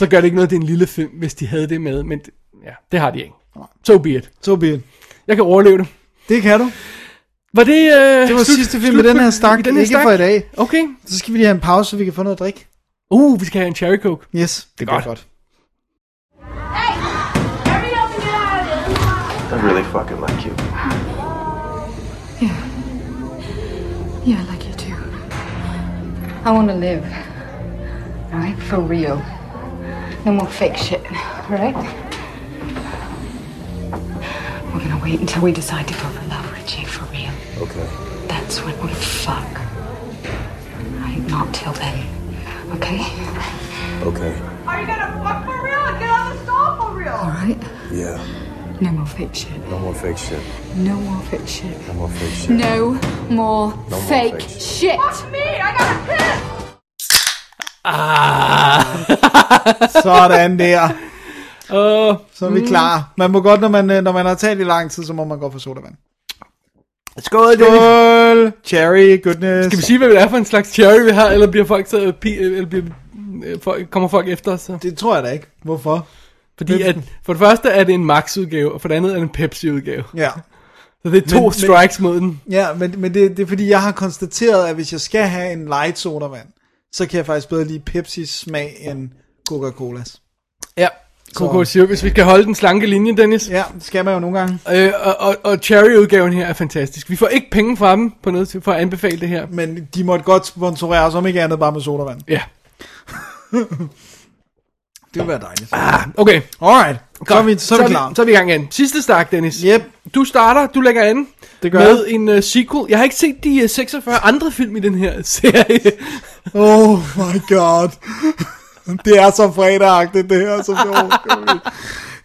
Så gør det ikke noget, det er en lille film, hvis de havde det med, men det- ja, det har de ikke. So be it. Så be it. Jeg kan overleve det. Det kan du. Var det... Øh, Det var sidste film i den her stak, den her ikke stak? for i dag. Okay. Så skal vi lige have en pause, så vi kan få noget at drikke. Uh, vi skal have en cherry coke. Yes, det Godt. går godt. I really fucking like you. Yeah, I like. I want to live. All right? For real. No more fake shit. All right? We're gonna wait until we decide to go for love, Richie. For real. Okay. That's when we fuck. All right? Not till then. Okay? Okay. Are you gonna fuck for real and get on the stall for real? All right? Yeah. No more fake shit. No more fake shit. No more fake shit. No more fake shit. No more more fake, fake shit. Fuck me! I got a piss! Ah. Sådan der. Uh, Så er vi klar. Man må godt, når man, øh, når man har talt i lang tid, så må man godt få sodavand. skål. Skål! Cherry, goodness. Skal vi sige, hvad det er for en slags cherry, vi har, eller bliver folk så, pi- eller bliver, øh, folk, kommer folk efter os? Så? Det tror jeg da ikke. Hvorfor? Fordi at, for det første er det en Max-udgave, og for det andet er det en Pepsi-udgave. Ja. Så det er to Men- men- strikes mod den. Ja, men, men det, det er fordi, jeg har konstateret, at hvis jeg skal have en light sodavand, så kan jeg faktisk bedre lide Pepsis smag end Coca-Colas. Ja. Coco Zero, hvis vi skal holde den slanke linje, Dennis. Ja, det skal man jo nogle gange. Øh, og, og, og Cherry-udgaven her er fantastisk. Vi får ikke penge fra dem på noget til, for at anbefale det her. Men de måtte godt sponsorere os, om ikke andet bare med sodavand. Ja. Det ville være dejligt. Ah, okay. Alright, så er vi, så er vi så, klar. så er vi i gang igen. Sidste stak, Dennis. Yep, Du starter, du lægger an det gør med jeg. en uh, sequel. Jeg har ikke set de uh, 46 andre film i den her serie. Oh my god. Det er så fredagagtigt, det her, kan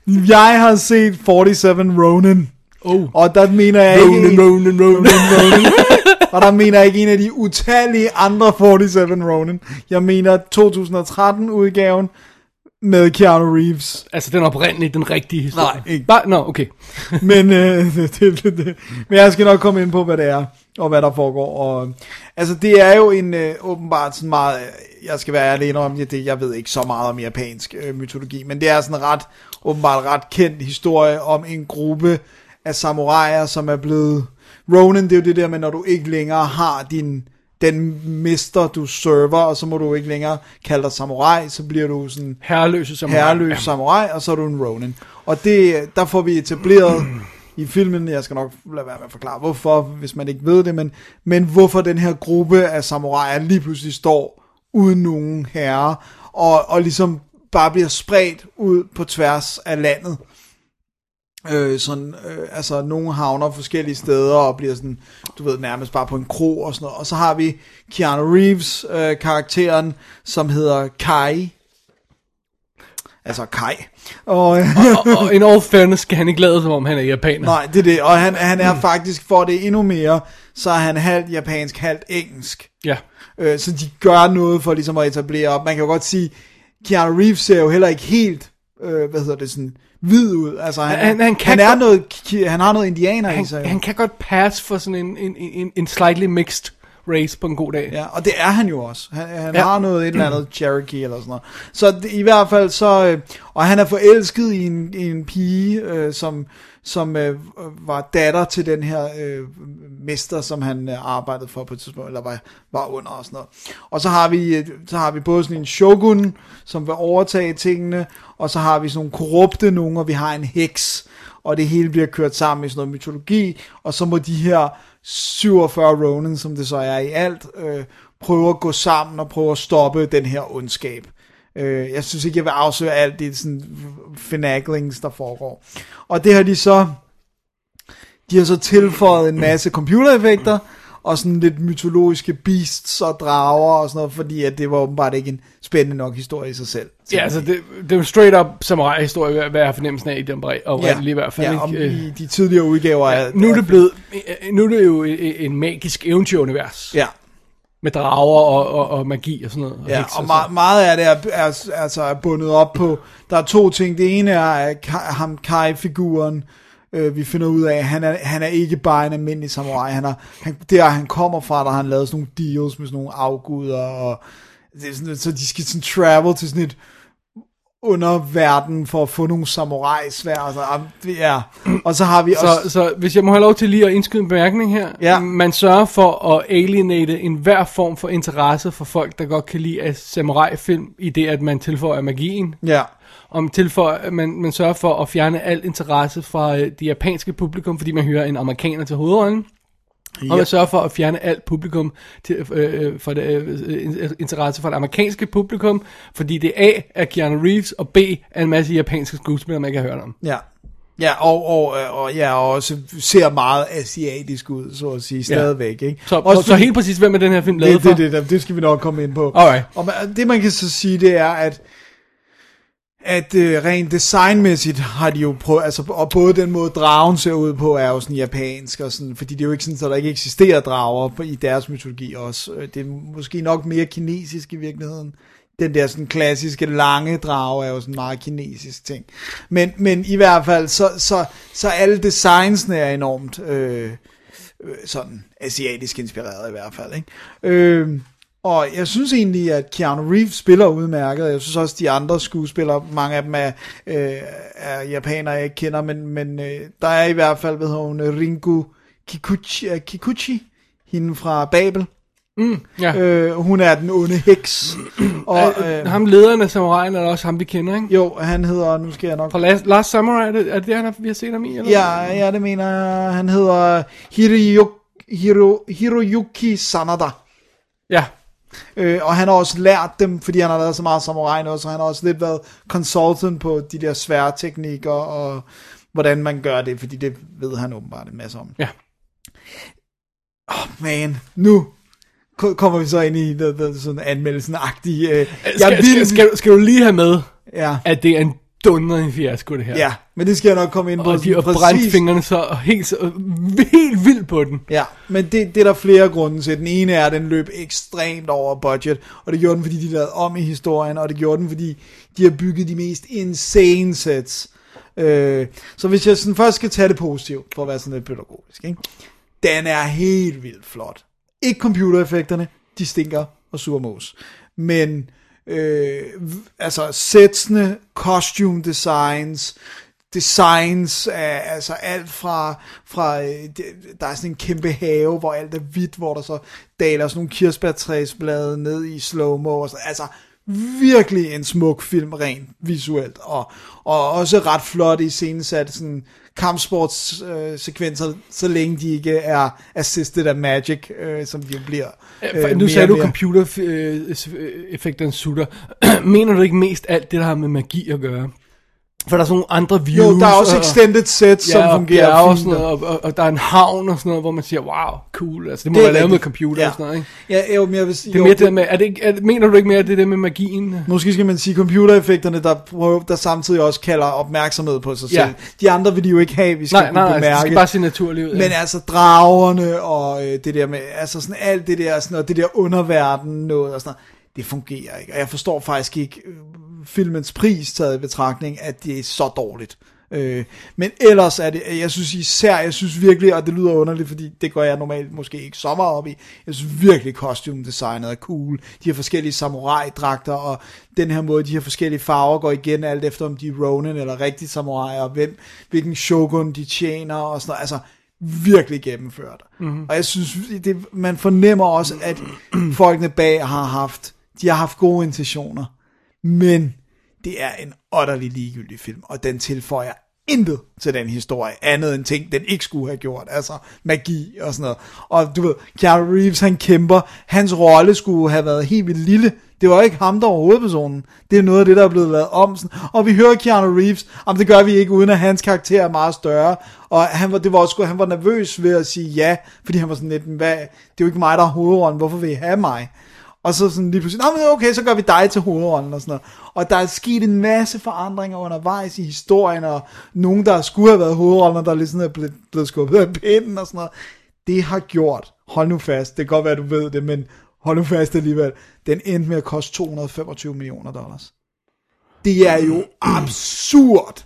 blive. Jeg har set 47 Ronin. Oh. Og der mener jeg ikke... Ronin, Ronin, Ronin. Og der mener jeg ikke en af de utallige andre 47 Ronin. Jeg mener 2013-udgaven med Keanu Reeves. altså den oprindelige, den rigtige historie. Nej, ikke. Bare, Nå, okay. Men, øh, det, det, det, men jeg skal nok komme ind på, hvad det er, og hvad der foregår. Og, altså, det er jo en øh, åbenbart sådan meget, øh, jeg skal være ærlig om det, jeg ved ikke så meget om japansk øh, mytologi, men det er sådan en ret, åbenbart ret kendt historie om en gruppe af samuraier, som er blevet, Ronin, det er jo det der med, når du ikke længere har din, den mister du server, og så må du ikke længere kalde dig samurai, så bliver du sådan Herreløse som herreløs samurai, og så er du en Ronin. Og det, der får vi etableret i filmen, jeg skal nok lade være med at forklare hvorfor, hvis man ikke ved det, men, men hvorfor den her gruppe af samuraier lige pludselig står uden nogen herre, og, og ligesom bare bliver spredt ud på tværs af landet. Øh, sådan, øh, altså nogle havner forskellige steder og bliver sådan, du ved, nærmest bare på en kro og sådan noget. Og så har vi Keanu Reeves øh, karakteren, som hedder Kai. Altså Kai. Og, øh, og, og in all fairness skal han ikke lade som om han er japaner. nej, det er det. Og han, han er faktisk, for det endnu mere, så er han halvt japansk, halvt engelsk. Ja. Øh, så de gør noget for ligesom at etablere op. Man kan jo godt sige, Keanu Reeves ser jo heller ikke helt, øh, hvad hedder det, sådan hvid ud. Altså han, Han- han kan han, er godt- noget, han har noget indianer i sig. Han, han kan godt passe for sådan en, en, en, en slightly mixed race på en god dag. Ja, og det er han jo også. Han, han Ja. har noget et eller andet Cherokee eller sådan noget. Så det, i hvert fald så, øh, og han er forelsket i en, i en pige, øh, som, som øh, var datter til den her øh, mester, som han øh, arbejdede for på et tidspunkt, eller var, var under og sådan noget. Og så har vi, øh, så har vi både sådan en shogun, som vil overtage tingene, og så har vi sådan nogle korrupte nogen, og vi har en heks, og det hele bliver kørt sammen i sådan noget mytologi, og så må de her 47 Ronin, som det så er i alt, øh, prøver at gå sammen og prøve at stoppe den her ondskab. Øh, jeg synes ikke, jeg vil afsøge alt det sådan finaglings, der foregår. Og det har de så, de har så tilføjet en masse computereffekter, og sådan lidt mytologiske beasts og drager og sådan noget, fordi at det var åbenbart ikke en spændende nok historie i sig selv. Ja, altså det, det er jo straight up samurai-historie, hvad jeg har fornemmelsen af i den bred, og ja. i hvert fald. ja, om ikke? Øh, i de tidligere udgaver er... nu er det blevet, øh, nu er det jo en, magisk eventyrunivers. Ja, Med drager og, og, og magi og sådan noget. Ja, hekse og meget, meget af det er, er, altså er bundet op på, der er to ting. Det ene er ham Kai-figuren, øh, vi finder ud af, han er, han er ikke bare en almindelig samurai. Han er, han, der han kommer fra, der har han lavet sådan nogle deals med sådan nogle afguder, og det er sådan, så de skal sådan travel til sådan et underverden for at få nogle samurai-svær. Altså, er. Og så har vi også... Så, så hvis jeg må have lov til lige at indskyde en bemærkning her. Ja. Man sørger for at alienate enhver form for interesse for folk, der godt kan lide af samurai-film, i det at man tilføjer magien. Ja, Og man, tilføjer, man, man sørger for at fjerne al interesse fra øh, det japanske publikum, fordi man hører en amerikaner til hovedrollen. Og man sørger for at fjerne alt publikum til, øh, øh, for det, øh, interesse for det amerikanske publikum, fordi det A er Keanu Reeves, og B er en masse japanske skuespillere, man ikke har hørt om. ja. Ja, og, og, og, ja, og også ser meget asiatisk ud, så at sige, stadigvæk. Ikke? Så, også så helt præcis, hvem er den her film lavet det, for? det, det, det skal vi nok komme ind på. Alright. Og det man kan så sige, det er, at at øh, rent designmæssigt har de jo prøvet, altså, og både den måde dragen ser ud på, er jo sådan japansk, og sådan, fordi det er jo ikke sådan, at der ikke eksisterer drager på, i deres mytologi også. Øh, det er måske nok mere kinesisk i virkeligheden. den der sådan klassiske lange drage er jo sådan en meget kinesisk ting. Men, men i hvert fald, så, så, så alle designsene er enormt øh, øh sådan asiatisk inspireret i hvert fald. Ikke? Øh, og jeg synes egentlig, at Keanu Reeves spiller udmærket. Jeg synes også, de andre skuespillere, mange af dem er, øh, er japanere, jeg ikke kender, men, men øh, der er i hvert fald, hedder hun, Ringo Kikuchi, uh, Kikuchi hende fra Babel. Mm, ja. Øh, hun er den onde heks. og, Øh, øh, ham lederen af Samurajen er også ham, vi kender, ikke? jo, han hedder, nu skal jeg nok... Fra Last, Last Samurai, er det, er det han, vi har set ham i? Eller? Ja, ja, det mener jeg. Han hedder Hiroyuki, Hiro, Hiroyuki Sanada. Ja, Øh, og han har også lært dem, fordi han har lavet så meget samurai nu, så han har også lidt været consultant på de der svære teknikker, og hvordan man gør det, fordi det ved han åbenbart en masse om. ja. Man, nu ko- kommer vi så ind i the, the, sådan anmeldelsen-agtige... Øh, Skal, skal, skal, skal du lige have med, Ja, at det er en dundrende fiasko, det her. ja, men det skal jeg nok komme ind på. Og de har brændt fingrene så helt, så helt vildt på den. Ja, men det, det er der flere grunde til. Den ene er, at den løb ekstremt over budget, og det gjorde den, fordi de lavede om i historien, og det gjorde den, fordi de har bygget de mest insane sets. Øh, så hvis jeg sådan først skal tage det positivt, for at være sådan lidt pædagogisk, ikke? den er helt vildt flot. Ikke computereffekterne, de stinker og suger mos. Men øh, altså setsene, costume designs, designs af altså alt fra, fra øh, der er sådan en kæmpe have, hvor alt er hvidt, hvor der så daler sådan nogle kirsebærtræsblade ned i slow-mo, og så, altså virkelig en smuk film rent visuelt, og, og også ret flot i scenesat sådan kampsportssekvenser, øh, så længe de ikke er assisted af magic, øh, som de jo bliver. Øh, nu mere sagde og du computereffekterne sutter. Mener du ikke mest alt det, der har med magi at gøre? For der er sådan nogle andre views. Jo, der er også og- extended sets, som ja, og fungerer og fint. sådan noget, og, og, og, der er en havn og sådan noget, hvor man siger, wow, cool. Altså, det må Det være lavet med computer ja. og sådan noget, ikke? Ja, jo, men jeg vil sige, Det er jo, mere det der med, er det ikke, er, det- mener du ikke mere, at det er det med magien? Måske skal man sige computereffekterne, der, prøver, der samtidig også kalder opmærksomhed på sig Ja. selv. De andre vil de jo ikke have, vi skal Nej, nej, kunne nej, det bemærke. skal bare se naturligt ud. Men altså dragerne og øh, det der med, altså sådan alt det der, sådan noget, det der underverden noget og sådan noget, det fungerer ikke. Og jeg forstår faktisk ikke øh, filmens pris taget i betragtning, at det er så dårligt. Øh, men ellers er det, jeg synes især, jeg synes virkelig, og det lyder underligt, fordi det går jeg normalt måske ikke så meget op i, jeg synes virkelig costume designet er cool. De har forskellige samurai-dragter, og den her måde, de her forskellige farver går igen, alt efter om de er Ronin eller rigtig samurai, og hvem, hvilken shogun de tjener, og sådan noget. Altså, virkelig gennemført. Mm-hmm. Og jeg synes, det, man fornemmer også, at folkene bag har haft, de har haft gode intentioner, men det er en otterlig ligegyldig film, og den tilføjer intet til den historie, andet end ting, den ikke skulle have gjort, altså magi og sådan noget. Og du ved, Keanu Reeves, han kæmper, hans rolle skulle have været helt vildt lille, det var ikke ham, der var hovedpersonen. Det er noget af det, der er blevet lavet om. Sådan. Og vi hører Keanu Reeves, om det gør vi ikke, uden at hans karakter er meget større. Og han var, det var også, han var nervøs ved at sige ja, fordi han var sådan lidt, hvad, det er jo ikke mig, der er hovedrollen, hvorfor vil I have mig? Og så sådan lige pludselig, Nå, men okay, så gør vi dig til hovedrollen og sådan noget. Og der er sket en masse forandringer undervejs i historien, og nogen, der skulle have været hovedrollen, der lige sådan er blevet, blevet skubbet af pinden og sådan noget. Det har gjort, hold nu fast, det kan godt være, du ved det, men hold nu fast alligevel, den endte med at koste 225 millioner dollars. Det er jo absurd.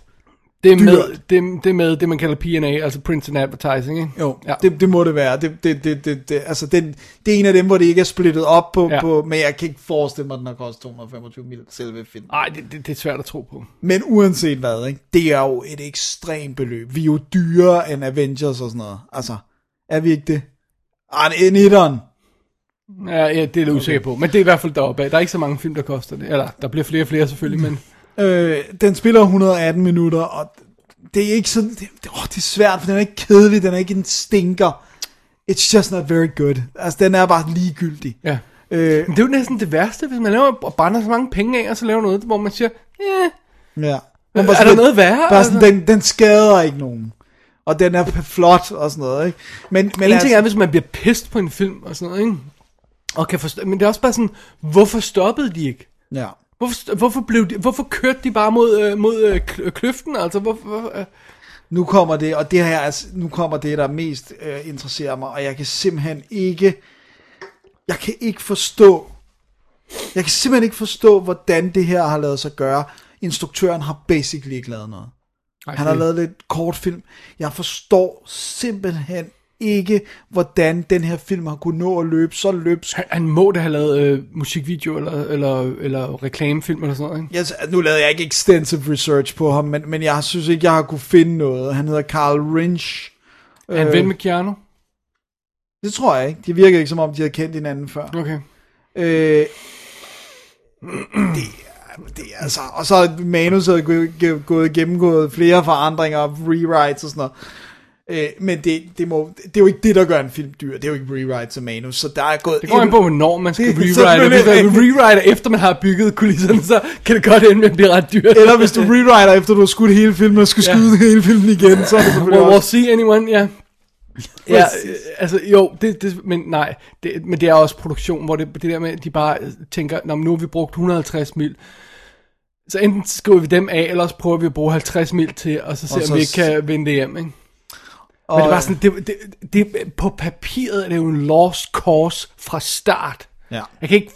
Det er, med, dyrt. det, det er med det, man kalder P&A, altså Print and Advertising, ikke? Jo, Ja. det, det må det være. Det, det, det, det, det, altså den, det er en af dem, hvor det ikke er splittet op på, Ja. på men jeg kan ikke forestille mig, at den har kostet 225 millioner selve filmen. Nej, det, det, det er svært at tro på. Men uanset hvad, ikke? det er jo et ekstremt beløb. Vi er jo dyrere end Avengers og sådan noget. Altså, er vi ikke det? Ah, en etteren. Ja, ja, det er jeg usikker på. Men det er i hvert fald deroppe af. Der er ikke så mange film, der koster det. Eller, der bliver flere og flere selvfølgelig, men... Øh, den spiller 118 minutter, og det er ikke sådan, det, åh, det er svært, for den er ikke kedelig, den er ikke en stinker. It's just not very good. Altså, den er bare ligegyldig. Ja. Øh, Men det er jo næsten det værste, hvis man laver og brænder så mange penge af, og så laver noget, hvor man siger, eh, ja. er bare der sådan lidt- noget værre? Bare sådan, den, den skader ikke nogen. Og den er flot og sådan noget, ikke? Men, men en ting er, hvis man bliver pist på en film og sådan noget, ikke? Og kan forstå, men det er også bare sådan, hvorfor stoppede de ikke? ja. Hvorfor, hvorfor, blev de, hvorfor kørte de bare mod, øh, mod øh, kl- kløften? Altså, hvorfor, hvor, øh, Nu kommer det, og det her, altså, nu kommer det, der mest øh, interesserer mig, og jeg kan simpelthen ikke, jeg kan ikke forstå, Jeg kan simpelthen ikke forstå, hvordan det her har lavet sig gøre. Instruktøren har basically ikke lavet noget. Ej, Han har lavet lidt kortfilm. Jeg forstår simpelthen ikke, hvordan den her film har kunnet nå at løbe så løbsk. Han, han må da have lavet øh, musikvideo eller, eller, eller reklamefilm eller sådan noget, ikke? Yes, nu lavede jeg ikke extensive research på ham, men, men jeg synes ikke, jeg har kunne finde noget. Han hedder Carl Rinch. Er han ven med Keanu? Det tror jeg ikke. Det virker ikke, som om de havde kendt hinanden før. Okay. Øh, det, er- det er altså, og så er manuset gået, gået- gået gennemgået flere forandringer rewrites og sådan noget. Øh, men det, det, må, det er jo ikke det, der gør en film dyr. Det er jo ikke rewrites og manus. Så der er gået... Det går an på, hvornår man skal rewrite. Hvis man rewriter efter man har bygget kulisserne, så kan det godt ende med at blive ret dyrt. Eller hvis du rewriter efter du har skudt hele filmen og skal Ja. skyde hele filmen igen, så er det selvfølgelig Well, we'll see anyone, ja. Ja, Præcis. øh, altså jo, det, det, men nej, det, men det er også produktion, hvor det, det der med, at de bare tænker, Nå, nu har vi brugt 150 mil, så enten skriver vi dem af, eller også prøver vi at bruge 50 mil til, og så ser Og så om vi ikke kan vinde det hjem, ikke? Og, Men det var sådan, det, det, det, på papiret er det jo en lost cause fra start. Ja. Jeg kan ikke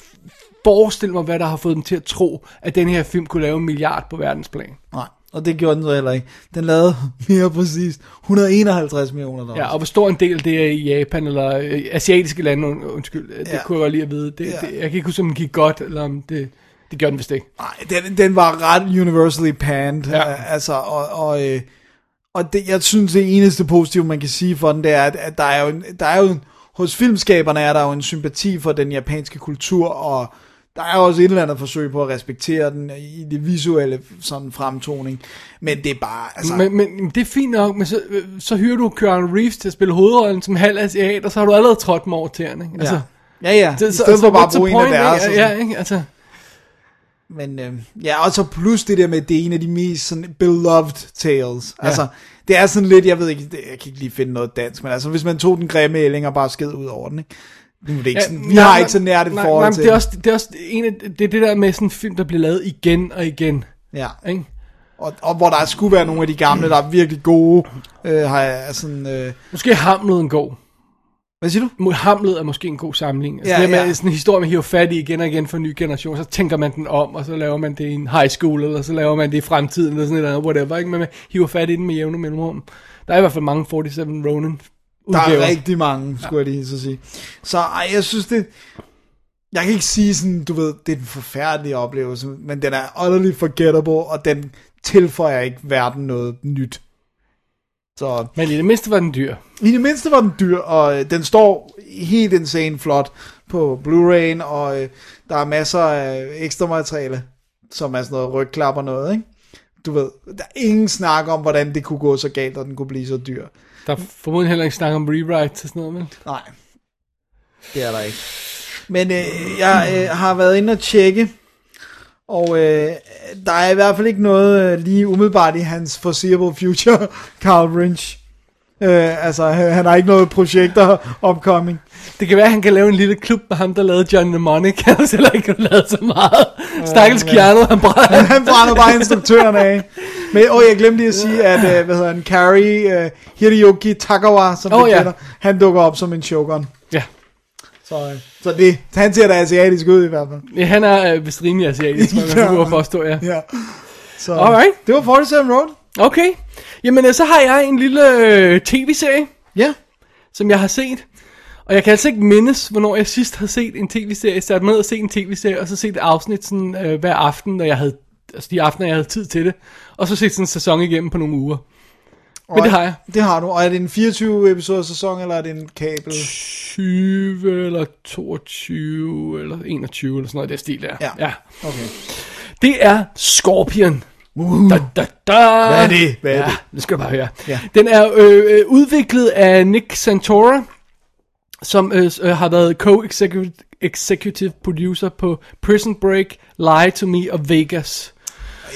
forestille mig, hvad der har fået dem til at tro, at den her film kunne lave en milliard på verdensplan. Nej, og det gjorde den så heller ikke. Den lavede mere præcist 151 millioner dollars. Ja, og hvor stor en del det er i Japan, eller øh, asiatiske lande, und- undskyld, det Ja. kunne jeg godt lide at vide. Det, Ja. det, jeg kan ikke huske, om den gik godt, eller om det, det gjorde den vist ikke. Nej, den, den var ret universally panned. Ja. Ja. Altså, og, og, øh, og det, jeg synes, det eneste positive, man kan sige for den, det er, at, der er jo, en, der er jo en, hos filmskaberne er der jo en sympati for den japanske kultur, og der er også et eller andet forsøg på at respektere den i det visuelle sådan fremtoning. Men det er bare, altså... Men, men det er fint nok, men så, så hyrer du Keanu Reeves til at spille hovedrollen som halv asiat, og så har du allerede trådt dem over tæerne, ikke? Altså, ja, ja. det, I stedet for bare at bruge en af deres. Ja, sådan. ikke? Altså, Men øh, ja, og så plus det der med, det er en af de mest sådan beloved tales. Ja. Altså, det er sådan lidt, jeg ved ikke, det, jeg kan ikke lige finde noget dansk, men altså, hvis man tog den grimme ælling og bare sked ud over den, ikke? Nu er det ikke sådan, vi nej, har ikke så nært et nej, forhold nej, til det er, også, det er også en af, det er det der med sådan en film, der bliver lavet igen og igen, Ja, ikke? og, og hvor der skulle være nogle af de gamle, der er virkelig gode, øh, har jeg sådan, øh, Måske er Hamlet en god. Hvad siger du? Hamlet er måske en god samling. Altså Ja, ja, det med ja. sådan en historie, man hiver fat i igen og igen for en ny generation, så tænker man den om, og så laver man det i en high school, eller så laver man det i fremtiden, eller sådan et eller andet, whatever, ikke? Men man hiver fat i den med jævne mellemrum. Der er i hvert fald mange 47 Ronin Der udgaver. er rigtig mange, skulle jeg lige så sige. Så ej, jeg synes det, jeg kan ikke sige sådan, du ved, det er en forfærdelig oplevelse, men den er utterly forgettable, og den tilføjer ikke verden noget nyt. Så Men i det mindste var den dyr. i det mindste var den dyr, og øh, den står helt insane flot på Blu-ray, og øh, der er masser af ekstra materiale, som er sådan noget rygklap og noget, ikke? Du ved, der er ingen snak om, hvordan det kunne gå så galt, og den kunne blive så dyr. Der er formodentlig heller ikke snak om rewrite til sådan noget, vel? Nej, det er der ikke. Men øh, jeg øh, har været inde og tjekke, og øh, der er i hvert fald ikke noget øh, lige umiddelbart i hans foreseeable future, Carl Rinch. Øh, altså, han har ikke noget projekter upcoming. Det kan være, at han kan lave en lille klub med ham, der lavede John Mnemonic. Han har heller ikke lavet så meget. Stakkels ja. Keanu, han brænder. Han brænder bare instruktøren af. Men åh, jeg glemte lige at sige, at, øh, hvad hedder han, Carrie øh, Hiroyuki Takawa, som oh, ja. kender, han dukker op som en shogun. Så, øh, så det, han ser da asiatisk ud i hvert fald. ja, han er øh, vist rimelig asiatisk, man Ja. kan gå forstå, ja. Ja. Så, Alright. Det var 47 Road. Okay. Jamen, øh, så har jeg en lille øh, tv-serie, Ja. som jeg har set. Og jeg kan altså ikke mindes, hvornår jeg sidst har set en tv-serie. Sat mig ned og set en tv-serie, og så set et afsnit sådan, øh, hver aften, når jeg havde, altså de aftener, jeg havde tid til det. Og så set sådan en sæson igennem på nogle uger. Men det har jeg. Det har du. Og er det en 24 episode sæson, eller er det en kabel? 20 eller 22 eller 21 eller sådan noget, det stil der. Ja. ja. Okay. Det er Scorpion. Uh. Da, da, da. Hvad er det? Hvad er ja, det? det skal du bare høre. Ja. Den er øh, øh, udviklet af Nick Santora, som øh, øh, har været co-executive executive producer på Prison Break, Lie to Me og Vegas.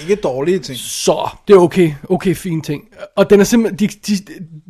Ikke dårlige ting. Så, det er okay, okay, fine ting. Og den er simpelthen, de, de,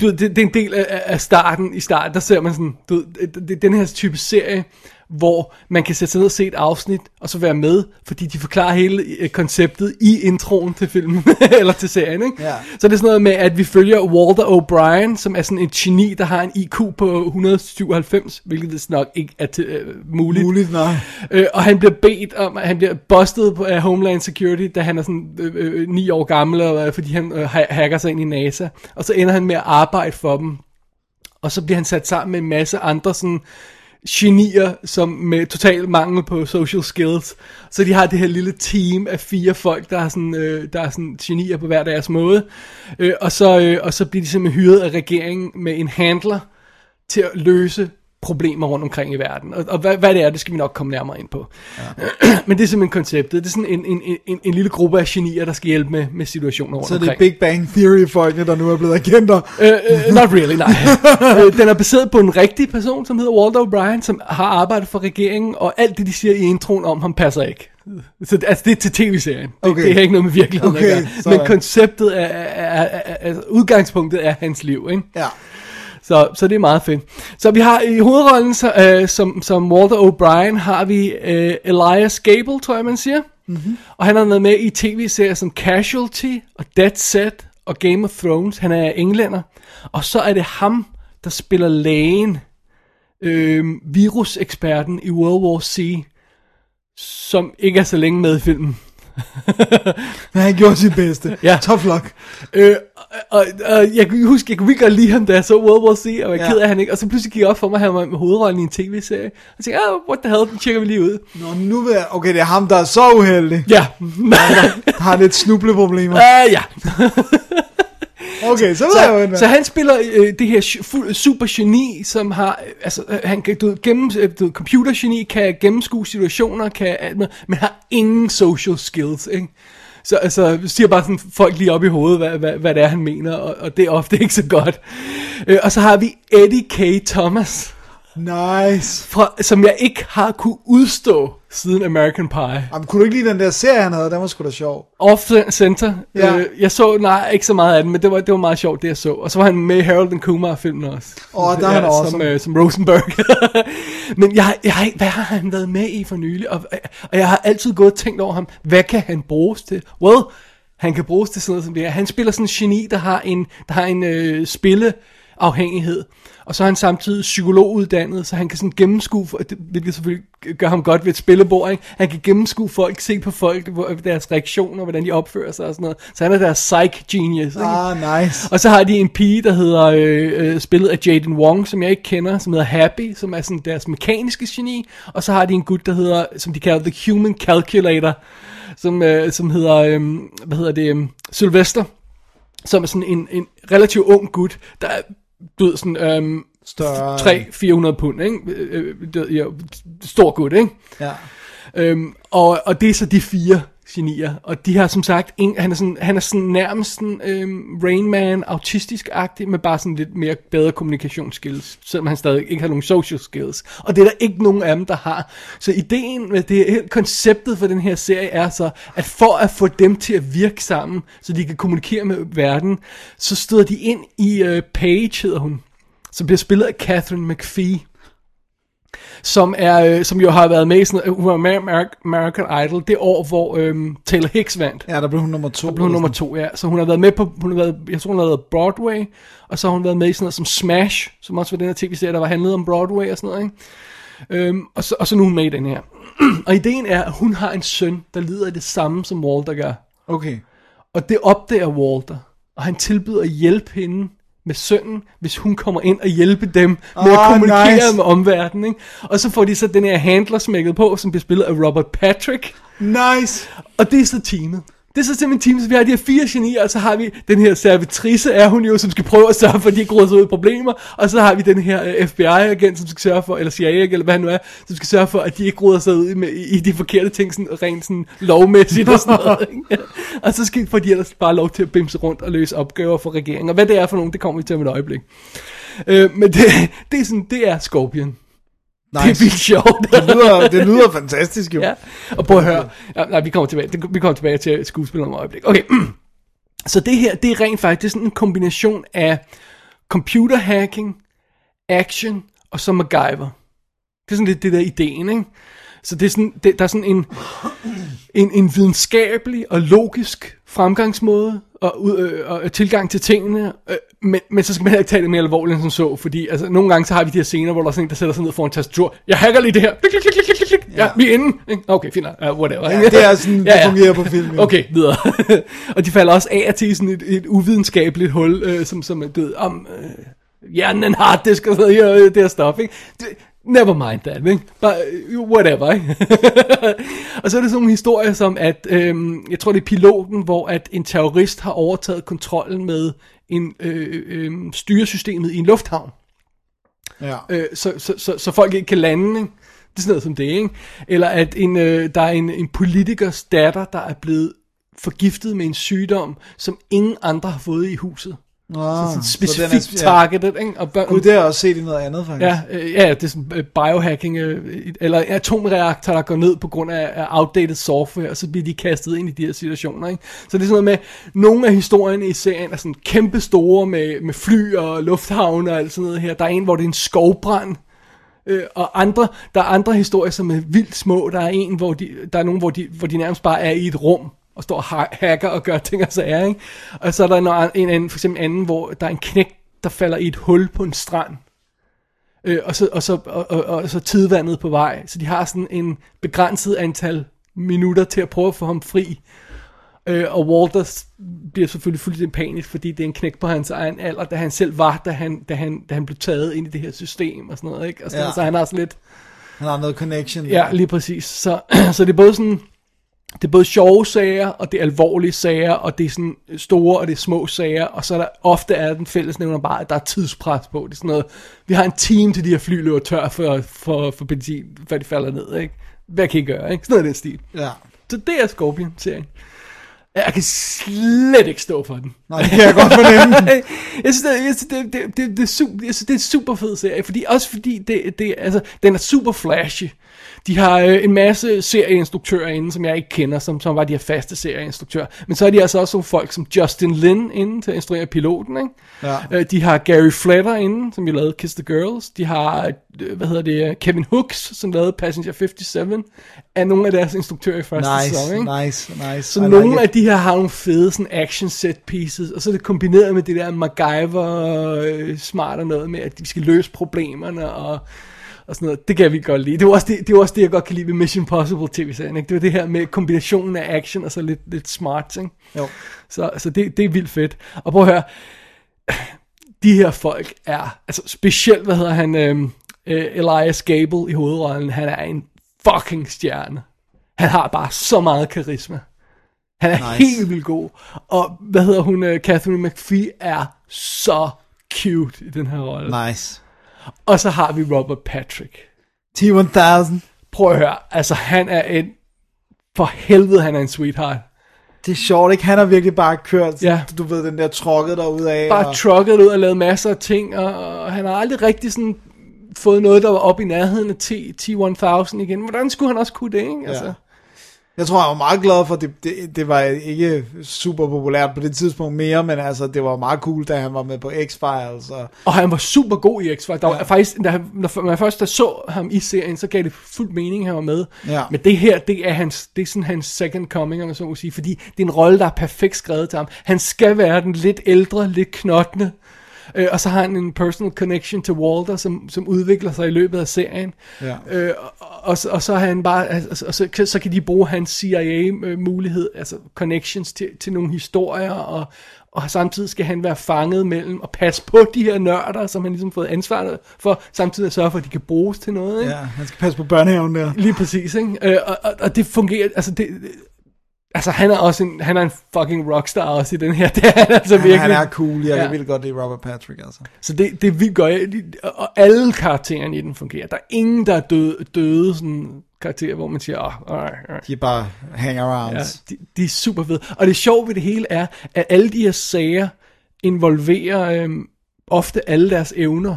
du, ved, det, det er en del af, af starten, i starten, der ser man sådan, du, ved, det- det- den her type serie, hvor man kan sætte sig ned og se et afsnit, og så være med, fordi de forklarer hele øh, konceptet i introen til filmen, eller til serien, ikke? Ja. Så det er sådan noget med, at vi følger Walter O'Brien, som er sådan en geni, der har en IQ på 197, hvilket vist nok ikke er til, øh, muligt. Muligt, nej. Øh, og han bliver bedt om, han bliver bustet af Homeland Security, da han er sådan øh, øh, 9 år gammel, øh, fordi han øh, ha- hacker sig ind i NASA. Og så ender han med at arbejde for dem. Og så bliver han sat sammen med en masse andre sådan genier, som med total mangel på social skills. Så de har det her lille team af fire folk, der er sådan, øh, der er sådan genier på hver deres måde. Øh, og, så, øh, og så bliver de simpelthen hyret af regeringen med en handler til at løse problemer rundt omkring i verden. Og, og hvad, hvad det er, det skal vi nok komme nærmere ind på. Ja. Men det er simpelthen konceptet. Det er sådan en, en, en, en lille gruppe af genier, der skal hjælpe med, med situationer rundt Så det er omkring. Big Bang Theory-folkene, der nu er blevet agenter. Øh, øh, not really, nej. øh, den er baseret på en rigtig person, som hedder Walter O'Brien, som har arbejdet for regeringen, og alt det, de siger i introen om ham, passer ikke. Så det- altså, det er til tv-serien. Det, Okay. det har ikke noget med virkeligheden Okay, at gøre. Men konceptet er, er, er, er, er, udgangspunktet er hans liv, ikke? Ja. Så, så det er meget fedt. Så vi har i hovedrollen så, øh, som, som Walter O'Brien, har vi øh, Elias Gable, tror jeg man siger. Mm-hmm. Og han har været med i tv-serier som Casualty og Dead Set og Game of Thrones. Han er englænder. Og så er det ham, der spiller lægen, øh, viruseksperten i World War C, som ikke er så længe med i filmen. Men han gjorde sit bedste. Ja. Tough luck. Øh, og, og jeg kan huske, jeg kunne virkelig godt lide ham, da jeg så World War C, og jeg er Ja. ked af, han ikke, og så pludselig gik det op for mig, at han var med hovedrollen i en tv-serie, og jeg tænkte, ah, what the hell, den tjekker vi lige ud. Nå, nu vil jeg... Okay, det er ham, der er så uheldig. Ja, Der har lidt snubleproblemer. uh, ja. Okay, så ved jeg Så, så han spiller øh, det her super geni, som har, øh, altså, øh, han kan, du ved, gennem, øh, du ved, computergeni, kan gennemskue situationer, kan men har ingen social skills, ikke? Så altså, siger bare sådan folk lige op i hovedet, hvad, hvad, hvad det er, han mener, og, og det er ofte ikke så godt. Øh, og så har vi Eddie K. Thomas, Nice. fra, som jeg ikke har kunne udstå siden American Pie. Jamen, kunne du ikke lide den der serie, han havde? Den var sgu da sjov. Off Center. Ja. Ja. Øh, jeg så, nej, ikke så meget af den, men det var, det var meget sjovt, det jeg så. Og så var han med i Harold and Kumar-filmen også. Åh, der er han Som, øh, som Rosenberg. men jeg, jeg, hvad har han været med i for nylig? Og, og jeg har altid gået og tænkt over ham, hvad kan han bruges til? Well, han kan bruges til sådan noget som det her. Han spiller sådan en geni, der har en, der har en øh, spilleafhængighed. Og så er han samtidig psykologuddannet, så han kan sådan gennemskue, det- hvilket selvfølgelig gør ham godt ved et spillebord, ikke? Han kan gennemskue folk, se på folk, deres reaktioner, hvordan de opfører sig og sådan noget. Så han er deres psych genius, ikke? Ah, nice. Og så har de en pige, der hedder, øh, øh, spillet af Jaden Wong, som jeg ikke kender, som hedder Happy, som er sådan deres mekaniske geni. Og så har de en gut, der hedder, som de kalder The Human Calculator, som, øh, som hedder, øh, hvad hedder det, øh, Sylvester, som er sådan en, en relativt ung gut, der er, du ved, sådan, øh, Større. 300-400 pund, ikke? Øh, øh, det- ja, stor gut, ikke? Ja. Øhm, og, og det er så de fire genier, og de har som sagt, en, han, er sådan, han er sådan nærmest sådan, øhm, Rain Man, autistisk-agtig, med bare sådan lidt mere bedre kommunikationsskills, selvom han stadig ikke har nogen social skills. Og det er der ikke nogen af dem, der har. Så ideen med det, hele konceptet for den her serie er så, at for at få dem til at virke sammen, så de kan kommunikere med verden, så støder de ind i øh, Page, hedder hun, som bliver spillet af Catherine McPhee som er øh, som jo har været med i sådan noget, hun var med American Idol det år, hvor øhm, Taylor Hicks vandt. Ja, der blev hun nummer to. Der blev hun nummer to, ja. Så hun har været med på, hun har været, jeg tror hun har været Broadway, og så har hun været med i sådan noget som Smash, som også var den her tv-serie, der var handlet om Broadway og sådan noget, ikke? Øhm, og, så, og så nu er hun med i den her. og ideen er, at hun har en søn, der lider af det samme, som Walter gør. Okay. Og det opdager Walter, og han tilbyder at hjælpe hende med sønnen, hvis hun kommer ind og hjælpe dem med Ah, at kommunikere nice. med omverdenen. Ikke? Og så får de så den her handler smækket på, som bliver spillet af Robert Patrick. Nice. Og det er så teamet. Det er så simpelthen teamet, så vi har de her fire genier, og så har vi den her servitrice, er hun jo, som skal prøve at sørge for, at de ikke råder ud i problemer, og så har vi den her øh, FBI-agent, som skal sørge for, eller CIA, eller hvad han nu er, som skal sørge for, at de ikke råder sig ud i, med, i de forkerte ting, sådan rent sådan lovmæssigt og sådan noget. Ikke? og så skal, får de ellers bare lov til at bimse rundt og løse opgaver for regeringen. Og hvad det er for nogen, det kommer vi til om et øjeblik. Øh, men det, det, er sådan, det er Scorpion. Nice. Det er vildt sjovt. Det lyder, det lyder fantastisk jo. Ja, og prøv at høre. Ja, nej, vi kommer tilbage, det, vi kommer tilbage til skuespillet om et øjeblik. Okay, så det her, det er rent faktisk sådan en kombination af computer hacking, action og så MacGyver. Det er sådan lidt det der ideen, ikke? Så det er sådan, det, der er sådan en, en, en videnskabelig og logisk fremgangsmåde og, ud- øh, og tilgang til tingene, øh, men, men så skal man ikke tage det mere alvorligt end som så, fordi altså, nogle gange så har vi de her scener, hvor der er sådan en, der sætter sig ned foran en tastatur, jeg hacker lige det her, klik, klik, klik, klik, klik, klik. ja, vi er inde, okay, fint, uh, whatever. Ja, det er sådan, det fungerer på film, jo. Okay, videre. og de falder også af og til sådan et, et uvidenskabeligt hul, øh, som, som er død om øh, hjernen en harddisk og sådan noget, øh, det her stof, ikke? Det, Never mind that, ikke? Bare, øh, whatever, ikke? og så er det sådan nogle historier som, at, øhm, jeg tror det er piloten, hvor at en terrorist har overtaget kontrollen med en øh, øh, styresystemet i en lufthavn Ja. øh, så, så, så, så folk ikke kan lande, ikke? Det er sådan noget som det, ikke? Eller at en, øh, der er en, en politikers datter, der er blevet forgiftet med en sygdom, som ingen andre har fået i huset. Nå, Så sådan den er- specifikt ja. targeted, ikke? Og børn, Gud, det har jeg også set i noget andet, faktisk. Ja, øh, ja, det er sådan øh, biohacking, øh, eller en atomreaktor, der går ned på grund af, af outdated software, og så bliver de kastet ind i de her situationer. Ikke? Så det er sådan noget med, nogle af historierne i serien er sådan kæmpe store med, med fly og lufthavne og alt sådan noget her. Der er en, hvor det er en skovbrand, Øh, og andre, der er andre historier, som er vildt små. Der er en, hvor de, der er nogen, hvor de, hvor de nærmest bare er i et rum og står og ha- hacker og gør ting og sager, ikke? Og så er der en, en for eksempel en anden, hvor der er en knæk, der falder i et hul på en strand. Øh, og, så, og, så, og, og, og så tidvandet på vej. Så de har sådan en begrænset antal minutter til at prøve at få ham fri. Øh, og Walter bliver selvfølgelig fuldstændig panisk, fordi det er en knæk på hans egen alder, da han selv var, da han, da han, da han blev taget ind i det her system og sådan noget. Ikke? Og sådan, Ja. Så han har sådan lidt... Han har noget connection. Ja, lige præcis. Så, så det er både sådan, det er både sjove sager, og det er alvorlige sager, og det er sådan store og det er små sager, og så er der ofte er den fællesnævner bare, at der er tidspres på. Det er sådan noget, vi har en team til de her fly løber tør for, for, for benzin, før de falder ned, ikke? Hvad kan I gøre, ikke? Sådan noget den stil. Ja. Så det er Scorpion-serien. Jeg kan slet ikke stå for den. Nej, det kan jeg godt fornemme. jeg synes, det, jeg synes, det, det, det, det, er super, jeg synes, det er en super fed serie, fordi, også fordi det, det, altså, den er super flashy. De har øh, en masse serieinstruktører inde, som jeg ikke kender, som, som var de her faste serieinstruktører. Men så er de altså også nogle folk som Justin Lin inde til at instruere piloten. Ikke? Ja. Øh, de har Gary Flatter inde, som jo lavede Kiss the Girls. De har, øh, hvad hedder det, Kevin Hooks, som lavede Passenger 57, er nogle af deres instruktører i første Nice, sæson. Ikke? nice, nice. Så I nogle like af it. de her har nogle fede sådan action set pieces, og så er det kombineret med det der MacGyver øh, smart og noget med, at vi skal løse problemerne og, og sådan noget. Det kan vi godt lide. Det er jo også det, det, er også det jeg godt kan lide ved Mission Impossible tv-serien. Ikke? Det var det her med kombinationen af action og så lidt, lidt smart. Ikke? Jo. Så, så det, det er vildt fedt. Og prøv at høre, de her folk er, altså specielt, hvad hedder han, øhm, øh, Elias Gable i hovedrollen, han er en fucking stjerne. Han har bare så meget karisma. Han er nice. Nice. helt vildt god. Og hvad hedder hun, øh, Catherine McPhee er så cute i den her rolle. Nice. Og så har vi Robert Patrick. T-1000. Prøv at høre, altså han er en, for helvede han er en sweetheart. Det er sjovt, ikke? Han har virkelig bare kørt, Ja. du ved, den der trukket derud af. bare og, trucket ud og lavet masser af ting, og, og han har aldrig rigtig sådan fået noget, der var op i nærheden af T, T-1000 igen. Hvordan skulle han også kunne det, ikke? Altså, Ja. Jeg tror, jeg var meget glad for, det, det, det var ikke super populært på det tidspunkt mere, men altså, det var meget cool, da han var med på X-Files. Og, Og han var super god i X-Files. Der var faktisk, da, han- når man først så ham i serien, så gav det fuld mening, han var med. Ja. Men det her, det er, hans, det er sådan hans second coming, om man så må sige. Fordi det er en rolle, der er perfekt skrevet til ham. Han skal være den lidt ældre, lidt knottende. Øh, og så har han en personal connection til Walter, som, som udvikler sig i løbet af serien. Ja. Øh, og, og, så- og så har han bare, altså, og så, så kan de bruge hans CIA-mulighed, altså connections til, til nogle historier, og, og samtidig skal han være fanget mellem og passe på de her nørder, som han ligesom fået ansvar for, samtidig at sørge for, at de kan bruges til noget. Ikke? ja, han skal passe på børnehaven der. Lige præcis, ikke? Øh, og, og, og det fungerer, altså det, altså han er også en, han er en fucking rockstar også i den her, det er han altså virkelig. han er cool, jeg Ja. vildt godt lide Robert Patrick, altså. Så det, det vildt godt, og alle karaktererne i den fungerer. Der er ingen, der er døde, døde sådan karakterer, hvor man siger, åh, oh, alright, De er bare hangarounds. Ja, de, de er super fede. Og det sjove ved det hele er, at alle de her sager involverer øhm, ofte alle deres evner.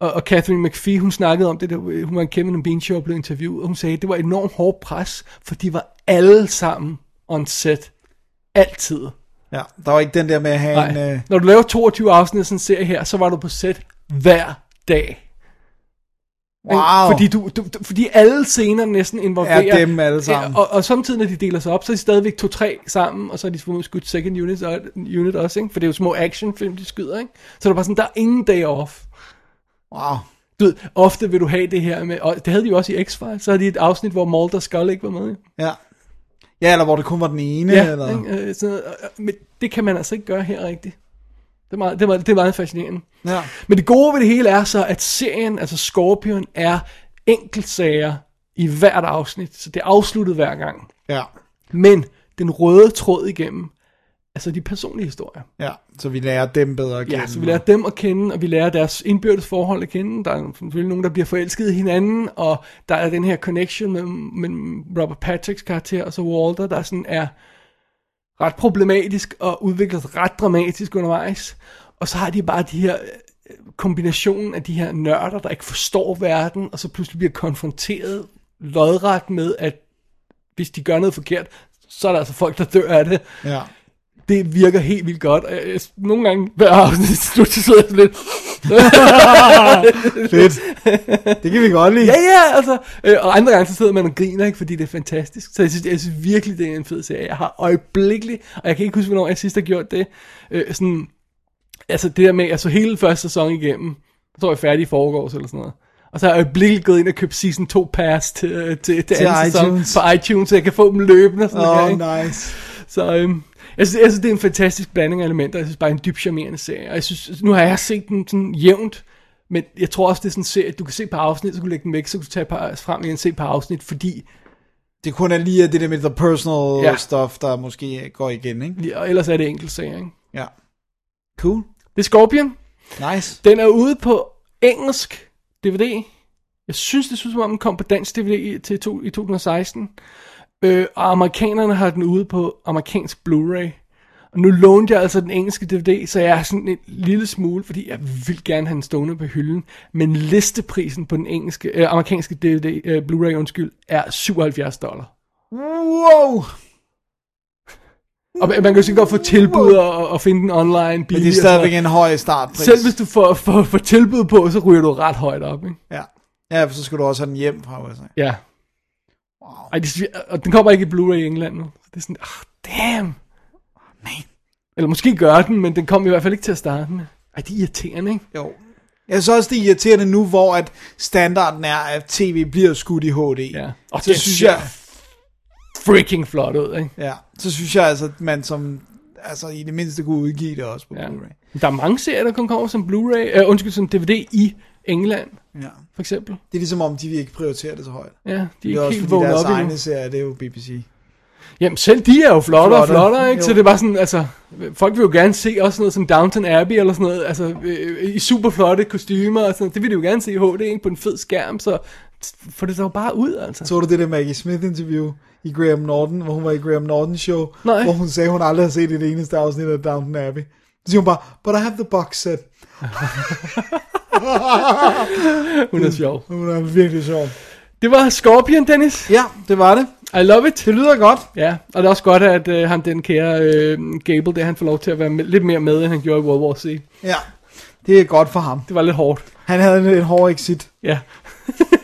Og, og Catherine McPhee, hun snakkede om det, der, hun var en Kevin and Bean show og blev interviewet, og hun sagde, at det var enormt hårdt pres, for de var alle sammen on set. Altid. Ja, der var ikke den der med at have Nej. en... Øh, Når du laver 22 afsnit af sådan en serie her, så var du på set hver dag. Wow. Fordi, du, du, du- fordi alle scener næsten involverer... Er dem alle sammen. Ja, og, og samtidig, når de deler sig op, så er de stadigvæk to-tre sammen, og så er de selvfølgelig skudt second unit, og, unit også, ikke? For det er jo små actionfilm, de skyder, ikke? Så det er bare sådan, der er ingen day off. Wow. Du ved, ofte vil du have det her med, og det havde de jo også i X-Files, så havde de et afsnit, hvor Mulder Skull ikke var med. Ja. Ja, eller hvor det kun var den ene, Ja, eller... Øh, sådan og- men det kan man altså ikke gøre her rigtigt. Det er meget, det er meget, det er meget fascinerende. Ja. Men det gode ved det hele er så, at serien, altså Scorpion, er enkeltsager i hvert afsnit, så det er afsluttet hver gang. Ja. Men den røde tråd igennem, altså de personlige historier. Ja, så vi lærer dem bedre at kende. Ja, så vi lærer dem at kende, og vi lærer deres indbyrdes forhold at kende. Der er selvfølgelig nogen, der bliver forelsket i hinanden, og der er den her connection mellem, Robert Patricks karakter og så Walter, der sådan er ret problematisk og udvikles ret dramatisk undervejs. Og så har de bare de her øh, kombinationen af de her nørder, der ikke forstår verden, og så pludselig bliver konfronteret lodret med, at hvis de gør noget forkert, så er der altså folk, der dør af det Ja. Det virker helt vildt godt. Og jeg- Nogle gange hver afsnit slut, så sidder jeg sådan lidt... Fedt. Det kan vi godt lide. Ja, ja, altså. Øh, og andre gange så sidder man og griner, ikke, fordi det er fantastisk. Så jeg synes, jeg synes virkelig, det er en fed serie. Jeg har øjeblikkeligt, og jeg kan ikke huske, hvornår jeg sidst har gjort det. Øh, sådan, altså det der med, altså hele første sæson igennem, så tror jeg færdig i forgårs eller sådan noget. Og så har jeg øjeblikkeligt gået ind og købt season 2 pass til, øh, til, til, Til anden sæson iTunes. på iTunes, så jeg kan få dem løbende sådan Åh, noget. nice. Så øhm, jeg, synes, jeg synes, det er en fantastisk blanding af elementer. Jeg synes bare, det er en dybt charmerende serie. Og jeg synes, nu har jeg set den sådan jævnt, men jeg tror også, det er sådan en serie, du kan se på afsnit, så kan du lægge den væk, så kan du tage par, frem igen og se på afsnit, fordi, Det kun er lige det der med the personal Ja. ja. stuff, der måske går igen, ikke? og ellers er det enkelt serie. Ikke? Ja. Cool. Det er Scorpion. Nice. Den er ude på engelsk DVD. Jeg synes, det synes som om den kom på dansk DVD til to, i 2016. Øh, og amerikanerne har den ude på amerikansk Blu-ray. Og nu lånte jeg altså den engelske DVD, så jeg er sådan en lille smule, fordi jeg vil gerne have den stående på hylden. Men listeprisen på den engelske, øh, amerikanske DVD, øh, Blu-ray undskyld, er 77 dollar. Wow. Og man kan jo godt få tilbud og, og finde den online Men billigt. det er stadigvæk en høj startpris. Selv hvis du får, får, får tilbud på, så ryger du ret højt op, ikke? Ja. Ja, for så skal du også have den hjem fra USA. Ja. Ej, det, og den kommer ikke i Blu-ray i England nu. Så det er sådan, ah, damn. Man. Eller måske gør den, men den kom i hvert fald ikke til at starte med. Ej, det er irriterende, ikke? Jo. Jeg synes også, det er irriterende nu, hvor at standarden er, at tv bliver skudt i HD. Ja. Og Så det synes jeg, freaking flot ud, ikke? ja, så synes jeg altså, at man som, altså i det mindste kunne udgive det også på Ja. Blu-ray. Der er mange serier, der kun kommer som Blu-ray, øh, undskyld, som DVD i England, Ja. for eksempel. Det er ligesom om, de ikke prioritere det så højt. Ja, de er Det er ikke også helt vågnet op endnu. egne serier, det er jo BBC. Jamen selv de er jo flottere og Flotte. flottere, ikke? Jo. Så det er bare sådan, altså, folk vil jo gerne se også noget som Downton Abbey eller sådan noget, altså øh, i super flotte kostymer og sådan noget. Det vil de jo gerne se i HD, ikke? På en fed skærm, så får det så bare ud, altså. Så du det der Maggie Smith interview i Graham Norton, hvor hun var i Graham Norton show, Nej. hvor hun sagde, hun aldrig har set et eneste afsnit af Downton Abbey. Så siger hun bare, but I have the box set. Hun er sjov. Hun er virkelig sjov. Det var Scorpion, Dennis. Ja, det var det. I love it. Det lyder godt. Ja, og det er også godt, at øh, ham, den kære øh, Gable, det han får lov til at være med, lidt mere med, end han gjorde i World War C. Ja, det er godt for ham. Det var lidt hårdt. Han havde en, en hård exit. Ja.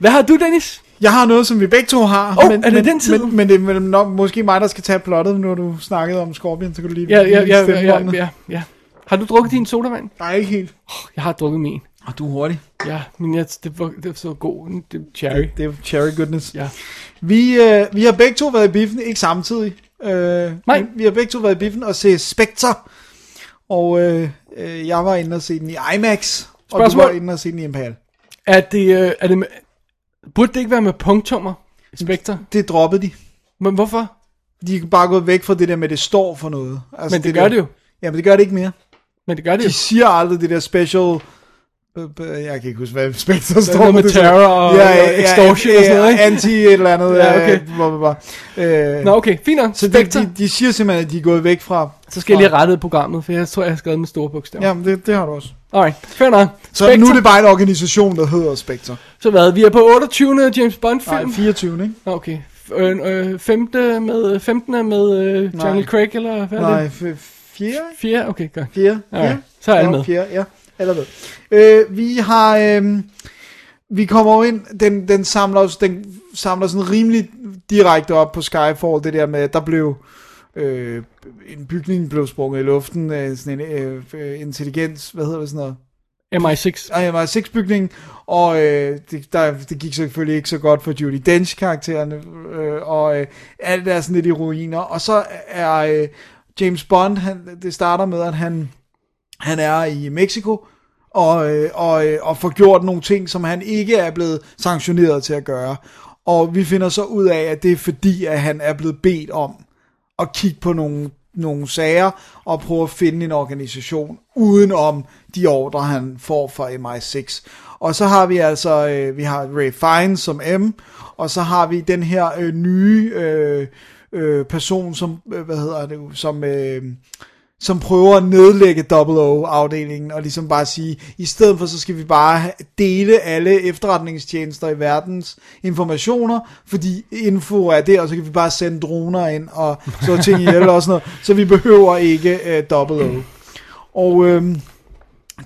Hvad har du, Dennis? Jeg har noget, som vi begge to har. Åh, er det men, den tid? Men, men det er vel nok, måske mig, der skal tage plottet, når du snakkede om Scorpion, så kan du lige Ja, ja, ja, stemme ja, båndet. ja, ja. Har du drukket din sodavand? Nej, ikke helt. Jeg har drukket min. Og du er hurtig. Ja, men jeg, det, var, det var så god. Det er cherry. Det er cherry goodness. Ja. Vi, øh, vi har begge to været i biffen, ikke samtidig. Øh, Nej. men Vi har begge to været i biffen og se Spectre. Og øh, øh, jeg var inde og se den i IMAX. Og du Spørgsmål? var inde og se den i Impal. Er det, øh, er det burde det ikke være med punktummer? Spectre? Det droppede de. Men hvorfor? De er bare gået væk fra det der med, at det står for noget. Altså Men det gør der, det jo. Ja, men det gør det ikke mere. Men det gør det jo. De siger aldrig det der special... øh, øh, Jeg kan ikke huske, hvad Spectre står med sådan- terror og- og extortion og sådan noget, ikke? Anti et eller andet. Ja, okay. øh. Øh, Nå, okay, fint nok. Så de, Spectre. de, de siger simpelthen, at de er gået væk fra... Så skal jeg lige rette programmet, for jeg tror, jeg har skrevet med store bogstaver. Jamen, det, det har du også. Alright, fair nok. Så Spectre. nu er det bare en organisation, der hedder Spectre. Så hvad? Vi er på 28. James Bond Nej, film. 24, ikke? Nå, Okay. Øh, øh, femte med, 15. med øh, Daniel Nej. Craig, eller hvad er Nej, det? f- fjerde? Fjerde? Okay, godt. Fjerde? Alright, Fjerde? så er alle med. Fjerde, ja. Eller hvad. Øh, vi har... Øh, vi kommer jo ind, den, den samler, den samler sådan rimelig direkte op på Skyfall, det der med, at der blev øh, en bygning blev sprunget i luften, øh, sådan en øh, intelligens, hvad hedder det sådan noget? MI6. Ej, jeg var seks bygning, og øh, det, der, det gik selvfølgelig ikke så godt for Judy Dench karaktererne, øh, og øh, alt er sådan lidt i ruiner, og så er øh, James Bond, han, det starter med, at han, han er i Mexico, og, øh, og, øh, og får gjort nogle ting, som han ikke er blevet sanktioneret til at gøre. Og vi finder så ud af, at det er fordi, at han er blevet bedt om at kigge på nogle, nogle sager og prøve at finde en organisation uden om de ordre, han får fra MI6. Og så har vi altså, øh, vi har Ray Fiennes som M, og så har vi den her øh, nye øh, øh, person, som, øh, hvad hedder det, som... Øh, som prøver at nedlægge O-afdelingen, og ligesom bare sige, i stedet for så skal vi bare dele alle efterretningstjenester i verdens informationer, fordi info er der, og så kan vi bare sende droner ind og så ting ihjel og sådan noget, så vi behøver ikke øh, O. Og øh,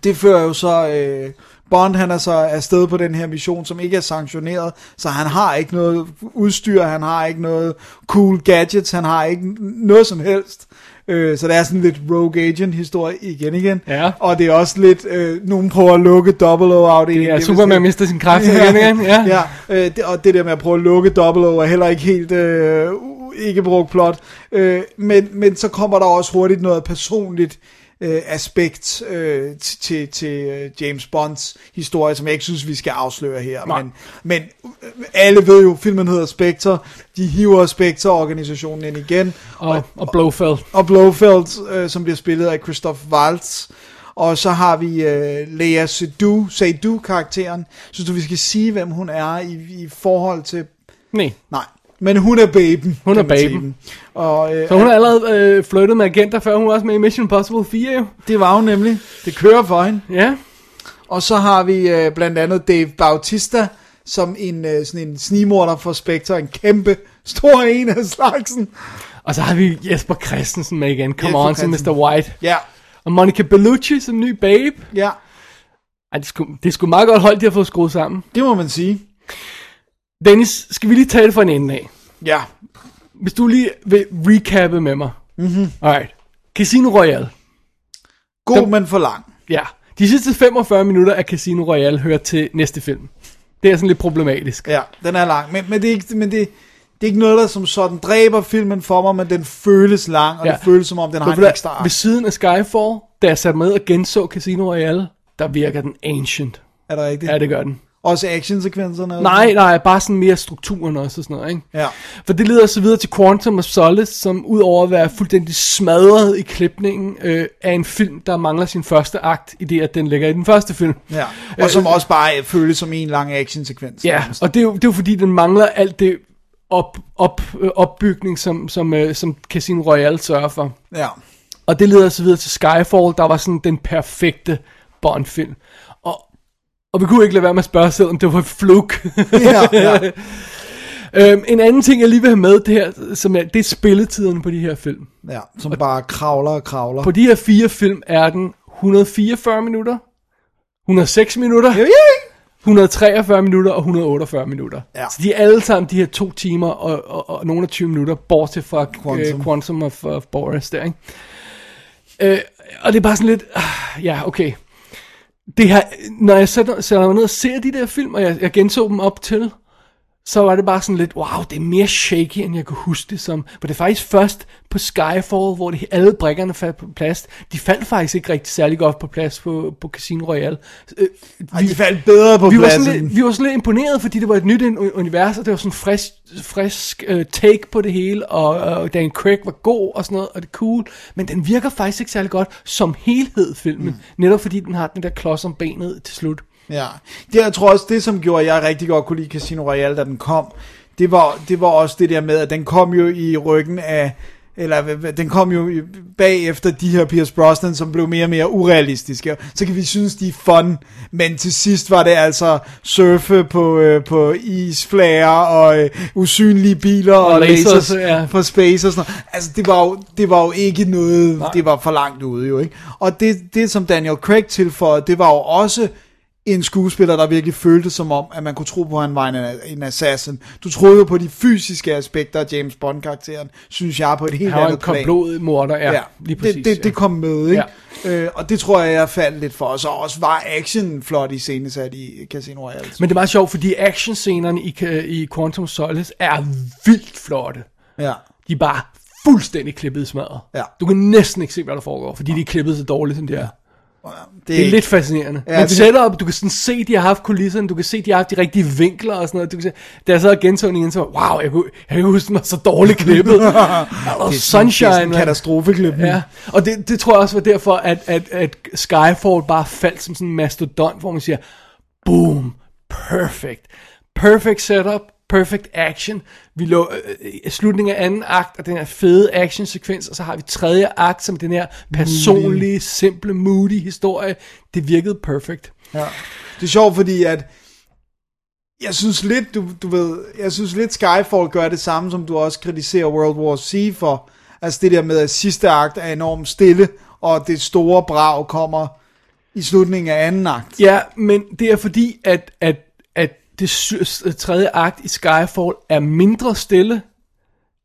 det fører jo så... Øh, Bond han er så afsted på den her mission, som ikke er sanktioneret, så han har ikke noget udstyr, han har ikke noget cool gadgets, han har ikke noget som helst. Øh, så det er sådan lidt Rogue Agent historie igen igen. Ja. Og det er også lidt, øh, nogen prøver at lukke O afdelingen. Det er vist Superman mister sin kraft igen, igen. Ja. ja øh, det, og det der med at prøve at lukke O er heller ikke helt øh, ikke brugt plot. Øh, men, men så kommer der også hurtigt noget personligt øh, aspekt øh, til, til øh, James Bonds historie, som jeg ikke synes, vi skal afsløre her. Nej. Men, men øh, alle ved jo, filmen hedder Spectre. De hiver Spectre-organisationen ind igen. Og, og Blofeld. og Blofeld, øh, som bliver spillet af Christoph Waltz. Og så har vi øh, Lea Seydoux, Seydoux-karakteren. Synes du, vi skal sige, hvem hun er i, i forhold til... Nej. Nej, men hun er baben. Hun er baben. Og øh, Så hun har allerede øh, flyttet med agenter, før hun var også med i Mission Impossible 4, jo. det var hun nemlig. Det kører for hende. Ja. Og så har vi øh, blandt andet Dave Bautista, som en, øh, sådan en snigmorder for Spectre. En kæmpe, stor en af slagsen. Og så har vi Jesper Christensen med igen. Come Jesper on, som. Mr. White. Ja, Og Monica Bellucci som ny babe. ja, Ej, det skulle, det skulle meget godt hold, de har fået skruet sammen. det må man sige. Dennis, skal vi lige det fra en ende af? Ja, Hvis du lige vil recappe med mig. Mm-hmm. Alright. Casino Royale. god, Dem- men for lang. Ja. De sidste 45 minutter af Casino Royale hører til næste film. Det er sådan lidt problematisk. Ja, den er lang. Men, men, det, er ikke, men det, det er ikke noget, der som sådan dræber filmen for mig, men den føles lang, og ja. Det føles som om, den har en ekstra ark. Ved siden af Skyfall, da jeg satte med og genså Casino Royale, der virker den ancient. Er det rigtigt? Ja, det gør den. Også actionsekvenserne? Nej, nej, bare sådan mere strukturen også og sådan noget, ikke? Ja. For det leder så videre til Quantum of Solace, som udover at være fuldstændig smadret i klipningen, øh, er en film, der mangler sin første akt, i det at den ligger i den første film. ja. Og som også bare føles som en lang actionsekvens. Ja, og det er, jo, det er jo fordi, den mangler alt det op, op, øh, opbygning, som, som, øh, som Casino Royale sørger for. ja. Og det leder så videre til Skyfall, der var sådan den perfekte Bond-film. Og, og vi kunne ikke lade være med at spørge selv, om det var et fluk. ja, ja. øhm, en anden ting, jeg lige vil have med, det, her, som er, det er spilletiderne på de her film. ja. Som bare kravler og kravler. På de her fire film er den 144 minutter, 106 minutter, 143 minutter og 148 minutter. Ja. Så de er alle sammen de her to timer og, og, og nogle af 20 minutter, bortset fra Quantum. Quantum, uh, Quantum of, of Boris der, ikke? Øh, og det er bare sådan lidt, ah, ja, okay. Det her, når jeg sætter, sætter mig ned og ser de der film, og jeg, jeg genså dem op til, så var det bare sådan lidt, wow, det er mere shaky, end jeg kunne huske det som. For det er faktisk først på Skyfall, hvor det, alle brækkerne faldt på plads. De faldt faktisk ikke rigtig særlig godt på plads på, på Casino Royale. Øh, Ej, de faldt bedre på vi var, pladsen. sådan lidt, vi var sådan lidt imponeret, fordi det var et nyt un- univers, og det var sådan en frisk, frisk uh, take på det hele, og uh, Dan Craig var god og sådan noget, og det er cool, men den virker faktisk ikke særlig godt som helhed, filmen, mm. netop fordi den har den der klods om benet til slut. Ja, det jeg tror også, det som gjorde, at jeg rigtig godt kunne lide Casino Royale, da den kom, det var, det var også det der med, at den kom jo i ryggen af eller den kom jo bagefter de her Pierce Brosnan, som blev mere og mere urealistiske. Så kan vi synes, de er fun, men til sidst var det altså surfe på, øh, på isflager og øh, usynlige biler og, og lasers, lasers ja. på space og sådan noget. Altså, det var jo, det var jo ikke noget, Nej. det var for langt ude jo, ikke? Og det, det, som Daniel Craig tilføjede, det var jo også en skuespiller, der virkelig følte som om, at man kunne tro på, at han var en, en assassin. Du troede jo på de fysiske aspekter af James Bond-karakteren, synes jeg, på et helt Han var en andet plan. koldblodig morder, ja, ja lige præcis. det, det, ja. det kom med, ikke? Ja. Øh, og det tror jeg, jeg faldt lidt for. Og så også var action flot i scenesat i Casino Royale. Men det er meget sjovt, fordi actionscenerne i, i Quantum Solace er vildt flotte. Ja. De er bare fuldstændig klippet i smadret. Ja. Du kan næsten ikke se, hvad der foregår, fordi de er klippet så dårligt, som de er. Det, Det er lidt fascinerende. Ja, Men det- setup, du kan sådan se, de har haft kulisserne, du kan se, de har haft de rigtige vinkler og sådan noget. Du kan se, da jeg så genså den igen, så var, wow, jeg kunne, jeg kunne huske, den var så dårligt klippet. og er sunshine, det er sådan. Ja, og det, det tror jeg også var derfor, at, at, at Skyfall bare faldt som sådan en mastodont, hvor man siger, boom, perfect. Perfect setup, perfect action. Vi lå øh, i slutningen af anden akt, og den her fede actionsekvens, og så har vi tredje akt, som den her personlige, simple, moody historie. Det virkede perfect. Ja. Det er sjovt, fordi at jeg synes lidt, du, du ved, jeg synes lidt Skyfall gør det samme, som du også kritiserer World War C for. Altså det der med, at sidste akt er enormt stille, og det store brag kommer i slutningen af anden akt. Ja, men det er fordi, at, at, at det tredje akt i Skyfall er mindre stille,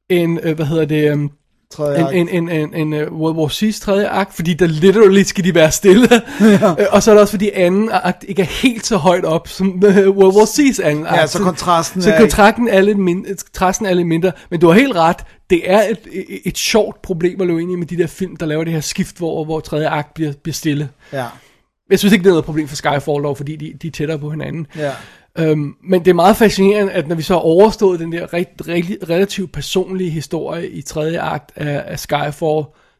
end, øh, hvad hedder det, um, Tredje en, akt. en, en, en, en uh, World War C's tredje akt, fordi der literally skal de være stille. ja. og så er det også fordi anden akt ikke er helt så højt op som uh, World War C's anden akt. Ja, så kontrasten så er kontrakten er lidt mindre, kontrasten er lidt mindre, men du har helt ret, det er et, et, et sjovt problem at løbe ind i med de der film, der laver det her skift, hvor, hvor tredje akt bliver, bliver stille. Ja, Jeg synes ikke, det er noget problem for Skyfall dog, fordi de, de er tættere på hinanden. ja. Øhm, men det er meget fascinerende, at når vi så har overstået den der re- re- relativt personlige historie i tredje akt af, af Skyfall,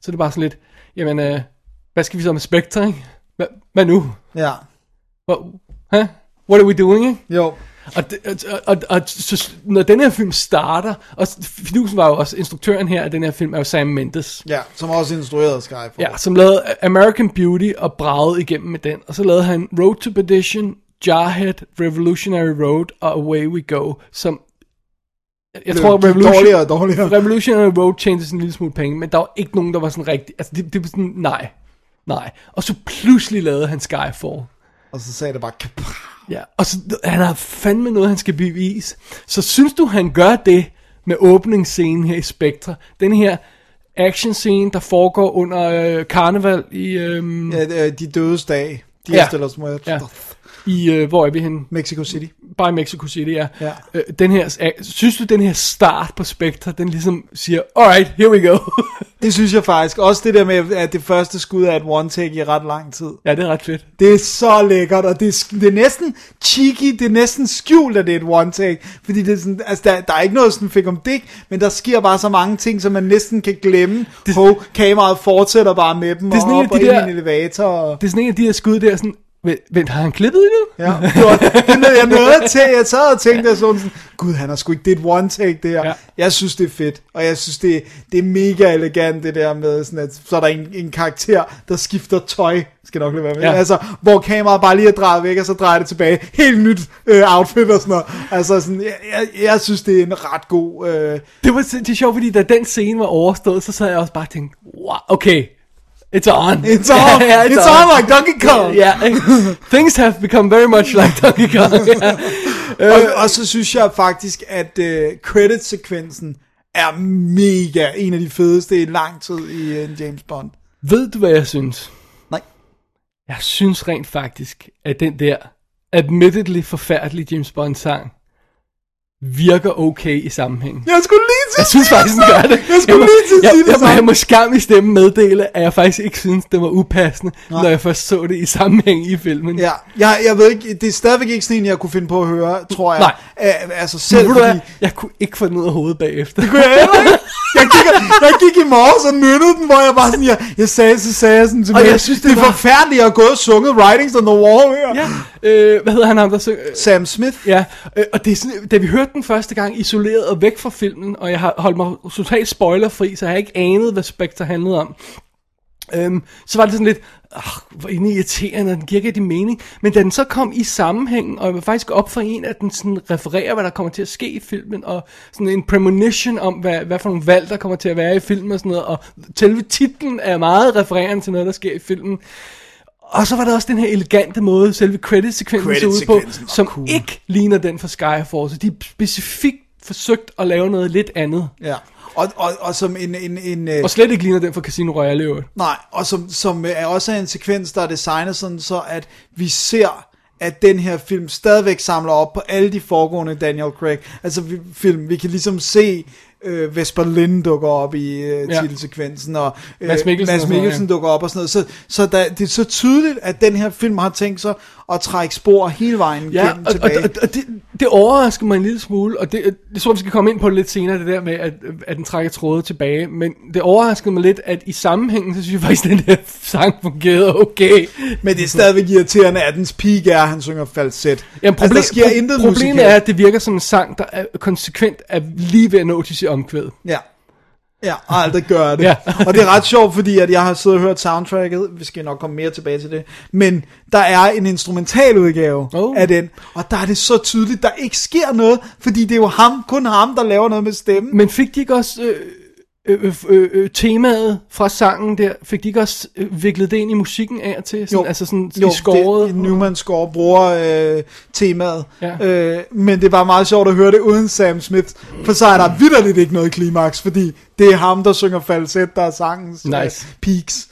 så er det bare sådan lidt, jamen, øh, hvad skal vi så med Spectre, ikke? Hvad, hvad nu? Ja, Hvad, huh? What are we doing, ikke? jo. Og, det, og, og, og så, når den her film starter, og Fidusen var jo også instruktøren her af den her film, er jo Sam Mendes. Ja, som også instruerede Skyfall. Ja, som lavede American Beauty og bragede igennem med den. Og så lavede han Road to Perdition, Jarhead, Revolutionary Road og Away We Go, som... Jeg tror, Revolution, dårligere dårligere. Revolutionary Road tjente sådan en lille smule penge, men der var ikke nogen, der var sådan rigtig... Altså, det, det var sådan, nej, nej. Og så pludselig lavede han Skyfall. Og så sagde det bare. Ja, og så, han har fandme noget, han skal bevise. Så synes du, han gør det med åbningsscenen her i Spectre? Den her action scene, der foregår under øh, karneval i, øh, Ja, de dødes dag. De ja. stiller os mod ja, i øh, hvor er vi henne? Mexico City. Bare i Mexico City, ja. Ja. Øh, den her, synes du, den her start på Spectre, den ligesom siger, alright, here we go. Det synes jeg faktisk. Også det der med, at det første skud er et one-take i ret lang tid. ja, det er ret fedt. Det er så lækkert, og det er, det er næsten cheeky, det er næsten skjult, at det er et one-take. Fordi det er sådan, altså der, der er ikke noget sådan fik om dik, men der sker bare så mange ting, som man næsten kan glemme. Det, Hov, kameraet fortsætter bare med dem, Det er sådan og op og de i der- elevator. Og, Det er sådan en af de her skud der, sådan, vent, har han klippet endnu? ja, det var, det nåede jeg nåede til. Jeg sad og tænkte sådan, sådan, gud, han har sgu ikke, det er et one-take det her. Ja. Jeg synes, det er fedt, og jeg synes, det, det er mega elegant, det der med, sådan at, så er der en, en karakter, der skifter tøj, skal nok lade være med, ja. altså, hvor kameraet bare lige er drejet væk, og så drejer det tilbage, helt nyt øh, outfit og sådan noget. Altså, sådan, jeg, jeg, jeg synes, det er en ret god, øh, Det var det er sjovt, fordi da den scene var overstået, så sad jeg også bare og tænkte, wow, okay, it's on. it's on, Ja, it's, on like Donkey Kong. Ikke? things have become very much like Donkey Kong. Ja. Og, og så synes jeg faktisk, at øh, credit-sekvensen er mega en af de fedeste i lang tid i en James Bond. Ved du, hvad jeg synes? Nej. Jeg synes rent faktisk, at den der admittedly forfærdelige James Bond sang virker okay i sammenhængen. Jeg skulle lige til Jeg synes faktisk, den gør det. Jeg skulle må, lige til at jeg, sige det jeg, jeg, samme. jeg må skam i stemmen meddele, at jeg faktisk ikke synes, det var upassende, Nej. når jeg først så det i sammenhæng i filmen. Ja, jeg, jeg ved ikke, det er stadigvæk ikke sådan en, jeg kunne finde på at høre, tror jeg. Nej. Æ, altså selv, du hvad, fordi... jeg kunne ikke få den ud af hovedet bagefter. Det kunne jeg heller ikke. Jeg gik, jeg gik i morges og nyttede den, hvor jeg bare sådan, jeg, jeg sagde, så sagde jeg sådan til Og mig, jeg synes, det det er var- forfærdeligt, at jeg har gået og sunget Writings on the Wall her. Ja, øh, hvad hedder han ham, der synger? Sam Smith. Ja, øh, og det er sådan, da vi hørte den første gang isoleret og væk fra filmen, og jeg har holdt mig totalt spoilerfri, så jeg har ikke anet, hvad Spectre handlede om. Øhm, så var det sådan lidt, oh, hvor inde irriterende, den giver ikke rigtig mening. Men da den så kom i sammenhæng, og jeg var faktisk op for en, at den sådan refererer, hvad der kommer til at ske i filmen, og sådan en premonition om, hvad, hvad for nogle valg, der kommer til at være i filmen og sådan noget, og selve titlen er meget refererende til noget, der sker i filmen. Og så var der også den her elegante måde, selve credit-sekvensen så ud på, som cool. ikke ligner den fra. Så de specifikt forsøgt at lave noget lidt andet. Ja. Og, og, og som en, en, en øh, Og slet ikke ligner den fra Casino Royale øvrigt. nej, og som, som øh, er også er en sekvens, der er designet sådan, så at vi ser, at den her film stadigvæk samler op på alle de foregående Daniel Craig. Altså vi, film, vi kan ligesom se øh, Vesper Lind dukker op i øh, Ja. titelsekvensen, og øh, Mads Mikkelsen Mads og sådan Mikkelsen ja. dukker op og sådan noget. Så, så der, det er så tydeligt, at den her film har tænkt sig at trække spor hele vejen Ja, gennem og, og, tilbage. og, og det, det overrasker mig en lille smule, og det, det tror jeg, vi skal komme ind på lidt senere, det der med, at, at den trækker trådet tilbage, men det overraskede mig lidt, at i sammenhængen, så synes jeg faktisk, at den her sang fungerede okay. Men det er stadigvæk irriterende, at dens peak er, at han synger falset. Jamen, altså, der sker pro- intet Problemet musikalt. er, at det virker som en sang, der er konsekvent er lige ved at nå til sit omkvæd. Ja. Ja, og aldrig gør det. Ja. og det er ret sjovt, fordi at jeg har siddet og hørt soundtracket, vi skal nok komme mere tilbage til det, men der er en instrumental udgave Oh. af den, og der er det så tydeligt, der ikke sker noget, fordi det er jo ham, kun ham, der laver noget med stemmen. Men fik de ikke også øh, øh, øh, øh, temaet fra sangen der, fik de ikke også øh, viklet det ind i musikken af og til? Sådan, altså sådan jo i skåret? det, Newman score bruger øh, temaet, Ja. øh, men det var meget sjovt at høre det uden Sam Smith, for så er der vidderligt ikke noget klimaks, fordi det er ham, der synger falset, der er sangens øh, Nice. peaks.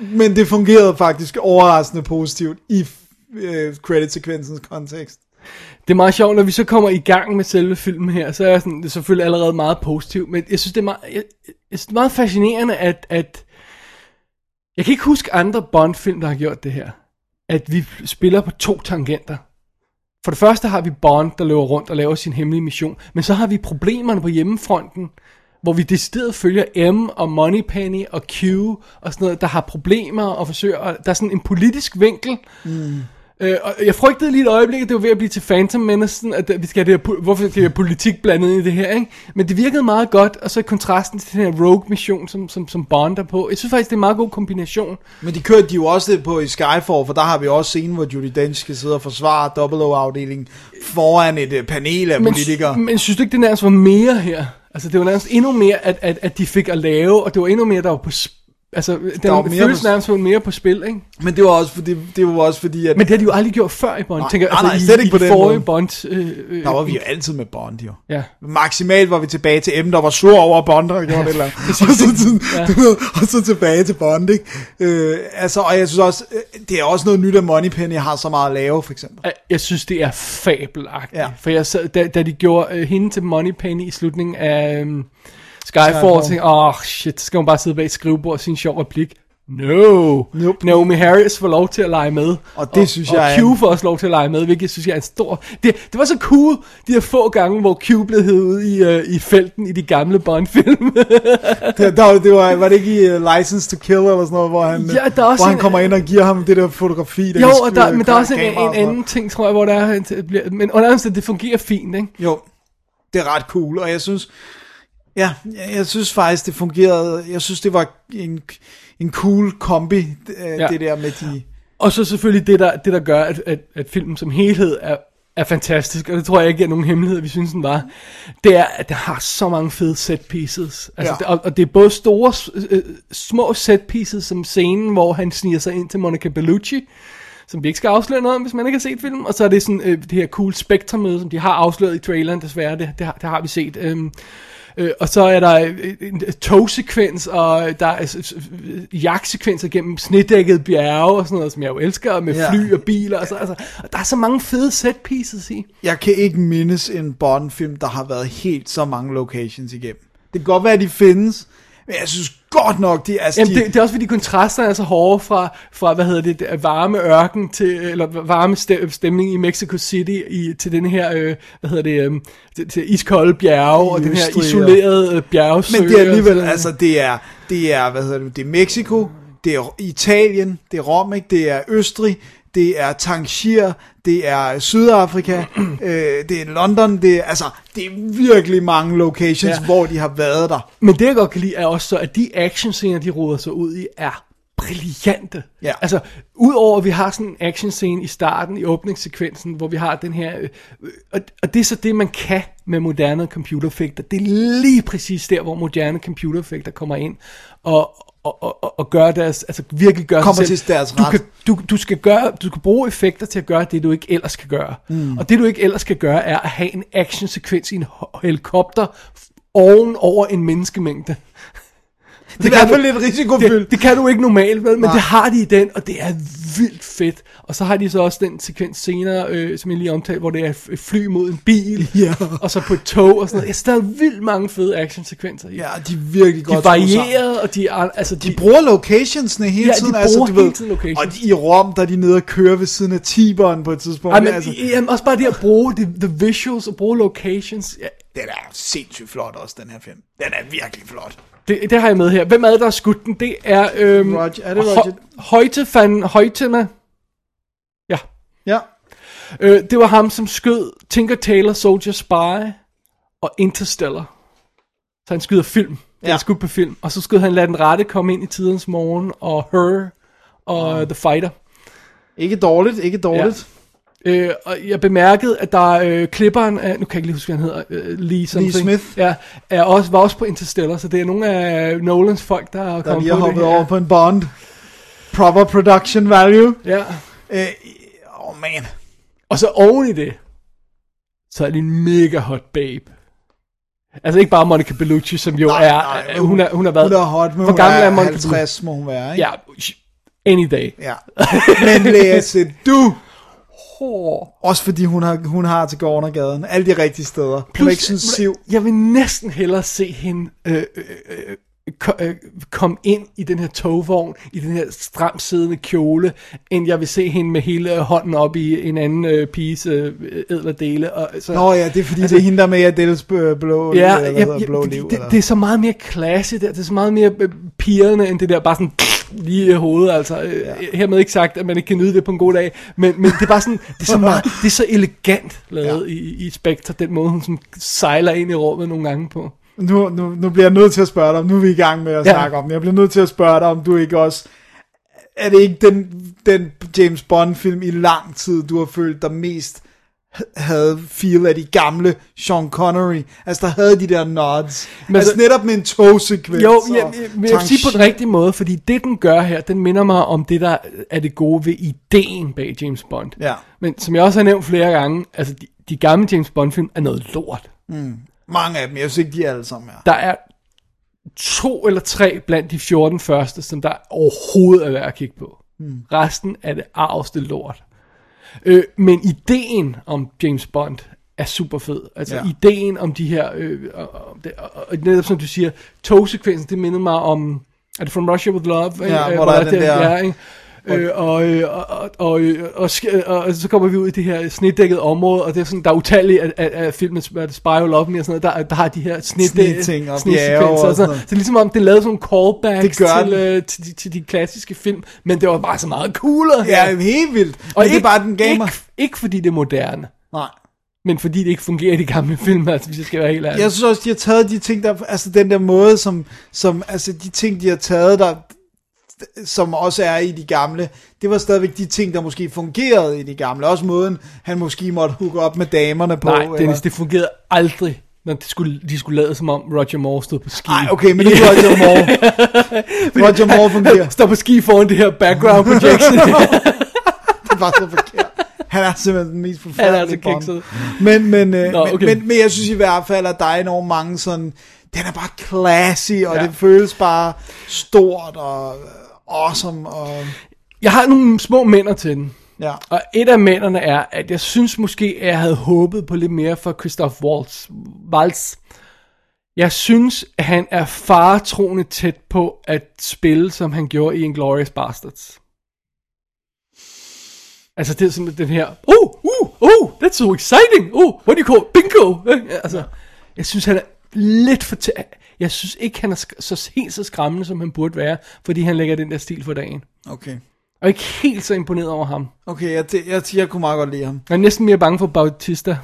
Men det fungerede faktisk overraskende positivt i øh, credit-sekvensens kontekst. Det er meget sjovt, når vi så kommer i gang med selve filmen her, så er jeg sådan, det er selvfølgelig allerede meget positivt, men jeg synes, det er meget, jeg, jeg synes, det er meget fascinerende, at, at jeg kan ikke huske andre Bond-film, der har gjort det her. At vi spiller på to tangenter. For det første har vi Bond, der løber rundt og laver sin hemmelige mission, men så har vi problemerne på hjemmefronten, hvor vi decideret følger M og Moneypenny og Q og sådan noget, der har problemer og forsøger, og der er sådan en politisk vinkel, mm. Øh, og jeg frygtede lige et øjeblik, at det var ved at blive til Phantom Menace, at vi skal have det her, hvorfor skal vi have politik blandet ind i det her, ikke? Men det virkede meget godt, og så i kontrasten til den her rogue-mission, som, som, som Bond er på. Jeg synes faktisk, det er en meget god kombination. Men de kørte de jo også lidt på i Skyfall, for der har vi også scenen, hvor Judi Dench skal sidde og forsvare 00-afdelingen foran et øh, panel af Men, politikere. men synes du ikke, det nærmest var mere her? Altså, det var nærmest endnu mere, at, at, at de fik at lave, og det var endnu mere, der var på sp- Altså, den var mere føles på- nærmest mere på spil, ikke? Men det var også fordi, det var også fordi at Men det har de jo aldrig gjort før i Bond. Nej, tænker, nej, altså, nej, i, slet ikke i på den forrige måde. Bond. Øh, øh, der var vi jo altid med Bond, jo. Ja. Maksimalt var vi tilbage til M, der var sur over Bond, der gjorde det eller og, så, sådan, Ja. du ved, og så tilbage til Bond, ikke? Øh, altså, og jeg synes også, øh, det er også noget nyt, at Moneypenny har så meget at lave, for eksempel. Jeg- Jeg synes, det er fabelagtigt. Ja. Ja. For jeg sad, da, da de gjorde øh, hende til Moneypenny i slutningen af øhm, Skyfall, Skyfall. Skyfall. tænkte åh oh, shit, så skal hun bare sidde bag et skrivebord og sige en sjov replik. No. Nope. Naomi Harris får lov til at lege med. Og det synes og, jeg er Og en- Q får også lov til at lege med, hvilket jeg synes jeg er en stor... Det, det var så cool, de her få gange, hvor Q blev hævet ud i, uh, i felten i de gamle Bond-film. Det, der, det var, var det ikke i uh, License to Kill, eller sådan noget, hvor han, Ja, der er også hvor han en- kommer ind og giver ham det der fotografi, der jo, og der, men der er også en, og en noget. anden ting, tror jeg, hvor der er... Men under andet, det fungerer fint, ikke? Jo, det er ret cool, og jeg synes, ja, jeg, jeg synes faktisk, det fungerede, jeg synes, det var en, en cool kombi, øh, ja. Det der med de, Og så selvfølgelig det, der, det, der gør, at, at, at filmen som helhed er, er fantastisk, og det tror jeg ikke er nogen hemmelighed, vi synes den var, det er, at den har så mange fede set pieces. Altså, Ja. det, og, og det er både store, øh, små set pieces, som scenen, hvor han sniger sig ind til Monica Bellucci, som vi ikke skal afsløre noget om, hvis man ikke har set filmen, og så er det sådan øh, det her cool Spectre-møde, som de har afsløret i traileren, desværre, det, det, har, det har vi set. Øhm, Øh, og så er der øh, en togsekvens, og der er øh, øh, jagtsekvenser gennem snedækket bjerge, og sådan noget, som jeg jo elsker, med Ja. fly og biler, og så, altså, og der er så mange fede set pieces i. jeg kan ikke mindes en Bond-film, der har været helt så mange locations igennem. Det kan godt være, at de findes, men jeg synes godt nok, de, altså, Jamen, de, det, det er også fordi kontrasterne er så hårde fra, fra hvad hedder det, det varme ørken til, eller varme ste- stemning i Mexico City i, til den her, øh, hvad hedder det, øh, til, til iskolde bjerge, og den her isolerede øh, bjergsø. Men det er alligevel, altså det er, det er, hvad hedder det, det er Mexico, det er Italien, det er Rom, ikke? det er Østrig, det er Tangier, det er Sydafrika, øh, det er London, det er, altså, det er virkelig mange locations, Ja. hvor de har været der. Men det jeg godt kan lide er også så, at de actionscener, de roder sig ud i, er brillante. Ja. Altså, udover at vi har sådan en actionscene i starten, i åbningssekvensen, hvor vi har den her... Øh, øh, og, og det er så det, man kan med moderne computereffekter. Det er lige præcis der, hvor moderne computereffekter kommer ind og, og, og, og gør deres, altså virkelig gør Kommer sig selv. til deres du ret. kan, du, du, skal gøre, du skal bruge effekter til at gøre det, du ikke ellers kan gøre. Mm. Og det, du ikke ellers kan gøre, er at have en actionsekvens i en helikopter oven over en menneskemængde. Det er i hvert fald lidt risikofyldt. Det, det kan du ikke normalt, vel? men Nej. det har de i den, og det er vildt fedt. Og så har de så også den sekvens senere, øh, som jeg lige omtalte, hvor det er et fly mod en bil, Ja. og så på et tog og sådan noget. Synes, der er vildt mange fede actionsekvenser i. Ja, de er virkelig de godt er sammen. varieret, og de er, altså, de, De bruger locationsne hele Ja, de tiden, bruger altså, du hele tiden locations. og de, i Rom, der er de nede og kører ved siden af Tiberen på et tidspunkt. Ej, men, altså, jamen, også bare det at bruge the, the visuals og bruge locations. Ja, den er sindssygt flot også, den her film. Den er virkelig flot. Det, det har jeg med her. Hvem er det, der har skudt den? Det er... Øhm, Roger- er det Roger? Højte van Højtema. Ja. Ja. Øh, det var ham, som skød Tinker Tailor Soldier Spy og Interstellar. Så han skyder film. Ja. Ja. Han skudt på film. Og så skød han Lad den rette komme ind i tidens morgen, og Her, og uh. The Fighter. Ikke dårligt, ikke dårligt. Øh, og jeg bemærkede, at der er øh, klipperen af, nu kan jeg ikke lige huske, hvad han hedder, øh, Lee, something, Smith. Ja, er også, var også på Interstellar, så det er nogle af Nolans folk, der er Der kommet har på hoppet det her. over på en Bond. Proper production value. Ja, Øh, oh man. og så oven i det, så er det en mega hot babe. Altså ikke bare Monica Bellucci, som jo Nej, er, nej, øh, hun, er, hun har været, Hun er hot, men hvor hun gammel er er Monica 50, må hun være, ikke? Ja, any day. ja. Men læse du. Også fordi hun har, hun har til gården og gaden. Alle de rigtige steder. Hun er ikke sådan siv. Jeg vil næsten hellere se hende øh, øh, øh, ko- komme ind i den her togvogn, i den her stramt siddende kjole, end jeg vil se hende med hele hånden op i en anden øh, piges øh, dele. Og, så, Nå ja, det er fordi, Altså- det er hende, der er med i Adele's øh, blå, Ja, eller, ja, ja, blå det, liv. det, eller? det er så meget mere classy der, det er så meget mere øh, pigerne, end det der bare sådan lige i hovedet, altså øh, hermed ikke sagt, at man ikke kan nyde det på en god dag, men, men det er bare sådan, det er så, meget, det er så elegant lavet ja. i, i Spectre, den måde hun sådan sejler ind i rummet nogle gange på. Nu, nu, nu bliver jeg nødt til at spørge dig om, nu er vi i gang med at Ja. snakke om det. Jeg bliver nødt til at spørge dig, om du ikke også... Er det ikke den, den James Bond film i lang tid, du har følt dig mest havde feel af de gamle Sean Connery? Altså, der havde de der nods. Men altså, så- netop med en togsekvens. Jo, jeg, jeg, jeg vil sige på den rigtige måde, fordi det den gør her, den minder mig om det, der er det gode ved ideen bag James Bond. Ja. Men som jeg også har nævnt flere gange, altså de, de gamle James Bond film er noget lort. Mange af dem, jeg synes ikke, de alle sammen er. Der er to eller tre blandt de 14 første, som der overhovedet er værd at kigge på. Hmm. Resten er det arveste lort. Øh, men ideen om James Bond er super fed. Altså ja. Ideen om de her, øh, og, og, og, og netop som du siger, togsekvensen, det minder mig om, er det From Russia With Love? Ja, Øh, hvor der er den der- Ja, ikke? Øh, og, øh, og, og, og, og, sk- og, og så kommer vi ud i det her snedækket område, og det er sådan, der er utallige af, af, af filmen, Spy Love Me og sådan noget, der, der har de her sned, Snedting og snedsekvenser bjerge og og sådan sådan. Så det er ligesom om, det lavede sådan nogle callbacks Det til, øh, til, de, til de klassiske film, men det var bare så meget coolere her. Ja, helt vildt. og Men det er bare, den gav mig... ikke, ikke fordi det er moderne, Nej. men fordi det ikke fungerer i de gamle film, altså hvis jeg skal være helt ærlig. Jeg synes også, de har taget de ting, der, altså den der måde, som, som altså de ting, de har taget, der, som også er i de gamle, det var stadigvæk de ting, der måske fungerede i de gamle. Også måden, han måske måtte hooke op med damerne på. Nej, eller- Dennis, det fungerede aldrig, når de skulle, de skulle lade som om Roger Moore stod på ski. Ej, okay, men det er Roger Moore. Roger Moore fungerer. Står på ski foran det her background projection. Det var så forkert. Han er simpelthen den mest Han er forfærdelige altså. Men, men, øh, Nå, men, okay. men, men jeg synes i hvert fald, at der er enormt mange sådan, den er bare classy, og Ja. det føles bare stort og awesome, og Jeg har nogle små mænder til den. ja. Og et af mændene er, at jeg synes måske, at jeg havde håbet på lidt mere fra Christoph Waltz. Waltz. Jeg synes, at han er faretroende tæt på at spille, som han gjorde i Inglourious Bastards. Altså det er sådan den her, oh, uh, oh, that's so exciting, oh, what do you call it? bingo? Altså, jeg synes, han er lidt for tæt. Jeg synes ikke, han er så helt så skræmmende, som han burde være, fordi han lægger den der stil for dagen. Okay. Og ikke helt så imponeret over ham. Okay, jeg, jeg, jeg, jeg kunne meget godt lide ham. Jeg er næsten mere bange for Bautista.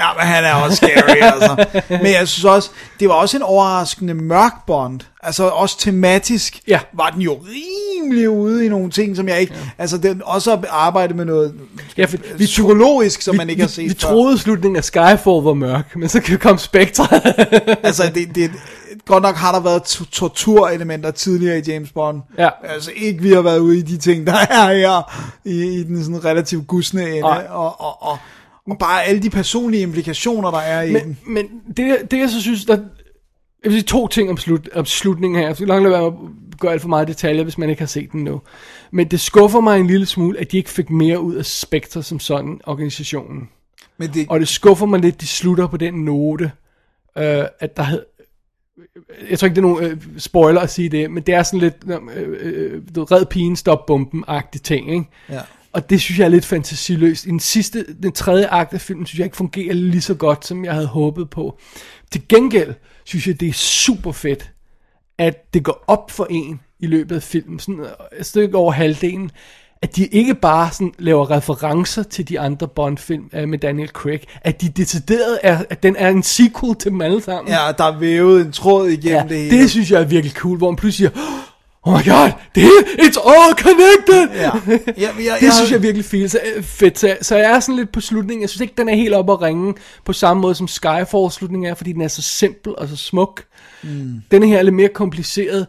Ja, men han er også scary, altså. Men jeg synes også, det var også en overraskende mørk Bond. Altså også tematisk Ja. var den jo rimelig ude i nogle ting, som jeg ikke... Ja. Altså den også arbejde med noget Ja, for vi, psykologisk, som man ikke vi, har set vi før. troede slutningen af Skyfall var mørk, men så kom Spectre. Altså det, det, godt nok har der været to- torturelementer tidligere i James Bond. Ja. Altså ikke vi har været ude i de ting, der er her i, i den sådan relativt gusne ende. Nej. Og, og, og, og bare alle de personlige implikationer, der er i den. men, men det, det jeg så synes, der... Jeg vil sige to ting om, slut, om slutningen her. Jeg skal langt lade være at gå alt for meget detaljer, hvis man ikke har set den nu. Men det skuffer mig en lille smule, at de ikke fik mere ud af Spectre som sådan, organisationen. Men det, Og det skuffer mig lidt, de slutter på den note, øh, at der havde... Jeg tror ikke, det er nogen øh, spoiler at sige det, men det er sådan lidt øh, øh, du red pigen, stop bomben-agtig ting, ikke? ja. Og det synes jeg er lidt fantasiløst. I den sidste, den tredje akt af filmen, synes jeg ikke fungerer lige så godt, som jeg havde håbet på. Til gengæld synes jeg, det er super fedt, at det går op for en i løbet af filmen, sådan et stykke over halvdelen, at de ikke bare sådan laver referencer til de andre Bond-film øh, med Daniel Craig, at de decideret er, at den er en sequel til dem alle sammen. ja, der er vævet en tråd igennem ja det hele. det synes jeg er virkelig cool, hvor man pludselig siger, oh my god, det er, it's all connected! Ja. Ja, jeg, Det synes jeg virkelig fedt, så, øh, fedt. Så, så jeg er sådan lidt på slutningen. Jeg synes ikke, den er helt oppe at ringe på samme måde som Skyfall slutningen er, fordi den er så simpel og så smuk. Mm. Denne her er lidt mere kompliceret.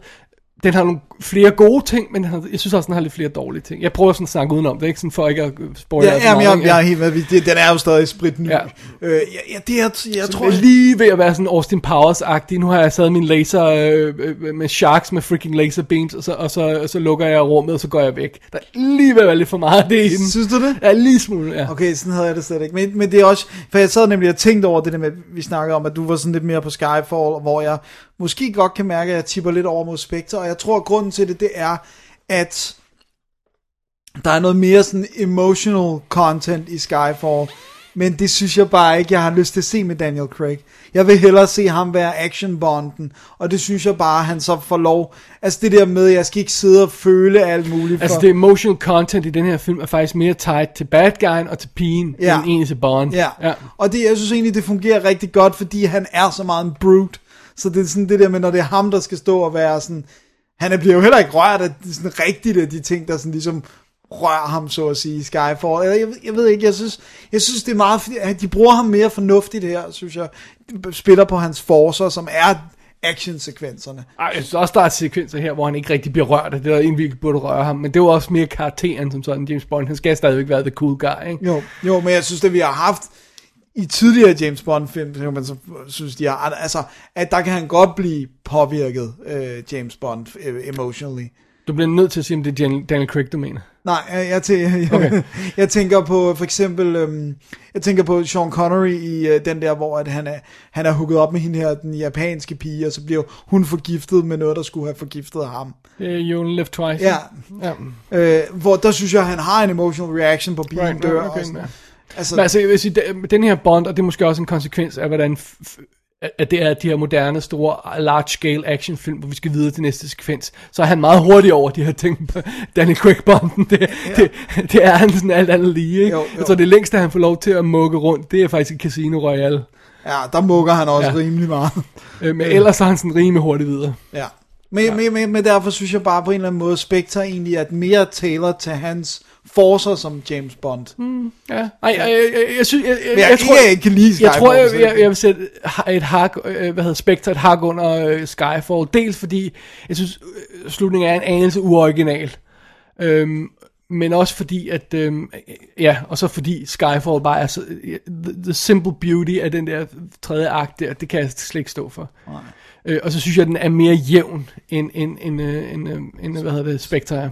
Den har nogle flere gode ting, men har, jeg synes også, den har lidt flere dårlige ting. Jeg prøver sådan at snakke udenom det, ikke sådan for ikke at spoil Ja, jamen, jeg, jeg er helt med. Det, den er jo stadig spritny. Ja. Øh, ja, ja, det er, jeg Jeg tror... er lige ved at være sådan Austin Powers-agtig. Nu har jeg taget min laser øh, øh, med sharks med freaking laser beams, og så, og, så, og så lukker jeg rummet, og så går jeg væk. Der er lige ved at være lidt for meget af det i den. Synes du det? Ja, lige smule, ja. Okay, sådan havde jeg det slet ikke. Men, men det er også, for jeg sad nemlig og tænkte over det der med, vi snakkede om, at du var sådan lidt mere på Skyfall, hvor jeg måske godt kan mærke, at jeg tipper lidt over mod Spectre, og jeg tror, at grunden til det, det er, at der er noget mere sådan emotional content i Skyfall, men det synes jeg bare ikke, jeg har lyst til at se med Daniel Craig. Jeg vil hellere se ham være action-bonden, og det synes jeg bare, han så får lov. Altså det der med, at jeg skal ikke sidde og føle alt muligt for... Altså det emotional content i den her film er faktisk mere tied til bad guyen og til pigen, Ja. end egentlig til Bond. Ja. ja. og det, jeg synes egentlig, det fungerer rigtig godt, fordi han er så meget en brute. Så det er sådan det der med, når det er ham, der skal stå og være sådan... Han bliver jo heller ikke rørt af sådan rigtigt af de ting, der sådan ligesom rører ham, så at sige, i Skyfall. Jeg, ved- jeg ved ikke, jeg synes, jeg synes det er meget, at de bruger ham mere fornuftigt her, synes jeg. De spiller på hans forcer, som er actionsekvenserne. Ej, jeg synes også, der er sekvenser her, hvor han ikke rigtig bliver rørt af det, der egentlig burde røre ham. Men det var også mere karakteren som sådan, James Bond. Han skal stadigvæk være the cool guy, ikke? Jo, jo, men jeg synes, det vi har haft i tidligere James Bond film, så kan man så synes, de har, altså, at der kan han godt blive påvirket, øh, James Bond, øh, emotionally. Du bliver nødt til at sige, om det er Daniel Craig, du mener. Nej, jeg, tæ- jeg, Okay. jeg tænker på for eksempel, øhm, jeg tænker på Sean Connery i øh, den der, hvor at han er, han er hooket op med hende her, den japanske pige, og så bliver hun forgiftet med noget, der skulle have forgiftet ham. Uh, you only live twice. Ja, ja. øh, hvor der synes jeg, han har en emotional reaction på pigen Right, dør. okay, og sådan. ja. Altså, Men altså, jeg vil sige, den- her Bond, og det er måske også en konsekvens af, hvordan at det er de her moderne, store, large-scale actionfilm, hvor vi skal videre til næste sekvens, så er han meget hurtig over de her ting Danny Craig-bonden. Det, ja. det, det, er han sådan alt andet lige, ikke? Jo, jo. Jeg tror, det længste, han får lov til at mukke rundt, det er faktisk Casino Royale. ja, der mukker han også Ja. rimelig meget. Øh, men ellers er han sådan rimelig hurtigt videre. Ja. Men, ja. Men, men, men derfor synes jeg bare på en eller anden måde, Spectre egentlig er mere tailored til hans forcer som James Bond. Mm. Ja. Ej, jeg, jeg, jeg, jeg, synes, jeg, jeg, jeg, jeg, tror, ikke, jeg ikke kan lide jeg tror, jeg, jeg, jeg vil sætte et hak, øh, hvad hedder Spectre, et hak under øh, Skyfall. Dels fordi, jeg synes, øh, slutningen er en anelse uoriginal. Øhm, men også fordi, at, øhm, ja, og så fordi Skyfall bare er så, the, the simple beauty af den der tredje akt der, det kan jeg slet ikke stå for. Øh, og så synes jeg, at den er mere jævn, end, end, end, end, øh, end hvad hedder det, Spectre er.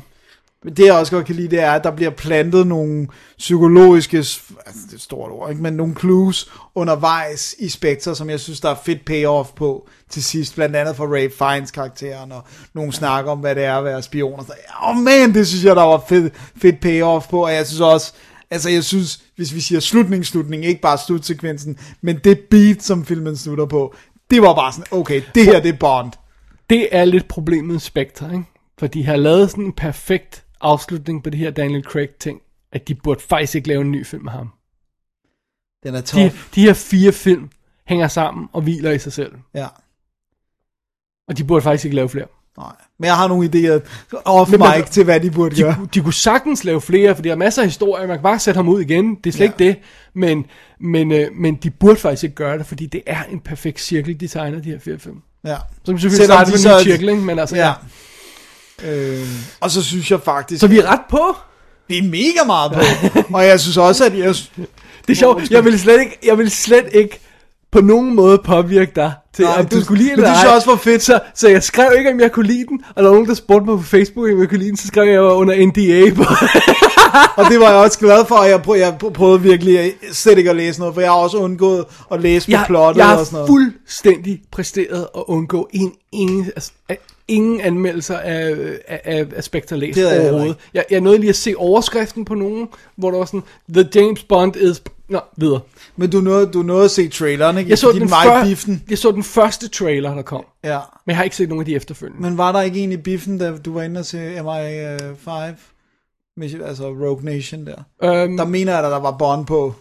Men det jeg også godt kan lide, det er, at der bliver plantet nogle psykologiske, altså det er et stort ord, ikke? men nogle clues undervejs i Spectre, som jeg synes, der er fedt payoff på til sidst, blandt andet for Ray Fiennes karakteren, og nogle snakker om, hvad det er at være spion. Åh oh man, det synes jeg, der var fedt, fedt payoff på, og jeg synes også, altså jeg synes, hvis vi siger slutning, slutning, ikke bare slutsekvensen, men det beat, som filmen slutter på, det var bare sådan, okay, det her, det er Bond. Det er lidt problemet Spectre, ikke? For de har lavet sådan en perfekt afslutning på det her Daniel Craig ting, at de burde faktisk ikke lave en ny film med ham. Den er De, tof. de her fire film hænger sammen og hviler i sig selv. Ja. Og de burde faktisk ikke lave flere. Nej. Men jeg har nogle idéer off Men man- mic til, hvad de burde De, gøre. kunne- de kunne sagtens lave flere, for der er masser af historier, man kan bare sætte ham ud igen, det er slet Ja. ikke det, men, men, øh, men de burde faktisk ikke gøre det, fordi det er en perfekt cirkel, de tegner de her fire film. Ja. Vi selvfølgelig Selvom starte de med en cirkel, ikke? men altså, ja. Ja. Øh, og så synes jeg faktisk, Så vi er ret på. det er mega meget på. og jeg synes også, at jeg, Det er sjovt, jeg vil slet ikke, jeg vil slet ikke på nogen måde påvirke dig til, Nej, om du, du- skulle lide men eller det synes jeg også var fedt. Så, så jeg skrev ikke, om jeg kunne lide den, og der var nogen, der spurgte mig på Facebook, om jeg kunne lide den, så skrev jeg, at jeg var under NDA på. og det var jeg også glad for, og jeg, prøv, jeg prøvede virkelig at- slet ikke at læse noget, for jeg har også undgået at læse på jeg, plottet jeg og sådan har noget. fuldstændig præsteret at undgå en, ingen, altså, ingen anmeldelser af, af, af, af Spectre læst Det overhovedet. Jeg, jeg nåede lige at se overskriften på nogen, hvor der var sådan, The James Bond is... Nå, videre. Men du nåede, du nåede at se traileren, ikke? Jeg så, den var før, biffen. jeg så den første trailer, der kom. Ja. Men jeg har ikke set nogen af de efterfølgende. Men var der ikke en i biffen, da du var inde og se MI5? Mission- Altså Rogue Nation der. Øhm, Der mener jeg, at der var Bond på.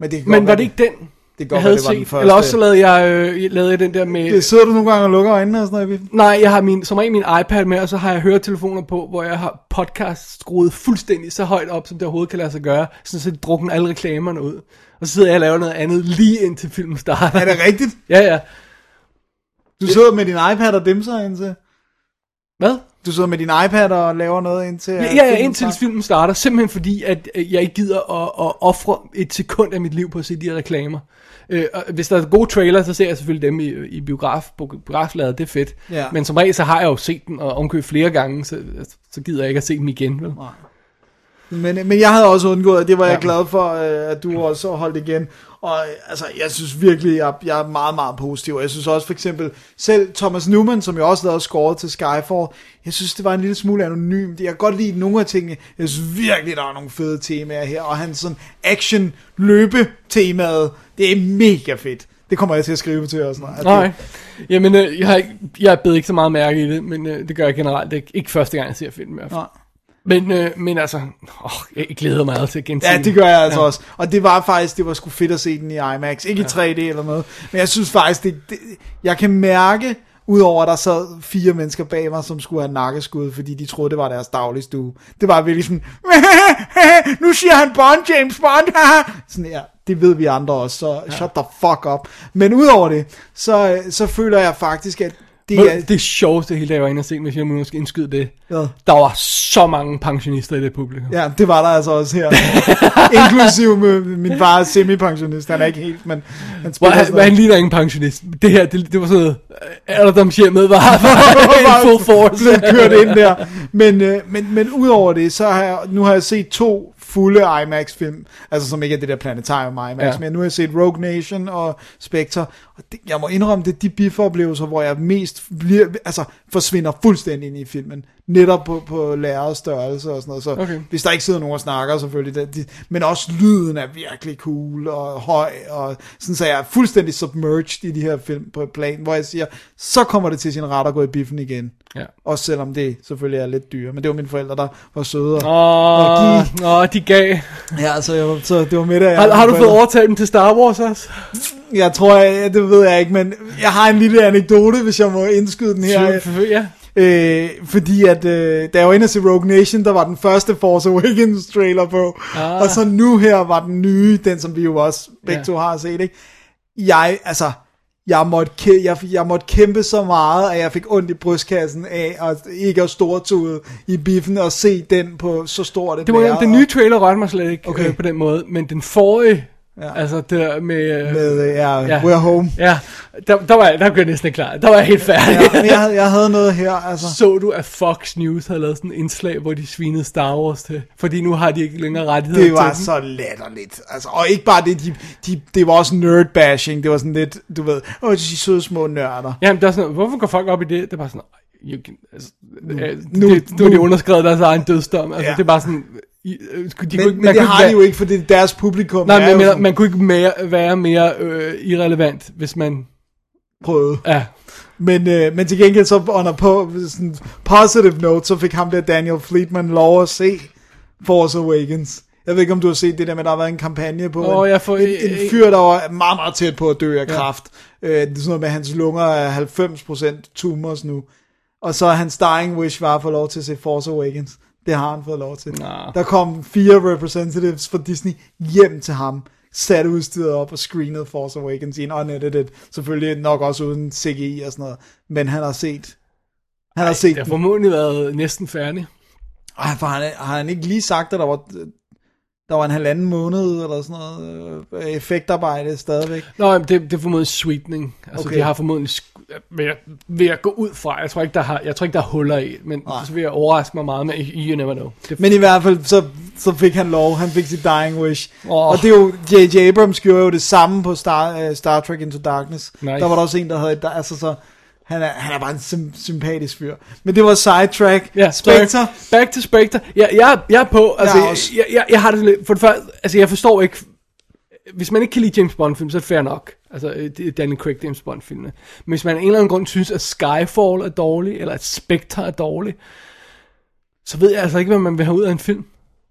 Men, det men var det ikke den, Det kan jeg havde det var den set? første. Eller også så lavede jeg, øh, lavede jeg den der med... Det sidder du nogle gange og lukker øjnene og sådan noget i? Nej, jeg har min, som regel min iPad med, og så har jeg høretelefoner på, hvor jeg har podcast skruet fuldstændig så højt op, som det overhovedet kan lade sig gøre, sådan så de drukker alle reklamerne ud. Og så sidder jeg og laver noget andet lige indtil filmen starter. Er det rigtigt? Ja, ja. Du sidder med din iPad og dimser indtil? Hvad? Du sidder med din iPad og laver noget indtil... Ja, at ja, ja indtil starter? filmen starter, simpelthen fordi, at øh, jeg ikke gider at, at ofre et sekund af mit liv på at se de her reklamer. Øh, og hvis der er gode trailer, så ser jeg selvfølgelig dem i, i biograf, biografladet, det er fedt. Ja. Men som regel, så har jeg jo set den, og omkøbt flere gange, så, så gider jeg ikke at se dem igen. Vel? Men, men jeg havde også undgået, og det var jeg Ja. glad for, øh, at du også holdt igen. Og altså, jeg synes virkelig, jeg, jeg er meget, meget positiv. Jeg synes også for eksempel, selv Thomas Newman, som jeg også lavede scoret til Skyfall, jeg synes, det var en lille smule anonymt. Jeg kan godt lide nogle af tingene. Jeg synes virkelig, der er nogle fede temaer her. Og hans sådan action løbe temaet, det er mega fedt. Det kommer jeg til at skrive til sådan noget. Nej. Jamen, øh, jeg, har ikke, jeg bed ikke så meget mærke i det, men øh, det gør jeg generelt ikke. Ikke første gang, jeg ser film i hvert fald. Nej. Men, øh, men altså, åh, jeg glæder mig meget til at gense Ja, det gør jeg altså Ja. ja. også. Og det var faktisk, det var sgu fedt at se den i IMAX. Ikke ja. i 3D eller noget. Men jeg synes faktisk, det, det jeg kan mærke, udover at der sad fire mennesker bag mig, som skulle have nakkeskud, fordi de troede, det var deres dagligstue. Det var virkelig sådan, nu siger han Bond, James Bond. sådan ja, det ved vi andre også, så ja. shut the fuck up. Men udover det, så, så føler jeg faktisk, at det er... det sjoveste hele dagen, jeg var inde og se, hvis jeg må måske indskyde det. Ja. Der var så mange pensionister i det publikum. Ja, det var der altså også her. Inklusiv med min far er semipensionist. Han er ikke helt, men han Hvor spiller han, sådan han ligner ingen pensionist. Det her, det, det var sådan noget, alderdomshjemmet var, var full force. kørt ind der. Men, øh, men, men udover det, så har jeg, nu har jeg set to fulde IMAX-film, altså som ikke er det der Planetarium IMAX, Ja. men nu har jeg set Rogue Nation og Spectre, og det, jeg må indrømme, det er de biffoplevelser, hvor jeg mest bliver, altså forsvinder fuldstændig ind i filmen, netop på, på lærerets størrelse og sådan noget, så Okay. hvis der ikke sidder nogen og snakker selvfølgelig, det, de, men også lyden er virkelig cool og høj, og sådan så jeg er fuldstændig submerged i de her film på et plan, hvor jeg siger, så kommer det til sin ret at gå i biffen igen. Ja. Også selvom det selvfølgelig er lidt dyre. Men det var mine forældre, der var søde. Åh, og åh, de gav. ja, så, jeg, så det var middag. Har, har du fået overtalt dem til Star Wars også? Jeg tror, jeg, det ved jeg ikke, men jeg har en lille anekdote, hvis jeg må indskyde den her. Ja. Øh, fordi at, øh, da jeg var inde se Rogue Nation, der var den første Force Awakens trailer på. Ah. Og så nu her var den nye, den som vi jo også begge Ja. to har set, ikke? Jeg, altså, jeg måtte, kæ- jeg, jeg måtte kæmpe så meget, at jeg fik ondt i brystkassen af, og ikke at stortude i biffen og se den på så stort et Det var den nye trailer rørte mig slet ikke okay. øh, på den måde, men den forrige, Ja. altså der med... øh, med, øh, ja, Ja. We're Home. Ja, der, der var jeg, der blev jeg næsten klar. Der var jeg helt færdig. Ja, men jeg, havde- jeg havde noget her, altså. Så du, at Fox News havde lavet sådan en indslag, hvor de svinede Star Wars til? Fordi nu har de ikke længere rettigheder Det var til så latterligt. Altså, og ikke bare det, de, de, det var også nerd-bashing. Det var sådan lidt, du ved, åh, de søde små nørder. Jamen, der er sådan, hvorfor går folk op i det? Det er bare sådan, you can, altså, nu, nu- det, nu, nu, de nu. underskrevet deres egen dødsdom. Altså, ja. det er bare sådan, I, øh, de kunne Men, ikke- men man det kunne har de være- jo ikke, for det er deres publikum. Nej, men sådan man kunne ikke mere, være mere øh, irrelevant, hvis man... prøvet. Ja, Men, øh, men til gengæld så under på sådan positive note, så fik ham der Daniel Fleetman lov at se Force Awakens. Jeg ved ikke, om du har set det der med, at der har været en kampagne på Åh, en, jeg får- en, en fyr, der var meget, meget tæt på at dø af kræft. Øh, det er sådan noget med, at hans lunger er 90% tumors nu. Og så hans dying wish var at få lov til at se Force Awakens. Det har han fået lov til. Nå. Der kom fire representatives fra Disney hjem til ham, satte udstyret op og screenede Force Awakens i en unedited. Selvfølgelig nok også uden CGI og sådan noget. Men han har set... Han har set Det har den. formodentlig været næsten færdig. Ej, for han, har han ikke lige sagt, at der var, der var en halvanden måned eller sådan noget øh, effektarbejde stadigvæk? Nå, jamen, det, det er formodentlig sweetening. Altså, Okay. de har formodentlig, ved, at- ved at gå ud fra, jeg tror ikke, der, har, jeg tror ikke, der er huller i, men Nej. så vil jeg overraske mig meget med, you never know. Det, Men i hvert fald, så, så fik han lov. Han fik sit dying wish. Åh. Og det er jo, J.J. Abrams gjorde jo det samme på Star, uh, Star Trek Into Darkness. Nice. Der var der også en, der havde et, der, altså så, han er, han er bare en sym- sympatisk fyr. Men det var sidetrack. Ja, Spectre. sorry. Back to Spectre. Jeg, jeg, jeg er på, altså, Jeg jeg, også. jeg, jeg, jeg har det lidt, for det første, altså, jeg forstår ikke, hvis man ikke kan lide James Bond film, så er det fair nok. Altså, det er Daniel Craig James Bond filmene. Men hvis man af en eller anden grund synes, at Skyfall er dårlig, eller at Spectre er dårlig, så ved jeg altså ikke, hvad man vil have ud af en film.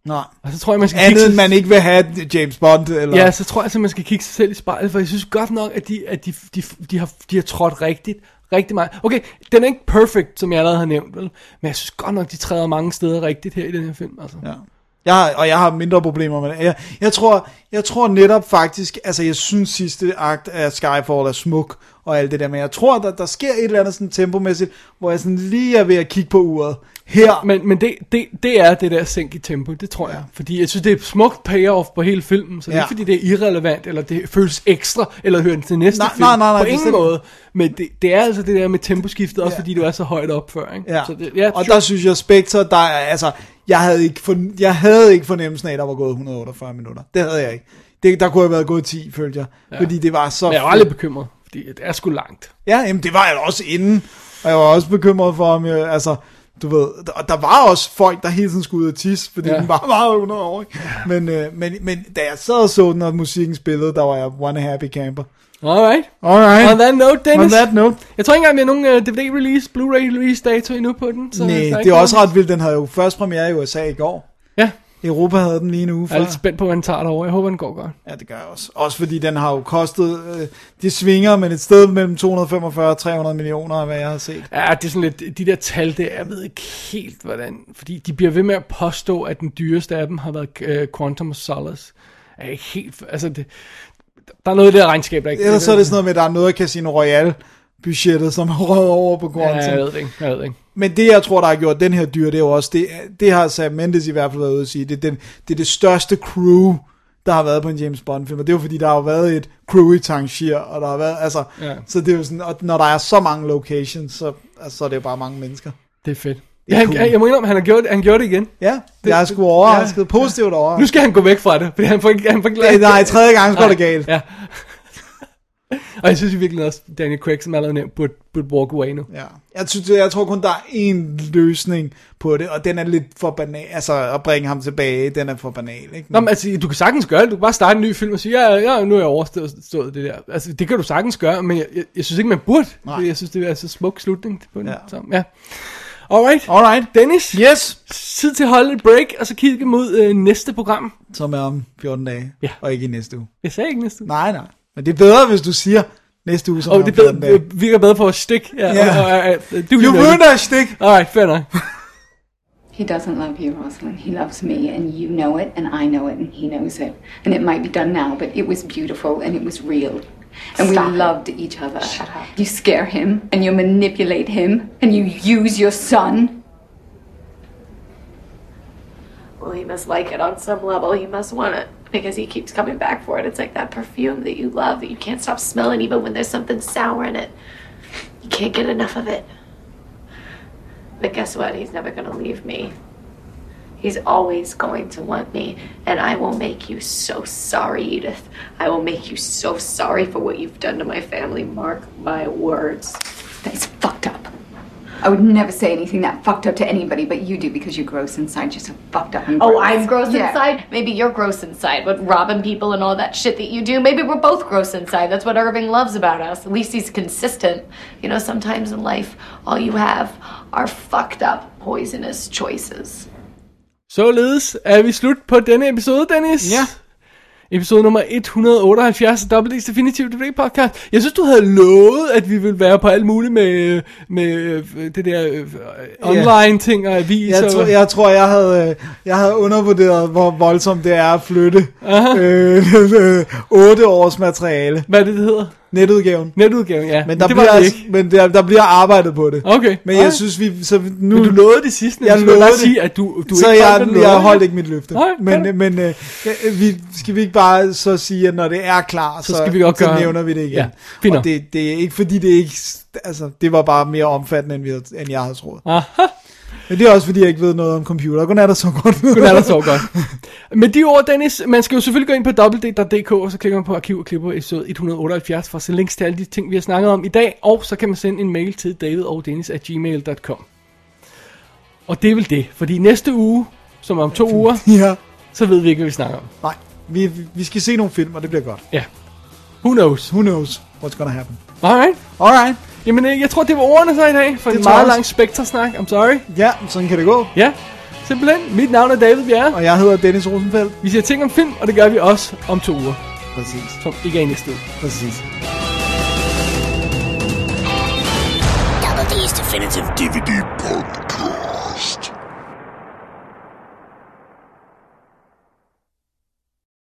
Nej. Og så tror jeg, man skal Andet kigge man ikke vil have James Bond. Eller... Ja, så tror jeg, at man skal kigge sig selv i spejlet, for jeg synes godt nok, at de, at de, de, de, har, de har trådt rigtigt, rigtig meget. Okay, den er ikke perfect, som jeg allerede har nævnt, vel? men jeg synes godt nok, de træder mange steder rigtigt her i den her film. Altså. Ja. Jeg har, og jeg har mindre problemer med det. Jeg, jeg, tror, jeg tror netop faktisk, altså jeg synes sidste akt af Skyfall er smuk og alt det der, men jeg tror, der, der sker et eller andet sådan tempomæssigt, hvor jeg sådan lige er ved at kigge på uret. Her, Men, men det, det, det er det der sænk i tempo, det tror jeg. Fordi jeg synes, det er et smukt payoff på hele filmen, så det er Ja. ikke fordi, det er irrelevant, eller det føles ekstra, eller hører til næste Nej, film. nej, nej, nej, på ingen måde. Men det, det er altså det der med temposkiftet, også Ja. fordi du er så højt op før. Ikke? Ja. Så det, ja, og sure. der synes jeg, Spectre, der er, altså, jeg havde, ikke for, jeg havde ikke fornemmelsen af, at der var gået 148 minutter. Det havde jeg ikke. Det, der kunne have været gået 10, følte jeg. Ja. Fordi det var så... Men jeg var lidt bekymret, fordi det er sgu langt. Ja, jamen, det var jeg også inden. Og jeg var også bekymret for, om jeg, altså, du ved, der, der var også folk, der hele tiden skulle ud og tisse, fordi ja. Den var meget under over. Ikke? Men, øh, men, men da jeg sad og så den, og musikken spillede, der var jeg one happy camper. Alright. Alright. On that note, Dennis. On that note. Jeg tror ikke engang, vi har nogen uh, DVD-release, Blu-ray-release dato endnu på den. Så Nej, det er også ret vildt. Den havde jo først premiere i USA i går. Ja, Europa havde den lige en uge jeg er før. lidt spændt på, hvad den tager derovre. Jeg håber, den går godt. Ja, det gør jeg også. Også fordi den har jo kostet, øh, de svinger, men et sted mellem 245 og 300 millioner, af hvad jeg har set. Ja, det er sådan lidt, de der tal der, jeg ved ikke helt, hvordan, fordi de bliver ved med at påstå, at den dyreste af dem har været uh, Quantum of Solace. Jeg er ikke helt, altså det, der er noget i det der regnskab, der ikke... Ellers så er det sådan noget med, at der er noget af Casino Royale budgettet, som har røget over på Quantum. Ja, jeg ved det ikke, jeg ved det ikke. Men det, jeg tror, der har gjort den her dyr, det er jo også, det, det har Sam Mendes i hvert fald været ude at sige, det er, den, det er det største crew, der har været på en James Bond film, og det er jo fordi, der har jo været et crew i Tangier, og der har været, altså, Ja. så det er jo sådan, og når der er så mange locations, så, altså, så er det jo bare mange mennesker. Det er fedt. er Ja, han, jeg må indrømme, han har gjort, han gjort det igen. Ja, det, jeg er sgu overrasket, ja. positivt over. Nu skal han gå væk fra det, fordi han får ikke... Han får ikke Nej, tredje gang går det galt. Ja. Og jeg synes i virkeligheden også, Daniel Craig, som allerede nævnt, burde, burde walk away nu. Ja. Jeg, synes, jeg tror kun, der er én løsning på det, og den er lidt for banal. Altså, at bringe ham tilbage, den er for banal, ikke? Nå, men altså, du kan sagtens gøre det. Du kan bare starte en ny film og sige, ja, ja nu er jeg overstået det der. Altså, det kan du sagtens gøre, men jeg, jeg, jeg synes ikke, man burde. Nej. Jeg synes, det er så smuk slutning på den. Ja. Så, ja. Alright. Alright. Dennis, Yes! tid til at holde et break, og så kigge mod øh, næste program. Som er om 14 dage, Ja. og ikke i næste uge. Jeg sagde ikke næste uge. Nej, nej. Men det er bedre, hvis du siger næste uge, Og om det 14 bedre, det virker bedre for at stikke. Ja, Ja. og, og, og, og, du You ruined that stick! Alright, fair nok. He doesn't love you, Rosalind. He loves me, and you know it, and I know it, and he knows it. And it might be done now, but it was beautiful and it was real. And Stop. we loved each other. Shut up. You scare him, and you manipulate him, and you use your son. Well, he must like it on some level. He must want it because he keeps coming back for it. It's like that perfume that you love that you can't stop smelling even when there's something sour in it. You can't get enough of it. But guess what? He's never going to leave me. He's always going to want me. And I will make you so sorry, Edith. I will make you so sorry for what you've done to my family. Mark my words. Up. I would never say anything that fucked up to anybody, but you do because you're gross inside. You're so fucked up and gross. Oh. I'm gross Yeah. inside. Maybe you're gross inside, but robbing people and all that shit that you do. Maybe we're both gross inside. That's what Irving loves about us. At least he's consistent. You know, sometimes in life, all you have are fucked up, poisonous choices. Således er vi slut på denne episode, Dennis. Ja. Episode nummer 178 af WD's Definitive DVD Podcast. Jeg synes, du havde lovet, at vi ville være på alt muligt med, med øh, det der øh, online ting og aviser. Jeg tror, jeg, tror jeg, havde, øh, jeg havde undervurderet, hvor voldsomt det er at flytte øh, øh, 8 års materiale. Hvad er det, det hedder? Netudgaven. Netudgaven, ja. Men der, det var bliver, det altså, ikke. men der, der bliver arbejdet på det. Okay. Men jeg Nej. synes, vi... Så nu, Men du lovede det sidste, Jeg lovede det. sige, at du- du så ikke jeg, jeg holdt ikke mit løfte. Nej, men men øh, vi, skal vi ikke bare så sige, at når det er klar, så, Så skal vi godt så gøre- nævner vi det igen. Ja, og det, det er ikke fordi, det ikke... Altså, det var bare mere omfattende, end, vi havde, end jeg havde troet. Aha. Men det er også fordi, jeg ikke ved noget om computer. Godnat og så godt. Godnat og sov godt. Med de ord, Dennis, man skal jo selvfølgelig gå ind på www.dk, og så klikker man på arkiv og klipper episode 178 for at se links til alle de ting, vi har snakket om i dag, og så kan man sende en mail til david og det er vel det, fordi næste uge, som er om to uger, ja. så ved vi ikke, hvad vi snakker om. Nej, vi, vi skal se nogle film, og det bliver godt. Ja. Who knows? Who knows what's gonna happen. Alright. Alright. Jamen, øh, jeg tror, det var ordene så i dag, for Det en meget lang spektersnak. I'm sorry. Ja, sådan kan det gå. Ja, simpelthen. Mit navn er David Bjerre. Og jeg hedder Dennis Rosenfeldt. Vi siger ting om film, og det gør vi også om to uger. Præcis. Som ikke er i næste uge. Præcis. Double D's Definitive DVD.